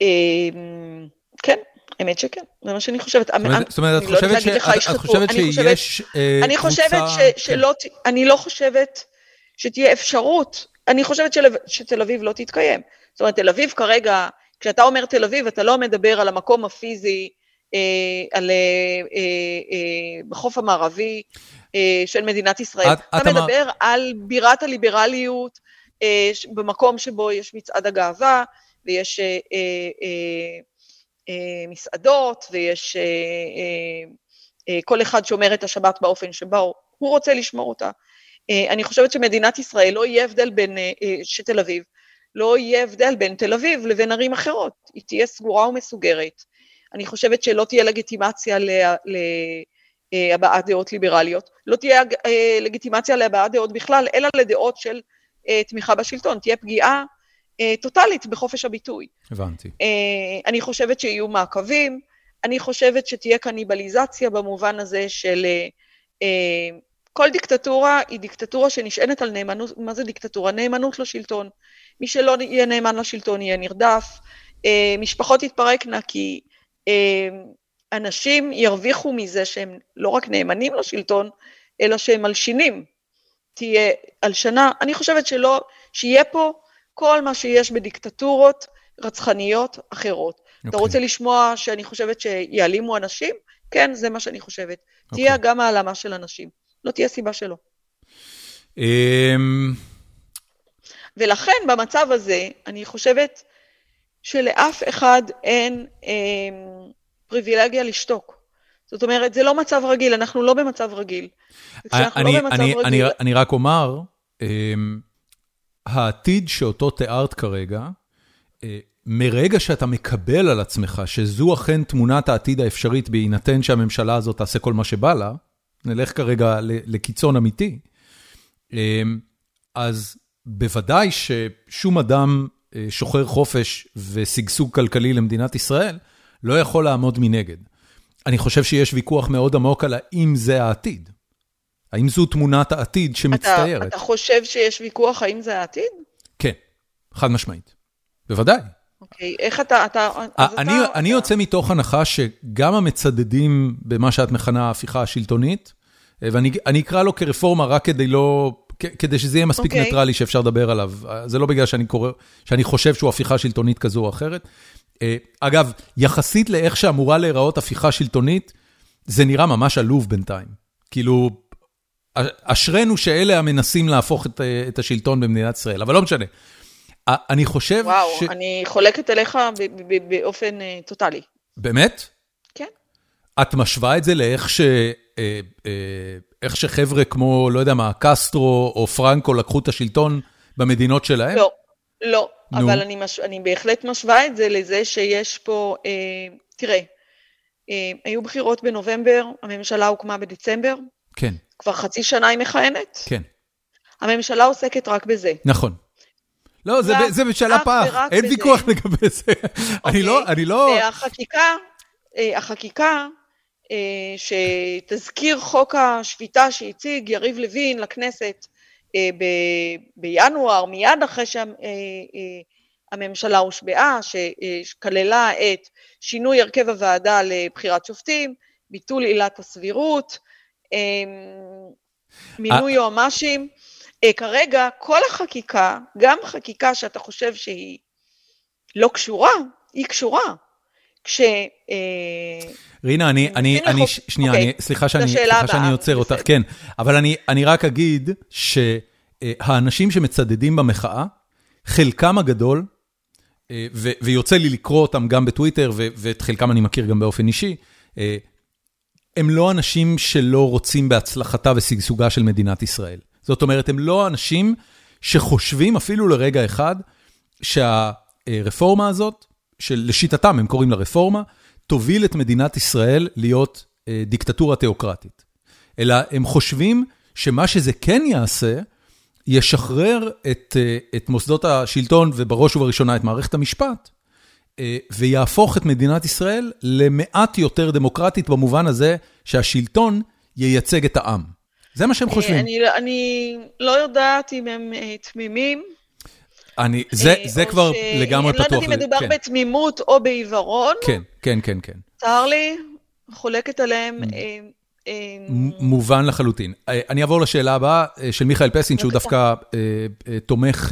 אמ, כן, האמת שכן, זה מה שאני חושבת. זאת אומרת, את חושבת שיש קבוצה... אני חושבת שלא, אני לא חושבת שתהיה אפשרות, אני חושבת שתל אביב לא תתקיים. זאת אומרת, תל אביב כרגע, כשאתה אומר תל אביב, אתה לא מדבר על המקום הפיזי, אה, על, אה, אה, בחוף המערבי של מדינת ישראל. אתה מדבר על בירת הליברליות, במקום שבו יש מצעד הגאווה, ויש אה, אה, מסעדות, ויש כל אחד שומר את השבת באופן שבו הוא רוצה לשמור אותה. אני חושבת שמדינת ישראל, לא יהיה הבדל בין, שתל אביב, לא יהיה הבדל בין תל אביב לבין ערים אחרות, היא תהיה סגורה ומסוגרת. אני חושבת שלא תהיה לגיטימציה להבעת דעות ליברליות, לא תהיה לגיטימציה להבעת דעות בכלל, אלא לדעות של תמיכה בשלטון, תהיה פגיעה טוטאלית בחופש הביטוי. הבנתי. אני חושבת שיהיו מעקבים, אני חושבת שתהיה קניבליזציה במובן הזה של כל דיקטטורה היא דיקטטורה שנשענת על נאמנות, מה זה דיקטטורה? נאמנות לשלטון. מי שלא יהיה נאמן לשלטון יהיה נרדף, משפחות תתפרקנה כי אנשים ירוויחו מזה שהם לא רק נאמנים לשלטון, אלא שהם מלשינים. תהיה הלשנה, אני חושבת שלא, שיהיה פה כל מה שיש בדיקטטורות רצחניות אחרות. Okay. אתה אוקיי. רוצה לשמוע שאני חושבת שיעלימו אנשים? כן, זה מה שאני חושבת. Okay. אוקיי. תהיה גם העלמה של אנשים. לא תהיה סיבה שלא. Um... ולכן במצב הזה, אני חושבת שלאף אחד אין אה, פריבילגיה לשתוק. זאת אומרת, זה לא מצב רגיל, אנחנו לא במצב רגיל. אני, לא במצב אני, רגיל... אני, אני רק אומר, אה, העתיד שאותו תיארת כרגע, אה, מרגע שאתה מקבל על עצמך שזו אכן תמונת העתיד האפשרית בהינתן שהממשלה הזאת תעשה כל מה שבא לה, נלך כרגע לקיצון אמיתי, אה, אז בוודאי ששום אדם אה, שוחר חופש ושגשוג כלכלי למדינת ישראל לא יכול לעמוד מנגד. אני חושב שיש ויכוח מאוד עמוק על האם זה העתיד. האם זו תמונת העתיד שמצטיירת. אתה, אתה חושב שיש ויכוח האם זה העתיד? כן, חד משמעית. בוודאי. אוקיי, איך אתה... אתה אני, אתה, אני אתה... יוצא מתוך הנחה שגם המצדדים במה שאת מכנה ההפיכה השלטונית, אה, ואני אקרא לו כרפורמה רק כדי לא כדי שזה יהיה מספיק okay. אוקיי. ניטרלי שאפשר לדבר עליו. זה לא בגלל שאני קורא, שאני חושב שהוא הפיכה שלטונית כזו או אחרת. אה, אגב, יחסית לאיך שאמורה להיראות הפיכה שלטונית, זה נראה ממש עלוב בינתיים. כאילו, אשרינו שאלה המנסים להפוך את, אה, את השלטון במדינת ישראל, אבל לא משנה. אני חושב וואו, ש... וואו, אני חולקת עליך באופן uh, טוטאלי. באמת? כן. את משווה את זה לאיך ש... אה, אה, איך שחבר'ה כמו, לא יודע מה, קסטרו או פרנקו לקחו את השלטון במדינות שלהם? לא, לא, נו. אבל אני, מש... אני בהחלט משווה את זה לזה שיש פה, אה, תראה, אה, היו בחירות בנובמבר, הממשלה הוקמה בדצמבר. כן. כבר חצי שנה היא מכהנת. כן. הממשלה עוסקת רק בזה. נכון. לא, זה, זה בשאלה פח, אין ויכוח לגבי זה. אוקיי. אני לא, אני לא... והחקיקה, אה, החקיקה אה, שתזכיר חוק השפיטה שהציג יריב לוין לכנסת אה, בינואר, מיד אחרי שהממשלה אה, הושבעה, שכללה את שינוי הרכב הוועדה לבחירת שופטים, ביטול עילת הסבירות, מינוי יועמ"שים. כרגע כל החקיקה, גם חקיקה שאתה חושב שהיא לא קשורה, היא קשורה. כש... רינה, אני, אני, אני, שנייה, אוקיי, אני, סליחה שאני, סליחה שאני עוצר אותך, כן, אבל אני, אני רק אגיד שהאנשים שמצדדים במחאה, חלקם הגדול, אה, ו, ויוצא לי לקרוא אותם גם בטוויטר, ו, ואת חלקם אני מכיר גם באופן אישי, אה, הם לא אנשים שלא רוצים בהצלחתה ושגשוגה של מדינת ישראל. זאת אומרת, הם לא אנשים שחושבים אפילו לרגע אחד שהרפורמה הזאת, שלשיטתם הם קוראים לה רפורמה, תוביל את מדינת ישראל להיות אה, דיקטטורה תיאוקרטית. אלא הם חושבים שמה שזה כן יעשה, ישחרר את, אה, את מוסדות השלטון ובראש ובראשונה את מערכת המשפט, ויהפוך את מדינת ישראל למעט יותר דמוקרטית במובן הזה שהשלטון ייצג את העם. זה מה שהם חושבים. אני, אני לא יודעת אם הם תמימים. אני, זה, זה כבר ש... לגמרי פתוח. אני לא יודעת אם מדובר כן. בתמימות או בעיוורון. כן, כן, כן, כן. צר לי, חולקת עליהם. אה, אה, מובן לחלוטין. אה, אני אעבור לשאלה הבאה של מיכאל פסין, שהוא דווקא תומך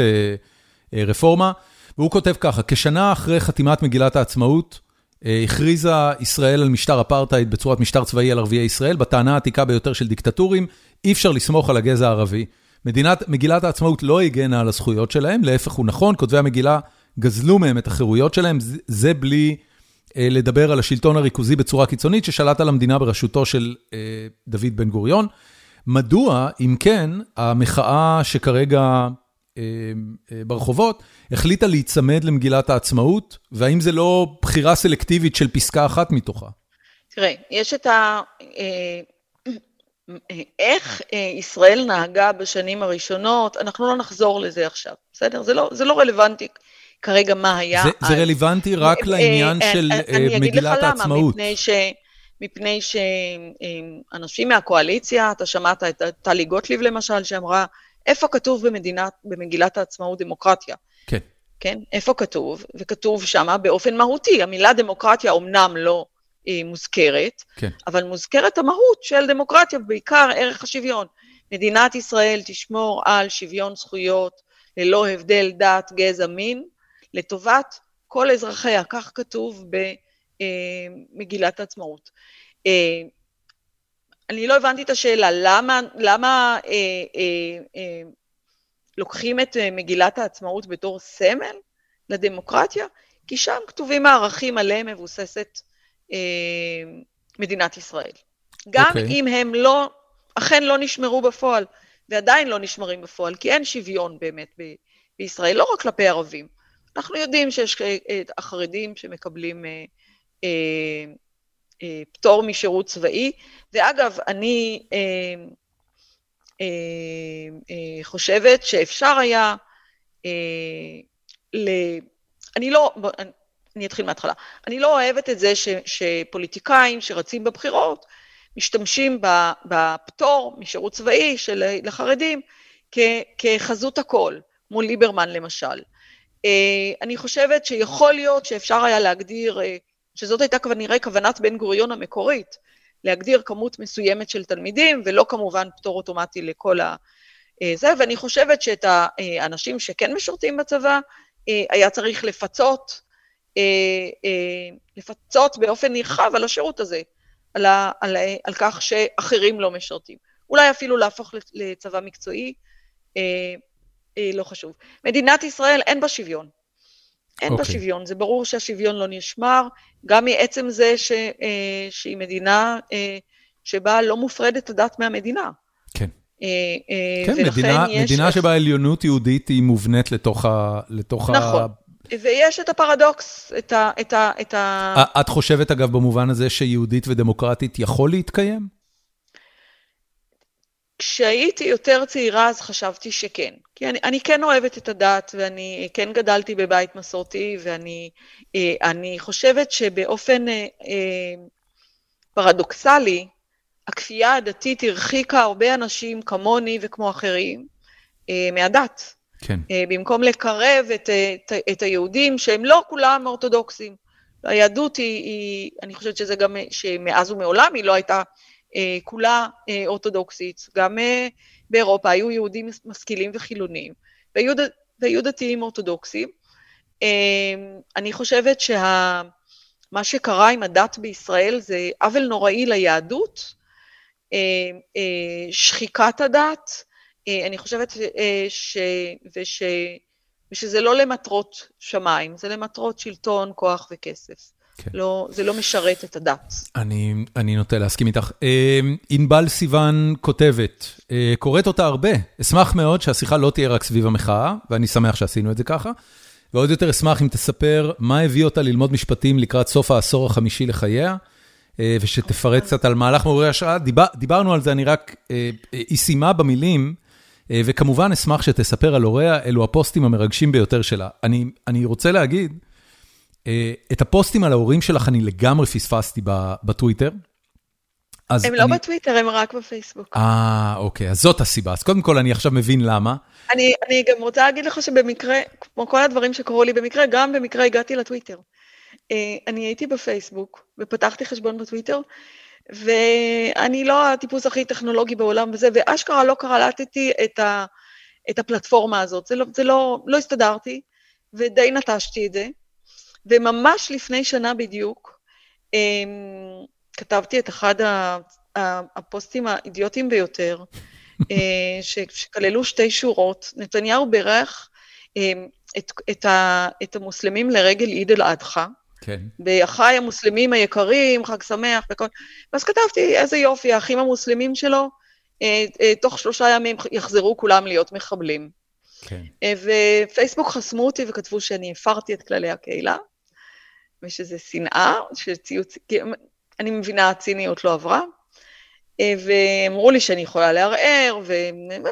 רפורמה, והוא כותב ככה, כשנה אחרי חתימת מגילת העצמאות, הכריזה ישראל על משטר אפרטהייד בצורת משטר צבאי על ערביי ישראל, בטענה העתיקה ביותר של דיקטטורים, אי אפשר לסמוך על הגזע הערבי. מדינת, מגילת העצמאות לא הגנה על הזכויות שלהם, להפך הוא נכון, כותבי המגילה גזלו מהם את החירויות שלהם, זה, זה בלי לדבר על השלטון הריכוזי בצורה קיצונית ששלט על המדינה בראשותו של דוד בן גוריון. מדוע, אם כן, המחאה שכרגע ברחובות החליטה להיצמד למגילת העצמאות, והאם זה לא בחירה סלקטיבית של פסקה אחת מתוכה? תראה, יש את ה... איך ישראל נהגה בשנים הראשונות, אנחנו לא נחזור לזה עכשיו, בסדר? זה לא, זה לא רלוונטי כרגע מה היה. זה, זה רלוונטי רק לעניין של מגילת העצמאות. אני אגיד לך למה, מפני שאנשים מהקואליציה, אתה שמעת את טלי גוטליב למשל, שאמרה, איפה כתוב במדינת, במגילת העצמאות דמוקרטיה? כן. כן? איפה כתוב? וכתוב שמה באופן מהותי. המילה דמוקרטיה אומנם לא אה, מוזכרת, כן. אבל מוזכרת המהות של דמוקרטיה, בעיקר ערך השוויון. מדינת ישראל תשמור על שוויון זכויות ללא הבדל דת, גזע, מין, לטובת כל אזרחיה, כך כתוב במגילת העצמאות. אה, אני לא הבנתי את השאלה, למה, למה אה, אה, אה, לוקחים את אה, מגילת העצמאות בתור סמל לדמוקרטיה? כי שם כתובים הערכים עליהם מבוססת אה, מדינת ישראל. גם okay. אוקיי. אם הם לא, אכן לא נשמרו בפועל, ועדיין לא נשמרים בפועל, כי אין שוויון באמת ב- בישראל, לא רק כלפי ערבים. אנחנו יודעים שיש אה, החרדים שמקבלים אה, אה, אה, פטור משירות צבאי, ואגב, אני אה, אה, אה, חושבת שאפשר היה, אה, ל... אני לא, אני אתחיל מההתחלה. אני לא אוהבת את זה ש, שפוליטיקאים שרצים בבחירות משתמשים בפטור משירות צבאי של לחרדים כ, כחזות הכל, מול ליברמן למשל. אה, אני חושבת שיכול להיות שאפשר היה להגדיר, אה, שזאת הייתה כנראה כוונת בן גוריון המקורית, להגדיר כמות מסוימת של תלמידים, ולא כמובן פטור אוטומטי לכל ה... אה, זה, ואני חושבת שאת האנשים שכן משרתים בצבא, היה צריך לפצות אה, אה, לפצות באופן נרחב על השירות הזה, על, ה, על, על כך שאחרים לא משרתים. אולי אפילו להפוך לצבא מקצועי, אה, אה, לא חשוב. מדינת ישראל אין בה שוויון. אין okay. בה אוקיי. שוויון, זה ברור שהשוויון לא נשמר, גם מעצם זה ש, אה, שהיא מדינה אה, שבה לא מופרדת הדת מהמדינה. כן. אה, אה, כן, מדינה, יש... מדינה שבה עליונות יהודית היא מובנית לתוך ה... לתוך נכון. ה... ויש את הפרדוקס, את ה... את ה, את ה... את חושבת, אגב, במובן הזה שיהודית ודמוקרטית יכול להתקיים? כשהייתי יותר צעירה אז חשבתי שכן. כי אני, אני כן אוהבת את הדת, ואני כן גדלתי בבית מסורתי, ואני אה, חושבת שבאופן אה, אה, פרדוקסלי, הכפייה הדתית הרחיקה הרבה אנשים כמוני וכמו אחרים אה, מהדת. כן. אה, במקום לקרב את, את, את היהודים, שהם לא כולם אורתודוקסים. היהדות היא, היא, אני חושבת שזה גם, שמאז ומעולם היא לא הייתה אה, כולה אה, אורתודוקסית. גם אה, באירופה היו יהודים משכילים וחילונים, והיו, והיו דתיים אורתודוקסים. אה, אני חושבת שה, שקרה עם הדת בישראל זה עוול נוראי ליהדות, אה, אה, שחיקת הדת, אה, אני חושבת אה, ש... וש... ושזה לא למטרות שמיים, זה למטרות שלטון, כוח וכסף. כן. לא, זה לא משרת את הדת. אני, אני נוטה להסכים איתך. אה, ענבל סיוון כותבת, קוראת אותה הרבה, אשמח מאוד שהשיחה לא תהיה רק סביב המחאה, ואני שמח שעשינו את זה ככה, ועוד יותר אשמח אם תספר מה הביא אותה ללמוד משפטים לקראת סוף העשור החמישי לחייה, ושתפרט קצת על מהלך מעוררי השראה. דיבר, דיברנו על זה, אני רק, היא סיימה במילים, אה, וכמובן, אשמח שתספר על הוריה, אלו הפוסטים המרגשים ביותר שלה. אני אני רוצה להגיד, אה, את הפוסטים על ההורים שלך אני לגמרי פספסתי בטוויטר. הם לא אני... בטוויטר, הם רק בפייסבוק. אה, אוקיי, אז זאת הסיבה. אז קודם כל, אני עכשיו מבין למה. אני, אני גם רוצה להגיד לך שבמקרה, כמו כל הדברים שקרו לי במקרה, גם במקרה הגעתי לטוויטר. אה, אני הייתי בפייסבוק, ופתחתי חשבון בטוויטר, ואני לא הטיפוס הכי טכנולוגי בעולם וזה, ואשכרה לא קרלטתי את, ה, את הפלטפורמה הזאת. זה לא, זה לא, לא הסתדרתי, ודי נטשתי את זה. וממש לפני שנה בדיוק, אמ, כתבתי את אחד הפוסטים האידיוטיים ביותר, אה, שכללו שתי שורות. נתניהו בירך אמ, את, את, ה, את המוסלמים לרגל עיד אל-אדחא, כן. באחיי המוסלמים היקרים, חג שמח וכל... ואז כתבתי, איזה יופי, האחים המוסלמים שלו, אה, אה, תוך שלושה ימים יחזרו כולם להיות מחבלים. כן. אה, ופייסבוק חסמו אותי וכתבו שאני הפרתי את כללי הקהילה, ושזה שנאה, שציוץ... אני מבינה, הציניות לא עברה. אה, ואמרו לי שאני יכולה לערער,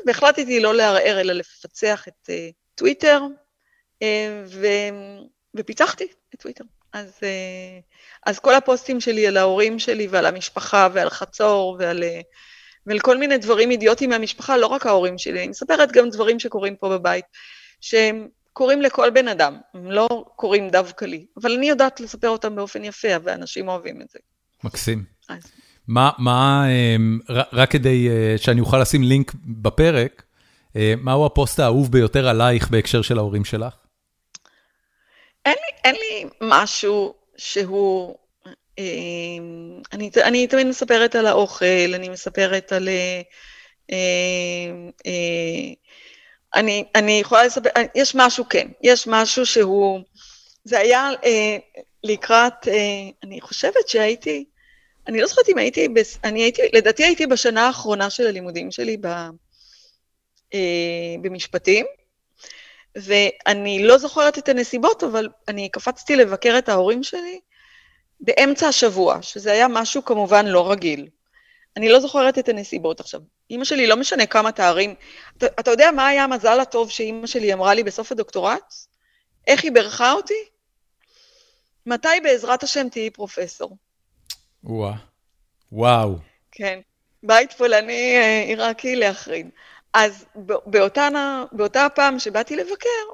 והחלטתי לא לערער אלא לפצח את אה, טוויטר, אה, ו... ופיתחתי את טוויטר. אז, אז כל הפוסטים שלי על ההורים שלי ועל המשפחה ועל חצור ועל, ועל כל מיני דברים אידיוטיים מהמשפחה, לא רק ההורים שלי, אני מספרת גם דברים שקורים פה בבית, שהם קורים לכל בן אדם, הם לא קורים דווקא לי, אבל אני יודעת לספר אותם באופן יפה, ואנשים אוהבים את זה. מקסים. אז. מה, מה, אמ, רק כדי אה, שאני אוכל לשים לינק בפרק, אה, מהו הפוסט האהוב ביותר עלייך בהקשר של ההורים שלך? אין לי, אין לי משהו שהוא... אמ, אני, אני תמיד מספרת על האוכל, אני מספרת על... אה, אני, אני יכולה לספר, יש משהו, כן, יש משהו שהוא... זה היה לקראת, אני חושבת שהייתי... אני לא זוכרת אם הייתי, אני הייתי, לדעתי הייתי בשנה האחרונה של הלימודים שלי ב, אה, במשפטים, ואני לא זוכרת את הנסיבות, אבל אני קפצתי לבקר את ההורים שלי באמצע השבוע, שזה היה משהו כמובן לא רגיל. אני לא זוכרת את הנסיבות עכשיו. אימא שלי, לא משנה כמה תארים, אתה, אתה יודע מה היה המזל הטוב שאימא שלי אמרה לי בסוף הדוקטורט? איך היא בירכה אותי? מתי בעזרת השם תהיי פרופסור? וואו. וואו. כן, בית פולני אה, עיראקי להחריד. אז באותן, באותה הפעם שבאתי לבקר,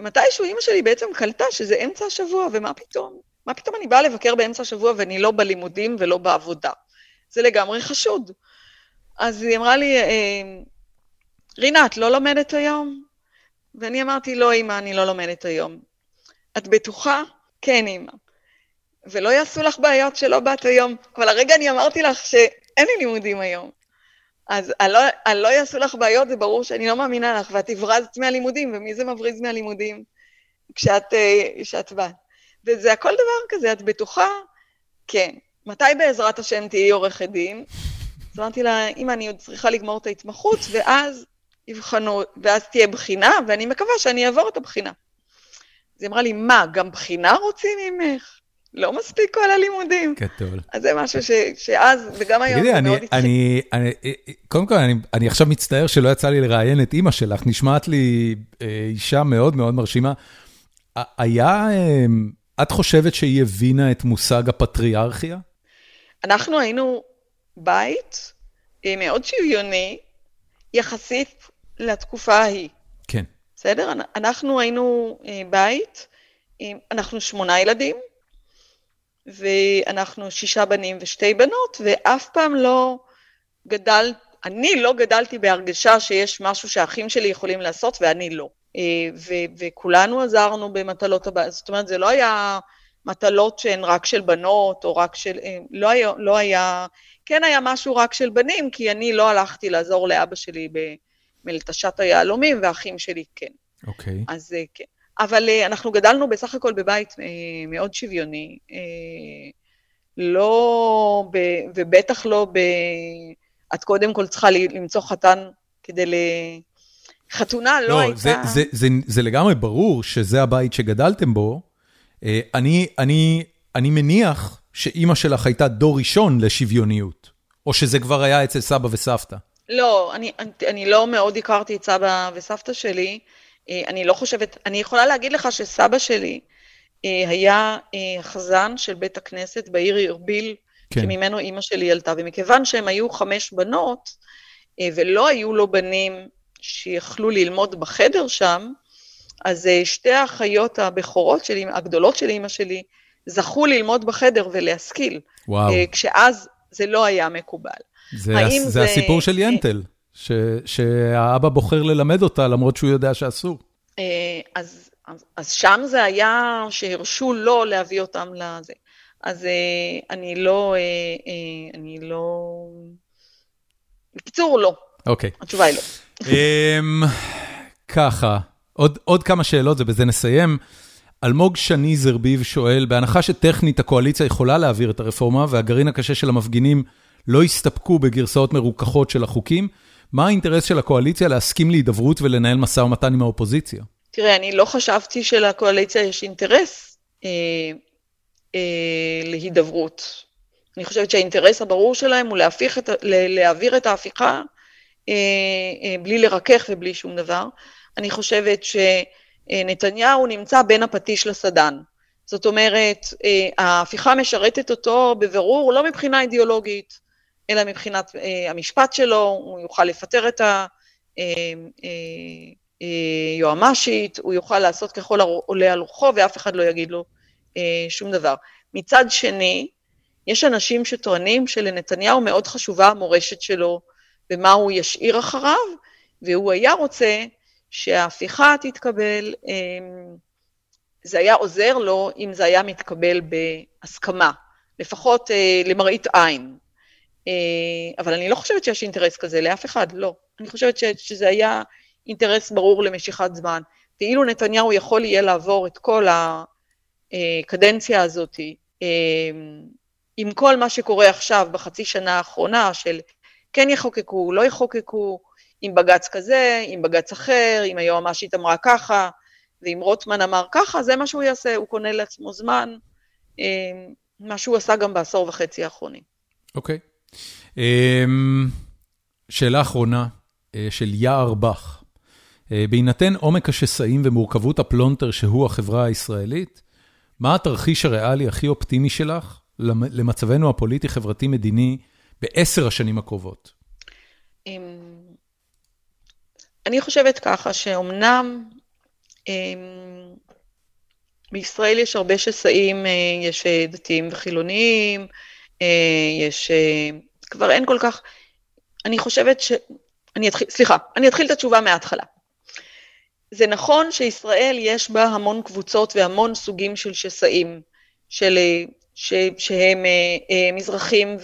מתישהו אימא שלי בעצם קלטה שזה אמצע השבוע, ומה פתאום? מה פתאום אני באה לבקר באמצע השבוע ואני לא בלימודים ולא בעבודה? זה לגמרי חשוד. אז היא אמרה לי, אה, רינה, את לא לומדת היום? ואני אמרתי, לא, אמא, אני לא לומדת היום. את בטוחה? כן, אמא. ולא יעשו לך בעיות שלא באת היום. אבל הרגע אני אמרתי לך שאין לי לימודים היום. אז אני לא, אני לא יעשו לך בעיות, זה ברור שאני לא מאמינה לך, ואת הברזת מהלימודים, ומי זה מבריז מהלימודים כשאת, אה, כשאת באת? וזה הכל דבר כזה, את בטוחה? כן. מתי בעזרת השם תהיי עורכת דין? אז אמרתי לה, אמא, אני עוד צריכה לגמור את ההתמחות, ואז יבחנו, ואז תהיה בחינה, ואני מקווה שאני אעבור את הבחינה. אז היא אמרה לי, מה, גם בחינה רוצים ממך? לא מספיק כל הלימודים. גדול. אז זה משהו ש, שאז, וגם היום, זה מאוד התחיל. אני, אני, קודם כל, אני, אני עכשיו מצטער שלא יצא לי לראיין את אימא שלך, נשמעת לי אה, אישה מאוד מאוד מרשימה. היה, אה, את חושבת שהיא הבינה את מושג הפטריארכיה? אנחנו היינו בית אה, מאוד שוויוני, יחסית לתקופה ההיא. כן. בסדר? אנחנו היינו בית, אנחנו שמונה ילדים, ואנחנו שישה בנים ושתי בנות, ואף פעם לא גדל, אני לא גדלתי בהרגשה שיש משהו שהאחים שלי יכולים לעשות ואני לא. אה, ו- וכולנו עזרנו במטלות הבית, זאת אומרת, זה לא היה מטלות שהן רק של בנות, או רק של... אה, לא היה, לא היה... כן היה משהו רק של בנים, כי אני לא הלכתי לעזור לאבא שלי במלטשת היהלומים, והאחים שלי כן. אוקיי. Okay. אז אה, כן. אבל uh, אנחנו גדלנו בסך הכל בבית uh, מאוד שוויוני. לא, ב, ובטח לא ב... את קודם כל צריכה למצוא חתן כדי ל... חתונה לא, לא הייתה... זה, זה, זה, זה לגמרי ברור שזה הבית שגדלתם בו. אני, אני, אני מניח שאימא שלך הייתה דור ראשון לשוויוניות, או שזה כבר היה אצל סבא וסבתא. לא, אני, אני, אני לא מאוד הכרתי את סבא וסבתא שלי. אה, אני לא חושבת, אני יכולה להגיד לך שסבא שלי אה, היה אה, חזן של בית הכנסת בעיר ארביל, כן. שממנו אימא שלי עלתה, ומכיוון שהם היו חמש בנות, ולא היו לו בנים שיכלו ללמוד בחדר שם, אז שתי האחיות הבכורות שלי, הגדולות של אימא שלי, זכו ללמוד בחדר ולהשכיל. וואו. כשאז זה לא היה מקובל. זה, הס, זה, זה הסיפור של ינטל. ש, שהאבא בוחר ללמד אותה למרות שהוא יודע שאסור. אה, אז, אז, אז שם זה היה שהרשו לו להביא אותם לזה. אז אה, אני לא, אה, אני לא... בקיצור, לא. אוקיי. התשובה היא לא. אמ, ככה, עוד, עוד כמה שאלות ובזה נסיים. אלמוג שני זרביב שואל, בהנחה שטכנית הקואליציה יכולה להעביר את הרפורמה, והגרעין הקשה של המפגינים לא הסתפקו בגרסאות מרוככות של החוקים, מה האינטרס של הקואליציה להסכים להידברות ולנהל משא ומתן עם האופוזיציה? תראה, אני לא חשבתי שלקואליציה יש אינטרס אה, אה, להידברות. אני חושבת שהאינטרס הברור שלהם הוא להפיך את, להעביר את ההפיכה אה, אה, בלי לרכך ובלי שום דבר. אני חושבת שנתניהו נמצא בין הפטיש לסדן. זאת אומרת, אה, ההפיכה משרתת אותו בבירור לא מבחינה אידיאולוגית, אלא מבחינת המשפט שלו, הוא יוכל לפטר את היועמ"שית, הוא יוכל לעשות ככל העולה על רוחו ואף אחד לא יגיד לו שום דבר. מצד שני, יש אנשים שטוענים שלנתניהו מאוד חשובה המורשת שלו ומה הוא ישאיר אחריו, והוא היה רוצה שההפיכה תתקבל, אמ, זה היה עוזר לו אם זה היה מתקבל בהסכמה, לפחות אה, למראית עין. אה, אבל אני לא חושבת שיש אינטרס כזה לאף אחד, לא. אני חושבת שזה היה אינטרס ברור למשיכת זמן. ואילו נתניהו יכול יהיה לעבור את כל הקדנציה הזאת, אמ, עם כל מה שקורה עכשיו בחצי שנה האחרונה של כן יחוקקו, לא יחוקקו, עם בג"ץ כזה, עם בג"ץ אחר, אם היועמ"שית אמרה ככה, ואם רוטמן אמר ככה, זה מה שהוא יעשה, הוא קונה לעצמו זמן, מה שהוא עשה גם בעשור וחצי האחרונים. אוקיי. Okay. אמ, שאלה אחרונה אה, של יער בך. אה, בהינתן עומק השסעים ומורכבות הפלונטר שהוא החברה הישראלית, מה התרחיש הריאלי הכי אופטימי שלך למצבנו הפוליטי-חברתי-מדיני בעשר השנים הקרובות? אני חושבת ככה, שאומנם בישראל יש הרבה שסעים, אה, יש אה, דתיים וחילוניים, אה, יש... כבר אין כל כך... אני חושבת ש... אני אתחיל, סליחה, אני אתחיל את התשובה מההתחלה. זה נכון שישראל יש בה המון קבוצות והמון סוגים של שסעים, של ש, שהם אה, אה, מזרחים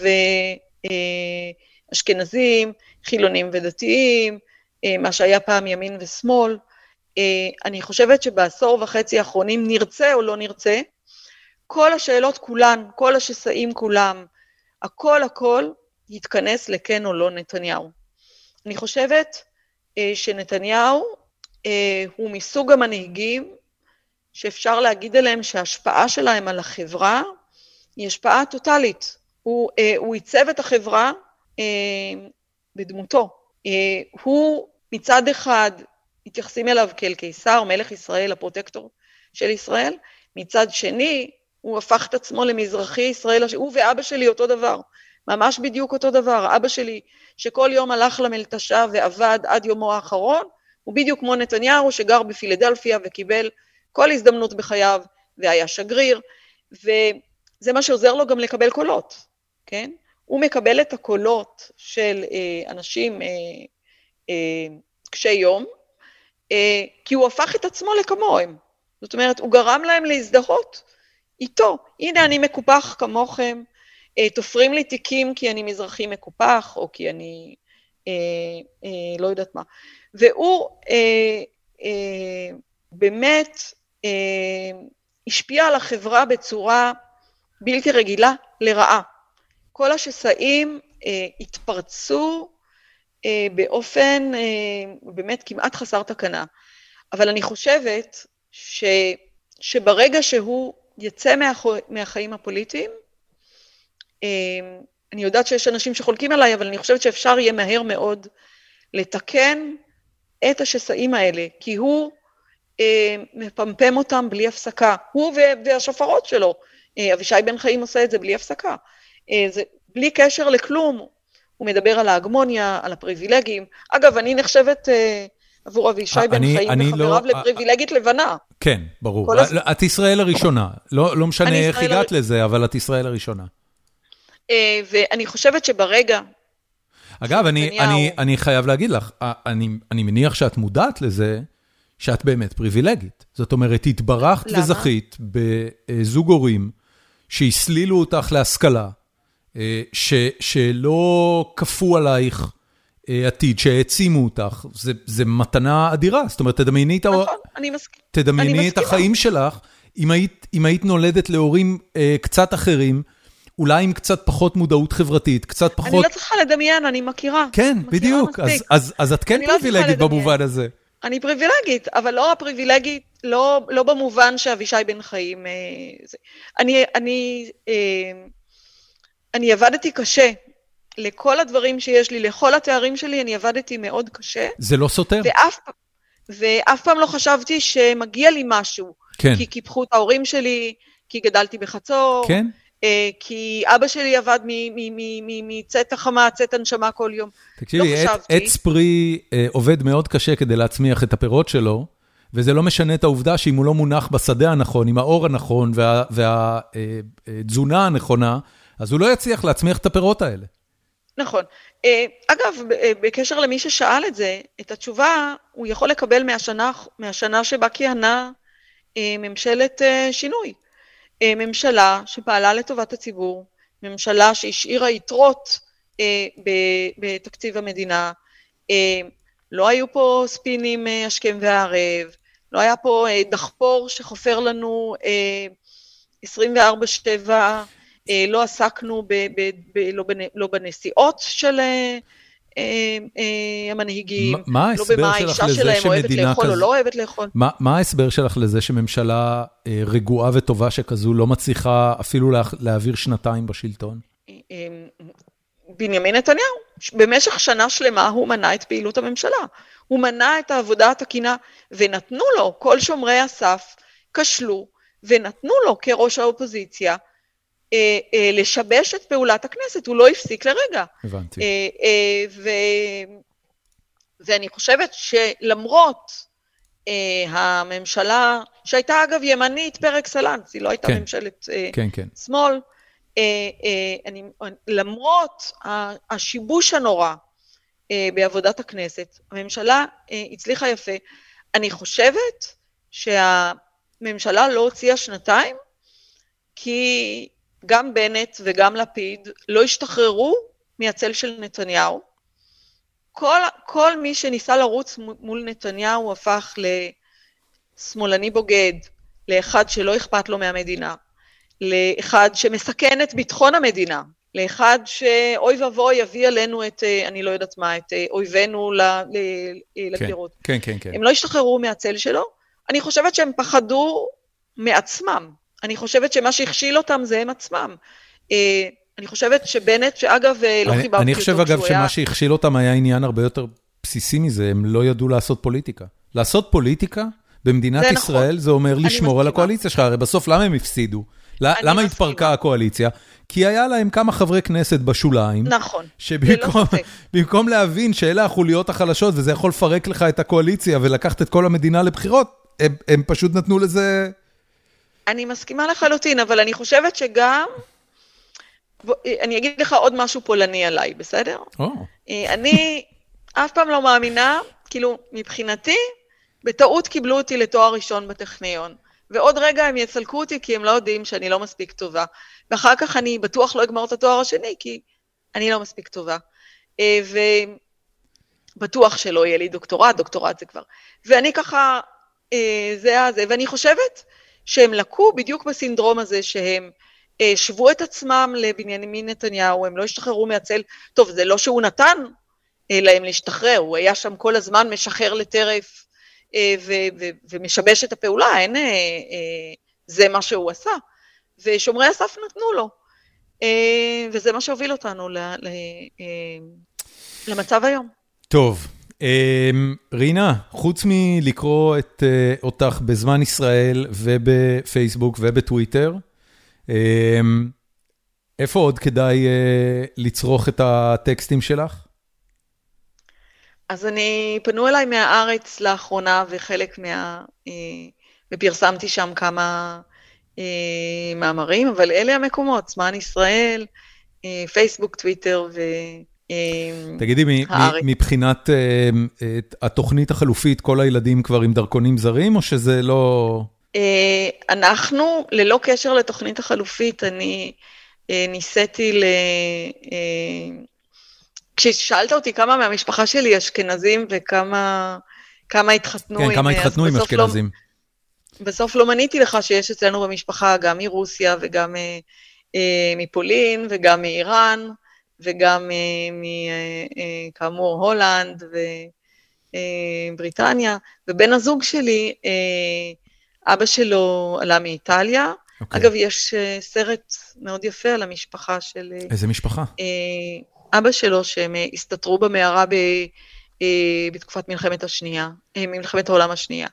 ואשכנזים, חילונים ודתיים, מה שהיה פעם ימין ושמאל. אה, אני חושבת שבעשור וחצי האחרונים, נרצה או לא נרצה, כל השאלות כולן, כל השסעים כולם, הכל הכל יתכנס לכן או לא נתניהו. אני חושבת אה, שנתניהו אה, הוא מסוג המנהיגים שאפשר להגיד עליהם שההשפעה שלהם על החברה היא השפעה טוטאלית. הוא, אה, עיצב את החברה אה, בדמותו. אה, הוא מצד אחד, מתייחסים אליו כאל קיסר, מלך ישראל, הפרוטקטור של ישראל, מצד שני, הוא הפך את עצמו למזרחי ישראל, הוא ואבא שלי אותו דבר, ממש בדיוק אותו דבר. אבא שלי, שכל יום הלך למלטשה ועבד עד יומו האחרון, הוא בדיוק כמו נתניהו, שגר בפילדלפיה וקיבל כל הזדמנות בחייו, והיה שגריר, ו... זה מה שעוזר לו גם לקבל קולות, כן? הוא מקבל את הקולות של אה, אנשים אה, אה, קשי יום, אה, כי הוא הפך את עצמו לכמוהם. זאת אומרת, הוא גרם להם להזדהות איתו. הנה, אני מקופח כמוכם, אה, תופרים לי תיקים כי אני מזרחי מקופח, או כי אני אה, אה, לא יודעת מה. והוא אה, אה, באמת אה, השפיע על החברה בצורה בלתי רגילה לרעה. כל השסעים אה, התפרצו אה, באופן אה, באמת כמעט חסר תקנה. אבל אני חושבת ש, שברגע שהוא יצא מהח, מהחיים הפוליטיים, אה, אני יודעת שיש אנשים שחולקים עליי, אבל אני חושבת שאפשר יהיה מהר מאוד לתקן את השסעים האלה, כי הוא אה, מפמפם אותם בלי הפסקה, הוא והשופרות שלו. אה, אבישי בן חיים עושה את זה בלי הפסקה. אה, זה בלי קשר לכלום. הוא מדבר על ההגמוניה, על הפריבילגים. אגב, אני נחשבת אה, עבור אבישי בן חיים וחבריו לא, לפריבילגית לבנה. כן, ברור. את ישראל הראשונה. לא, לא משנה איך הגעת לזה, אבל את ישראל הראשונה. ואני חושבת שברגע... אגב, אני, אני, אני חייב להגיד לך, אני, אני מניח שאת מודעת לזה, שאת באמת פריבילגית. זאת אומרת, התברכת למה? וזכית בזוג הורים שהסלילו אותך להשכלה, אה, שלא כפו עלייך אה, עתיד, שהעצימו אותך, זה, זה מתנה אדירה. זאת אומרת, תדמייני, נכון, את, אני מסכ... תדמייני את החיים שלך אם היית, אם היית נולדת להורים אה, קצת אחרים, אולי עם קצת פחות מודעות חברתית, קצת פחות... אני לא צריכה לדמיין, אני מכירה. כן, מכירה בדיוק. אז, אז, אז את כן לא פריבילגית לא במובן הזה. אני פריבילגית, אבל לא הפריבילגית, לא, לא במובן שאבישי בן חיים... אה, זה. אני, אני, אה, אני עבדתי קשה. לכל הדברים שיש לי, לכל התארים שלי, אני עבדתי מאוד קשה. זה לא סותר. ואף, ואף פעם לא חשבתי שמגיע לי משהו. כן. כי קיפחו את ההורים שלי, כי גדלתי בחצור. כן. אה, כי אבא שלי עבד מצאת החמה, צאת הנשמה כל יום. תקשיבי, לא עץ פרי אה, עובד מאוד קשה כדי להצמיח את הפירות שלו, וזה לא משנה את העובדה שאם הוא לא מונח בשדה הנכון, עם האור הנכון והתזונה הנכונה, אז הוא לא יצליח להצמיח את הפירות האלה. נכון. אה, אגב, בקשר למי ששאל את זה, את התשובה הוא יכול לקבל מהשנה, מהשנה שבה כיהנה ממשלת שינוי. אה, ממשלה שפעלה לטובת הציבור, ממשלה שהשאירה יתרות אה, בתקציב המדינה, אה, לא היו פה ספינים השכם והערב, לא היה פה דחפור שחופר לנו 24-7, לא עסקנו ב, ב, ב, לא, לא בנסיעות של אה, אה, המנהיגים, לא במה האישה שלהם אוהבת לאכול או לא אוהבת לאכול. מה ההסבר שלך לזה שממשלה אה, רגועה וטובה שכזו לא מצליחה אפילו להעביר שנתיים בשלטון? בנימין נתניהו, במשך שנה שלמה הוא מנע את פעילות הממשלה. הוא מנע את העבודה התקינה, ונתנו לו, כל שומרי הסף כשלו, ונתנו לו כראש האופוזיציה אה, אה, לשבש את פעולת הכנסת, הוא לא הפסיק לרגע. הבנתי. אה, ו... ואני חושבת שלמרות הממשלה, שהייתה אגב ימנית פר אקסלנס, היא לא הייתה כן. ממשלת כן, כן. שמאל, אני, למרות השיבוש הנורא בעבודת הכנסת, הממשלה הצליחה יפה. אני חושבת שהממשלה לא הוציאה שנתיים, כי גם בנט וגם לפיד לא השתחררו מהצל של נתניהו. כל, כל מי שניסה לרוץ מול נתניהו הפך לשמאלני בוגד, לאחד שלא אכפת לו מהמדינה, לאחד שמסכן את ביטחון המדינה, לאחד שאוי ואבוי יביא עלינו את, אני לא יודעת מה, את אויבינו לגדרות. כן, כן, כן, כן. הם לא השתחררו מהצל שלו. אני חושבת שהם פחדו מעצמם. אני חושבת שמה שהכשיל אותם זה הם עצמם. אה, אני חושבת שבנט, שאגב, אה, לא חיברתי אותו אני חושב, אגב, שמה שהכשיל אותם היה עניין הרבה יותר בסיסי מזה, הם לא ידעו לעשות פוליטיקה. לעשות פוליטיקה במדינת נכון. ישראל. זה אומר לשמור על הקואליציה שלך, הרי בסוף למה הם הפסידו? למה התפרקה הקואליציה? כי היה להם כמה חברי כנסת בשוליים, נכון, שבמקום להבין שאלה החוליות החלשות, וזה יכול לפרק לך את הקואליציה ולקחת את כל המדינה לבחירות, הם פשוט נתנו לזה אני מסכימה לחלוטין, אבל אני חושבת שגם... אני אגיד לך עוד משהו פולני עליי, בסדר? Oh. אני אף פעם לא מאמינה, כאילו, מבחינתי, בטעות קיבלו אותי לתואר ראשון בטכניון. ועוד רגע הם יסלקו אותי כי הם לא יודעים שאני לא מספיק טובה. ואחר כך אני בטוח לא אגמור את התואר השני, כי אני לא מספיק טובה. אה, ובטוח שלא יהיה לי דוקטורט, דוקטורט זה כבר. ואני ככה, אה, זה היה זה, ואני חושבת שהם לקו בדיוק בסינדרום הזה שהם אה, שוו את עצמם לבנימין נתניהו, הם לא השתחררו מהצל. טוב, זה לא שהוא נתן אה, להם להשתחרר, הוא היה שם כל הזמן משחרר לטרף אה, ו- ו- ומשבש את הפעולה, אין... אה, אה, זה מה שהוא עשה. ושומרי הסף נתנו לו. אה, וזה מה שהוביל אותנו ל- ל- אה, למצב היום. טוב, רינה, חוץ מלקרוא את, אה, אותך בזמן ישראל ובפייסבוק ובטוויטר, אמ, איפה עוד כדאי אה, לצרוך את הטקסטים שלך? אז אני, פנו אליי מהארץ לאחרונה וחלק מה... אה, ופרסמתי שם כמה מאמרים, אבל אלה המקומות, זמן ישראל, פייסבוק, טוויטר ו... אמ, תגידי, מבחינת אה, התוכנית החלופית, כל הילדים כבר עם דרכונים זרים, או שזה לא... אה, אנחנו, ללא קשר לתוכנית החלופית, אני אה, ניסיתי ל... כששאלת אותי כמה מהמשפחה שלי אשכנזים וכמה כמה התחתנו כן, עם... כמה התחתנו עם לא- אשכנזים. בסוף לא מניתי לך שיש אצלנו במשפחה גם מרוסיה וגם אה, אה, מפולין וגם מאיראן וגם אה, כאמור הולנד ובריטניה, ובן הזוג שלי, אבא שלו עלה מאיטליה. Okay. אוקיי. אגב, יש סרט מאוד יפה על המשפחה של... איזה משפחה? אבא שלו, שהם הסתתרו במערה ב... בתקופת מלחמת השנייה, מלחמת העולם השנייה.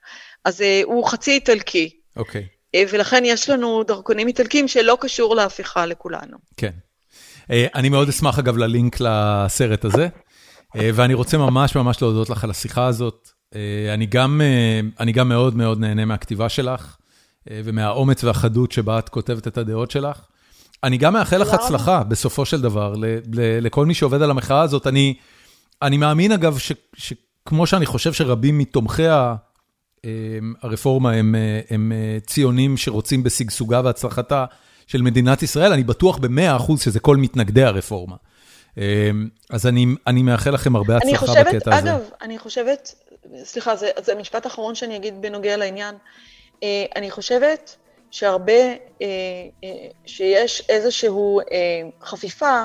אז הוא חצי איטלקי. אוקיי. Okay. אה, ולכן יש לנו דרכונים איטלקים שלא קשור להפיכה לכולנו. כן. אה, אני מאוד אשמח אגב ללינק לסרט הזה, אה, ואני רוצה ממש ממש להודות לך על השיחה הזאת. אני גם, אני גם מאוד מאוד נהנה מהכתיבה שלך, ומהאומץ והחדות שבה את כותבת את הדעות שלך. אני גם מאחל לך הצלחה, בסופו של דבר, לכל מי שעובד על המחאה הזאת. אני, אני מאמין, אגב, שכמו שאני חושב שרבים מתומכי הרפורמה הם אה, הם אה, ציונים שרוצים בשגשוגה והצלחתה של מדינת ישראל, אני בטוח במאה אחוז שזה כל מתנגדי הרפורמה. אמ, אז אני אני מאחל לכם הרבה הצלחה חושבת, בקטע הזה. אגב, אני חושבת, סליחה, זה זה משפט אחרון שאני אגיד בנוגע לעניין. אה, אני חושבת שהרבה, שיש איזושהי חפיפה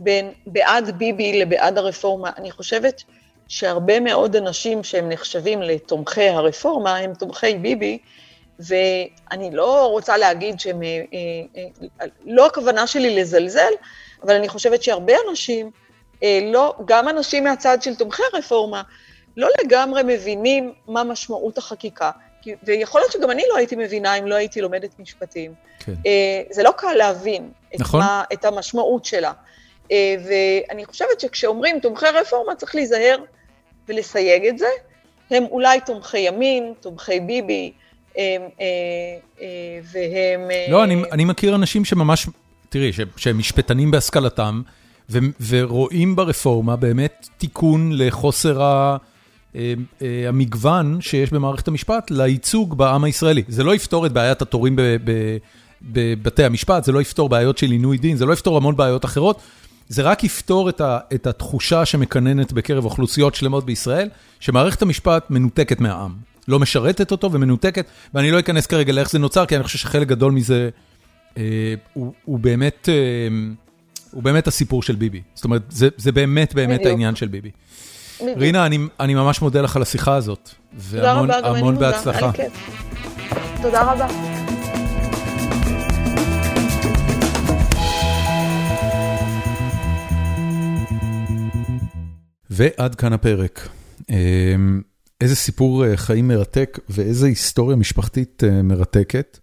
בין בעד ביבי לבעד הרפורמה. אני חושבת שהרבה מאוד אנשים שהם נחשבים לתומכי הרפורמה, הם תומכי ביבי, ואני לא רוצה להגיד שהם, אה, אה, אה, לא הכוונה שלי לזלזל, אבל אני חושבת שהרבה אנשים, לא, גם אנשים מהצד של תומכי הרפורמה, לא לגמרי מבינים מה משמעות החקיקה. ויכול להיות שגם אני לא הייתי מבינה אם לא הייתי לומדת משפטים. כן. זה לא קל להבין נכון. את, מה, את המשמעות שלה. ואני חושבת שכשאומרים תומכי רפורמה צריך להיזהר ולסייג את זה, הם אולי תומכי ימין, תומכי ביבי, והם... אה, לא, אני, מכיר אנשים שממש, תראי, שהם משפטנים בהשכלתם, ורואים ברפורמה באמת תיקון לחוסר ה... המגוון שיש במערכת המשפט לייצוג בעם הישראלי. זה לא יפתור את בעיית התורים בבתי המשפט, זה לא יפתור בעיות של עינוי דין, זה לא יפתור המון בעיות אחרות, זה רק יפתור את את התחושה שמקננת בקרב אוכלוסיות שלמות בישראל, שמערכת המשפט מנותקת מהעם. לא משרתת אותו ומנותקת, ואני לא אכנס כרגע לאיך זה נוצר, כי אני חושב שחלק גדול מזה אה, הוא, הוא, באמת, אה, הוא באמת הסיפור של ביבי. זאת אומרת, זה, זה באמת באמת בדיוק. העניין של ביבי. בדיוק. רינה, אני, אני ממש מודה לך על השיחה הזאת. תודה רבה, גם אני מודה. בהצלחה. תודה רבה. ועד כאן הפרק. איזה סיפור אה, חיים מרתק ואיזה היסטוריה משפחתית אה, מרתקת.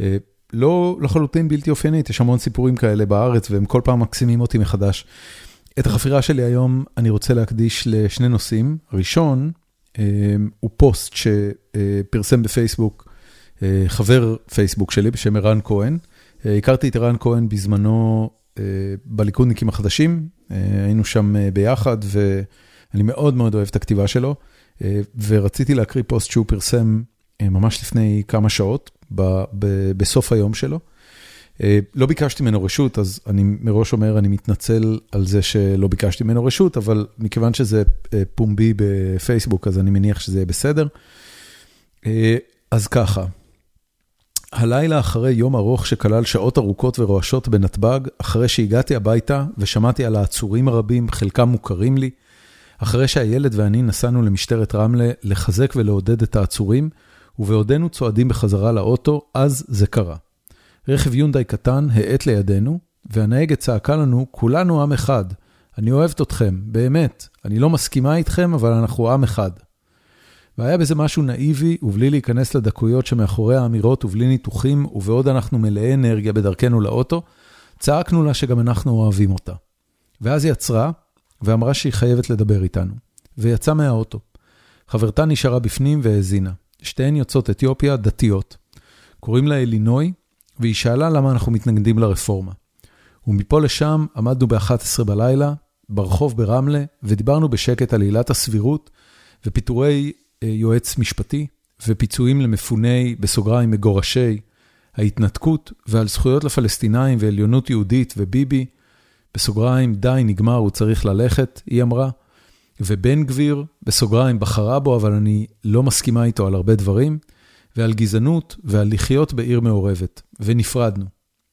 אה, לא לחלוטין בלתי אופיינית, יש המון סיפורים כאלה בארץ והם כל פעם מקסימים אותי מחדש. את החפירה שלי היום אני רוצה להקדיש לשני נושאים. הראשון הוא פוסט שפרסם בפייסבוק חבר פייסבוק שלי בשם ערן כהן. הכרתי את ערן כהן בזמנו בליכודניקים החדשים, היינו שם ביחד, ואני מאוד מאוד אוהב את הכתיבה שלו, ורציתי להקריא פוסט שהוא פרסם ממש לפני כמה שעות, בסוף היום שלו. לא ביקשתי ממנו רשות, אז אני מראש אומר, אני מתנצל על זה שלא ביקשתי ממנו רשות, אבל מכיוון שזה פומבי בפייסבוק, אז אני מניח שזה יהיה בסדר. אז ככה, הלילה אחרי יום ארוך שכלל שעות ארוכות ורועשות בנתב"ג, אחרי שהגעתי הביתה ושמעתי על העצורים הרבים, חלקם מוכרים לי, אחרי שהילד ואני נסענו למשטרת רמלה לחזק ולעודד את העצורים, ובעודנו צועדים בחזרה לאוטו, אז זה קרה. רכב יונדאי קטן האט לידינו, והנהגת צעקה לנו, כולנו עם אחד. אני אוהבת אתכם, באמת. אני לא מסכימה איתכם, אבל אנחנו עם אחד. והיה בזה משהו נאיבי ובלי להיכנס לדקויות שמאחורי האמירות ובלי ניתוחים, ובעוד אנחנו מלאי אנרגיה בדרכנו לאוטו, צעקנו לה שגם אנחנו אוהבים אותה. ואז היא עצרה ואמרה שהיא חייבת לדבר איתנו, ויצאה מהאוטו. חברתה נשארה בפנים והאזינה. שתיהן יוצאות אתיופיה, דתיות. קוראים לה אלינוי, והיא שאלה למה אנחנו מתנגדים לרפורמה. ומפה לשם עמדנו ב-11 בלילה, ברחוב ברמלה, ודיברנו בשקט על עילת הסבירות ופיטורי יועץ משפטי ופיצויים למפוני, בסוגריים, מגורשי ההתנתקות, ועל זכויות לפלסטינאים ועליונות יהודית וביבי, בסוגריים, די, נגמר, הוא צריך ללכת, היא אמרה. ובן גביר, בסוגריים, בחרה בו, אבל אני לא מסכימה איתו על הרבה דברים. ועל גזענות ועל לחיות בעיר מעורבת, ונפרדנו.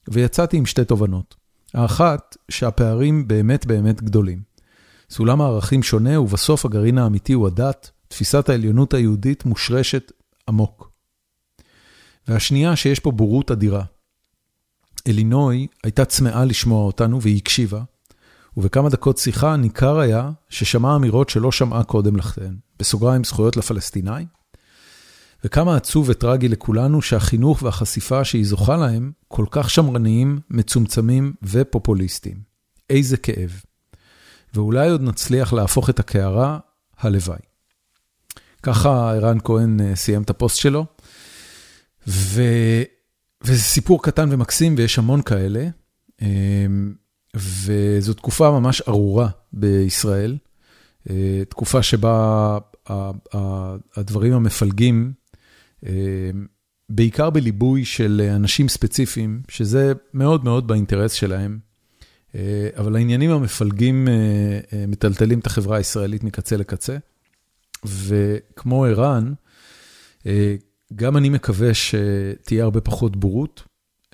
ויצאתי עם שתי תובנות. האחת, שהפערים באמת באמת גדולים. סולם הערכים שונה, ובסוף הגרעין האמיתי הוא הדת, תפיסת העליונות היהודית מושרשת עמוק. והשנייה, שיש פה בורות אדירה. אלינוי הייתה צמאה לשמוע אותנו והיא הקשיבה, ובכמה דקות שיחה ניכר היה ששמעה אמירות שלא שמעה קודם לכן, בסוגריים זכויות לפלסטינאים, וכמה עצוב וטרגי לכולנו שהחינוך והחשיפה שהיא זוכה להם כל כך שמרניים, מצומצמים ופופוליסטיים. איזה כאב. ואולי עוד נצליח להפוך את הקערה, הלוואי. ככה ערן כהן אה, סיים את הפוסט שלו, ו... וזה סיפור קטן ומקסים ויש המון כאלה, אמ, וזו תקופה ממש ארורה בישראל, אה, תקופה שבה הדברים המפלגים, אמ, בעיקר בליבוי של אנשים ספציפיים, שזה מאוד מאוד באינטרס שלהם, אה, אבל העניינים המפלגים אה, מטלטלים את החברה הישראלית מקצה לקצה, וכמו ערן, גם אני מקווה שתהיה הרבה פחות בורות,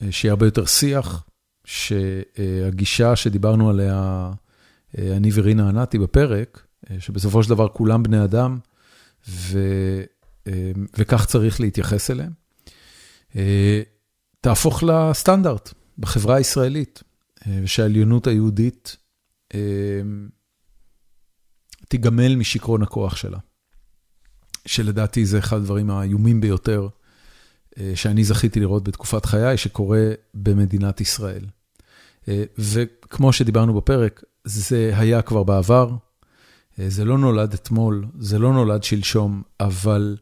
אה, שיהיה הרבה יותר שיח, שהגישה שדיברנו עליה, אה, אני ורינה ענתי בפרק, אה, שבסופו של דבר כולם בני אדם, ו, וכך צריך להתייחס אליהם, תהפוך לסטנדרט בחברה הישראלית, ושהעליונות היהודית תיגמל משיכרון הכוח שלה. שלדעתי זה אחד הדברים האיומים ביותר אה, שאני זכיתי לראות בתקופת חיי, שקורה במדינת ישראל. אה, וכמו שדיברנו בפרק, זה היה כבר בעבר, אה, זה לא נולד אתמול, זה לא נולד שלשום, אבל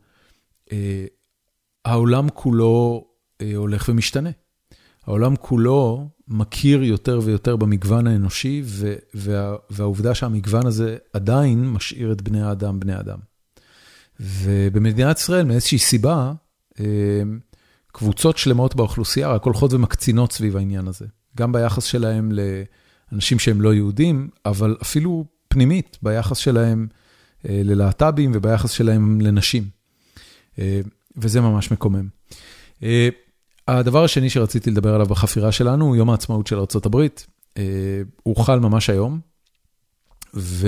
העולם כולו הולך ומשתנה. העולם כולו מכיר יותר ויותר במגוון האנושי, והעובדה שהמגוון הזה עדיין משאיר את בני האדם בני אדם. ובמדינת ישראל, מאיזושהי סיבה, אה, קבוצות שלמות באוכלוסייה רק הולכות ומקצינות סביב העניין הזה. גם ביחס שלהם לאנשים שהם לא יהודים, אבל אפילו פנימית, ביחס שלהם אה, ללהט"בים וביחס שלהם לנשים. אה, וזה ממש מקומם. הדבר השני שרציתי לדבר עליו בחפירה שלנו הוא יום העצמאות של ארה"ב. הוא חל ממש היום, ו...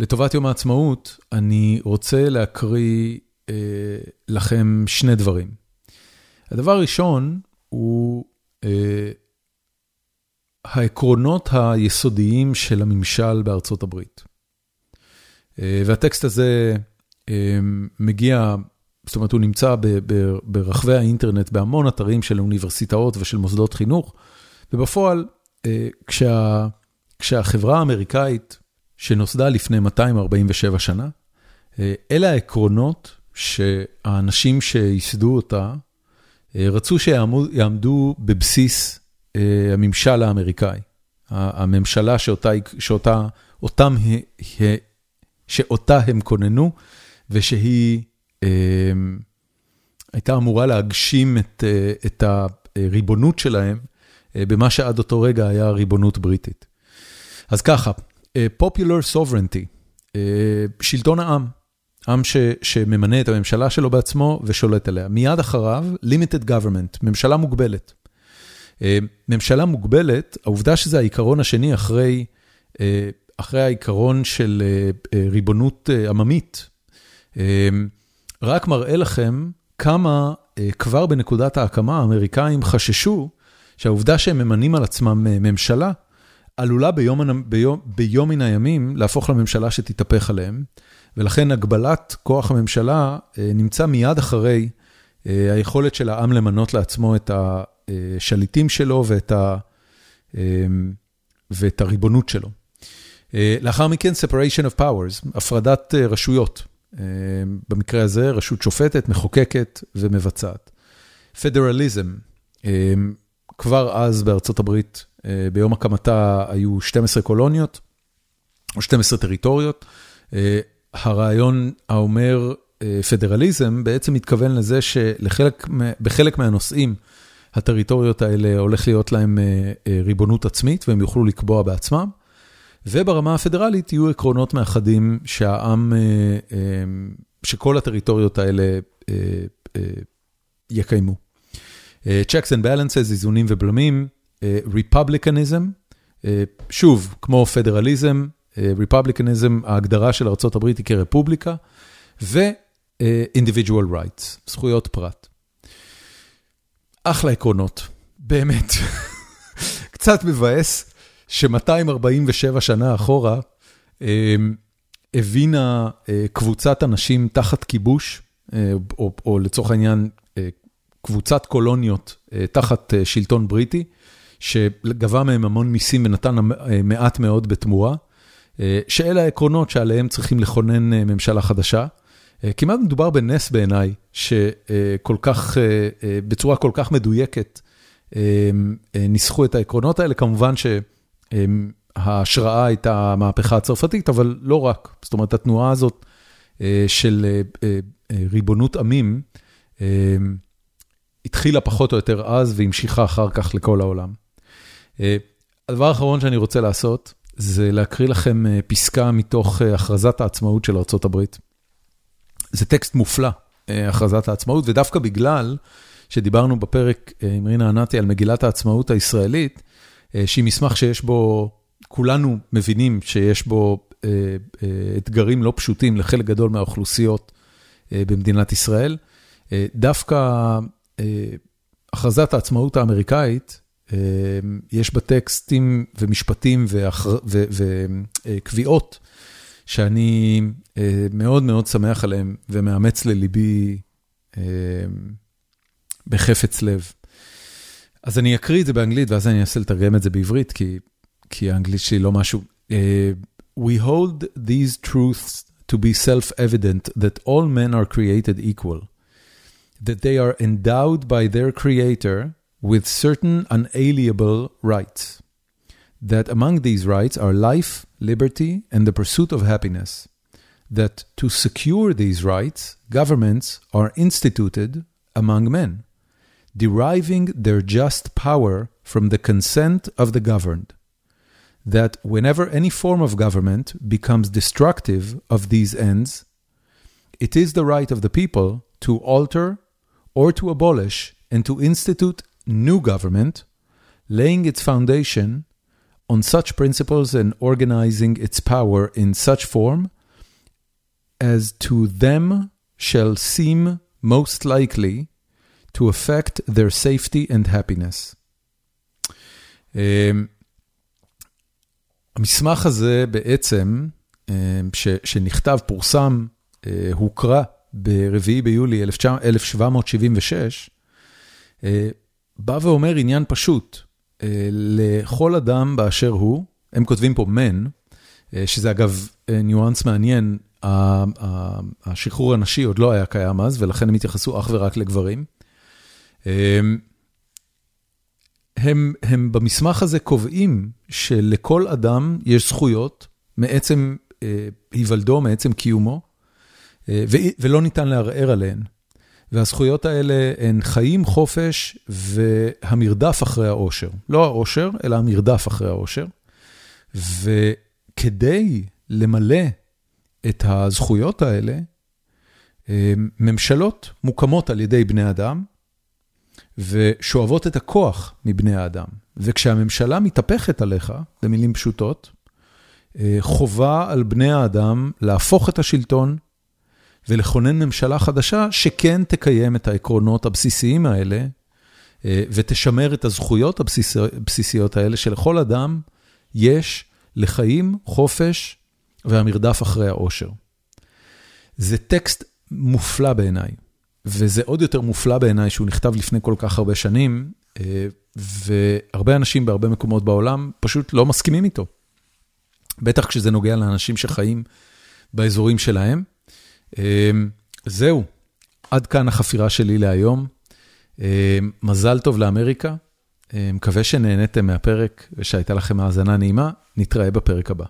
לטובת יום העצמאות, אני רוצה להקריא אה, לכם שני דברים. הדבר הראשון הוא אה, העקרונות היסודיים של הממשל בארצות הברית. אה, והטקסט הזה אה, מגיע, זאת אומרת, הוא נמצא ב, ב, ברחבי האינטרנט בהמון אתרים של אוניברסיטאות ושל מוסדות חינוך, ובפועל, אה, כשה, כשהחברה האמריקאית שנוסדה לפני 247 שנה. אה, אלה העקרונות שהאנשים שייסדו אותה אה, רצו שיעמדו בבסיס אה, הממשל האמריקאי. הממשלה שאותה, שאותה, אותם, שאותה הם כוננו, ושהיא הייתה אמורה להגשים את, את הריבונות שלהם במה שעד אותו רגע היה ריבונות בריטית. אז ככה, popular sovereignty, אה, שלטון העם, עם ש, שממנה את הממשלה שלו בעצמו ושולט עליה. מיד אחריו, limited government, ממשלה מוגבלת. אה, ממשלה מוגבלת, העובדה שזה העיקרון השני אחרי, אחרי העיקרון של ריבונות עממית, רק מראה לכם כמה כבר בנקודת ההקמה האמריקאים חששו שהעובדה שהם ממנים על עצמם ממשלה, עלולה ביום, ביום, ביום מן הימים להפוך לממשלה שתתהפך עליהם, ולכן הגבלת כוח הממשלה אה, נמצא מיד אחרי אה, היכולת של העם למנות לעצמו את השליטים שלו ואת, ה, אה, ואת הריבונות שלו. לאחר מכן, separation of powers, הפרדת רשויות. במקרה הזה, רשות שופטת, מחוקקת ומבצעת. פדרליזם, כבר אז בארצות הברית אה, ביום הקמתה היו 12 קולוניות, או 12 טריטוריות. אה, הרעיון האומר אה, פדרליזם בעצם מתכוון לזה שבחלק מהנושאים הטריטוריות האלה הולך להיות להם ריבונות עצמית והם יוכלו לקבוע בעצמם. וברמה הפדרלית יהיו עקרונות מאחדים שהעם, שכל הטריטוריות האלה יקיימו. Checks and balances, איזונים ובלמים, Republicanism, שוב, כמו פדרליזם, Republicanism, ההגדרה של ארה"ב היא כרפובליקה, ו-individual rights, זכויות פרט. אחלה עקרונות, באמת. קצת מבאס ש-247 שנה אחורה, הבינה קבוצת אנשים תחת כיבוש, או, או לצורך העניין, קבוצת קולוניות תחת שלטון בריטי, שגבה מהם המון מיסים ונתן מעט מאוד בתמורה, שאלה העקרונות שעליהם צריכים לכונן ממשלה חדשה. כמעט מדובר בנס בעיניי, שכל כך, בצורה כל כך מדויקת, ניסחו את העקרונות האלה, כמובן שההשראה הייתה המהפכה הצרפתית, אבל לא רק. זאת אומרת, התנועה הזאת של ריבונות עמים, התחילה פחות או יותר אז והמשיכה אחר כך לכל העולם. הדבר האחרון שאני רוצה לעשות, זה להקריא לכם פסקה מתוך הכרזת העצמאות של ארה"ב. זה טקסט מופלא, הכרזת העצמאות, ודווקא בגלל שדיברנו בפרק עם רינה ענתי על מגילת העצמאות הישראלית, שהיא מסמך שיש בו, כולנו מבינים שיש בו אתגרים לא פשוטים לחלק גדול מהאוכלוסיות במדינת ישראל. דווקא הכרזת העצמאות האמריקאית, יש בה טקסטים ומשפטים וקביעות שאני מאוד מאוד שמח עליהם ומאמץ לליבי בחפץ לב. אז אני אקריא את זה באנגלית ואז אני אנסה לתרגם את זה בעברית, כי, כי האנגלית שלי לא משהו. We hold these truths to be self-evident that all men are created equal, that they are endowed by their creator with certain unalienable rights, that among these rights are life, liberty, and the pursuit of happiness, that to secure these rights, governments are instituted among men. deriving their just power from the consent of the governed, that whenever any form of government becomes destructive of these ends, it is the right of the people to alter or to abolish and to institute new government, laying its foundation on such principles and organizing its power in such form as to them shall seem most likely to affect their safety and happiness. המסמך הזה בעצם, שנכתב, פורסם, הוקרא ב-4 ביולי 1776, בא ואומר עניין פשוט, לכל אדם באשר הוא, הם כותבים פה מן, שזה אגב ניואנס מעניין, השחרור הנשי עוד לא היה קיים אז, ולכן הם התייחסו אך ורק לגברים. הם, הם במסמך הזה קובעים שלכל אדם יש זכויות מעצם היוולדו, מעצם קיומו, ולא ניתן לערער עליהן. והזכויות האלה הן חיים, חופש והמרדף אחרי האושר. לא האושר, אלא המרדף אחרי האושר. וכדי למלא את הזכויות האלה, ממשלות מוקמות על ידי בני אדם, ושואבות את הכוח מבני האדם. וכשהממשלה מתהפכת עליך, במילים פשוטות, חובה על בני האדם להפוך את השלטון ולכונן ממשלה חדשה שכן תקיים את העקרונות הבסיסיים האלה, ותשמר את הזכויות הבסיסיות האלה שלכל אדם יש לחיים, חופש והמרדף אחרי העושר. זה טקסט מופלא בעיניי. וזה עוד יותר מופלא בעיניי שהוא נכתב לפני כל כך הרבה שנים, והרבה אנשים בהרבה מקומות בעולם פשוט לא מסכימים איתו. בטח כשזה נוגע לאנשים שחיים באזורים שלהם. זהו, עד כאן החפירה שלי להיום. מזל טוב לאמריקה, מקווה שנהניתם מהפרק ושהייתה לכם האזנה נעימה, נתראה בפרק הבא.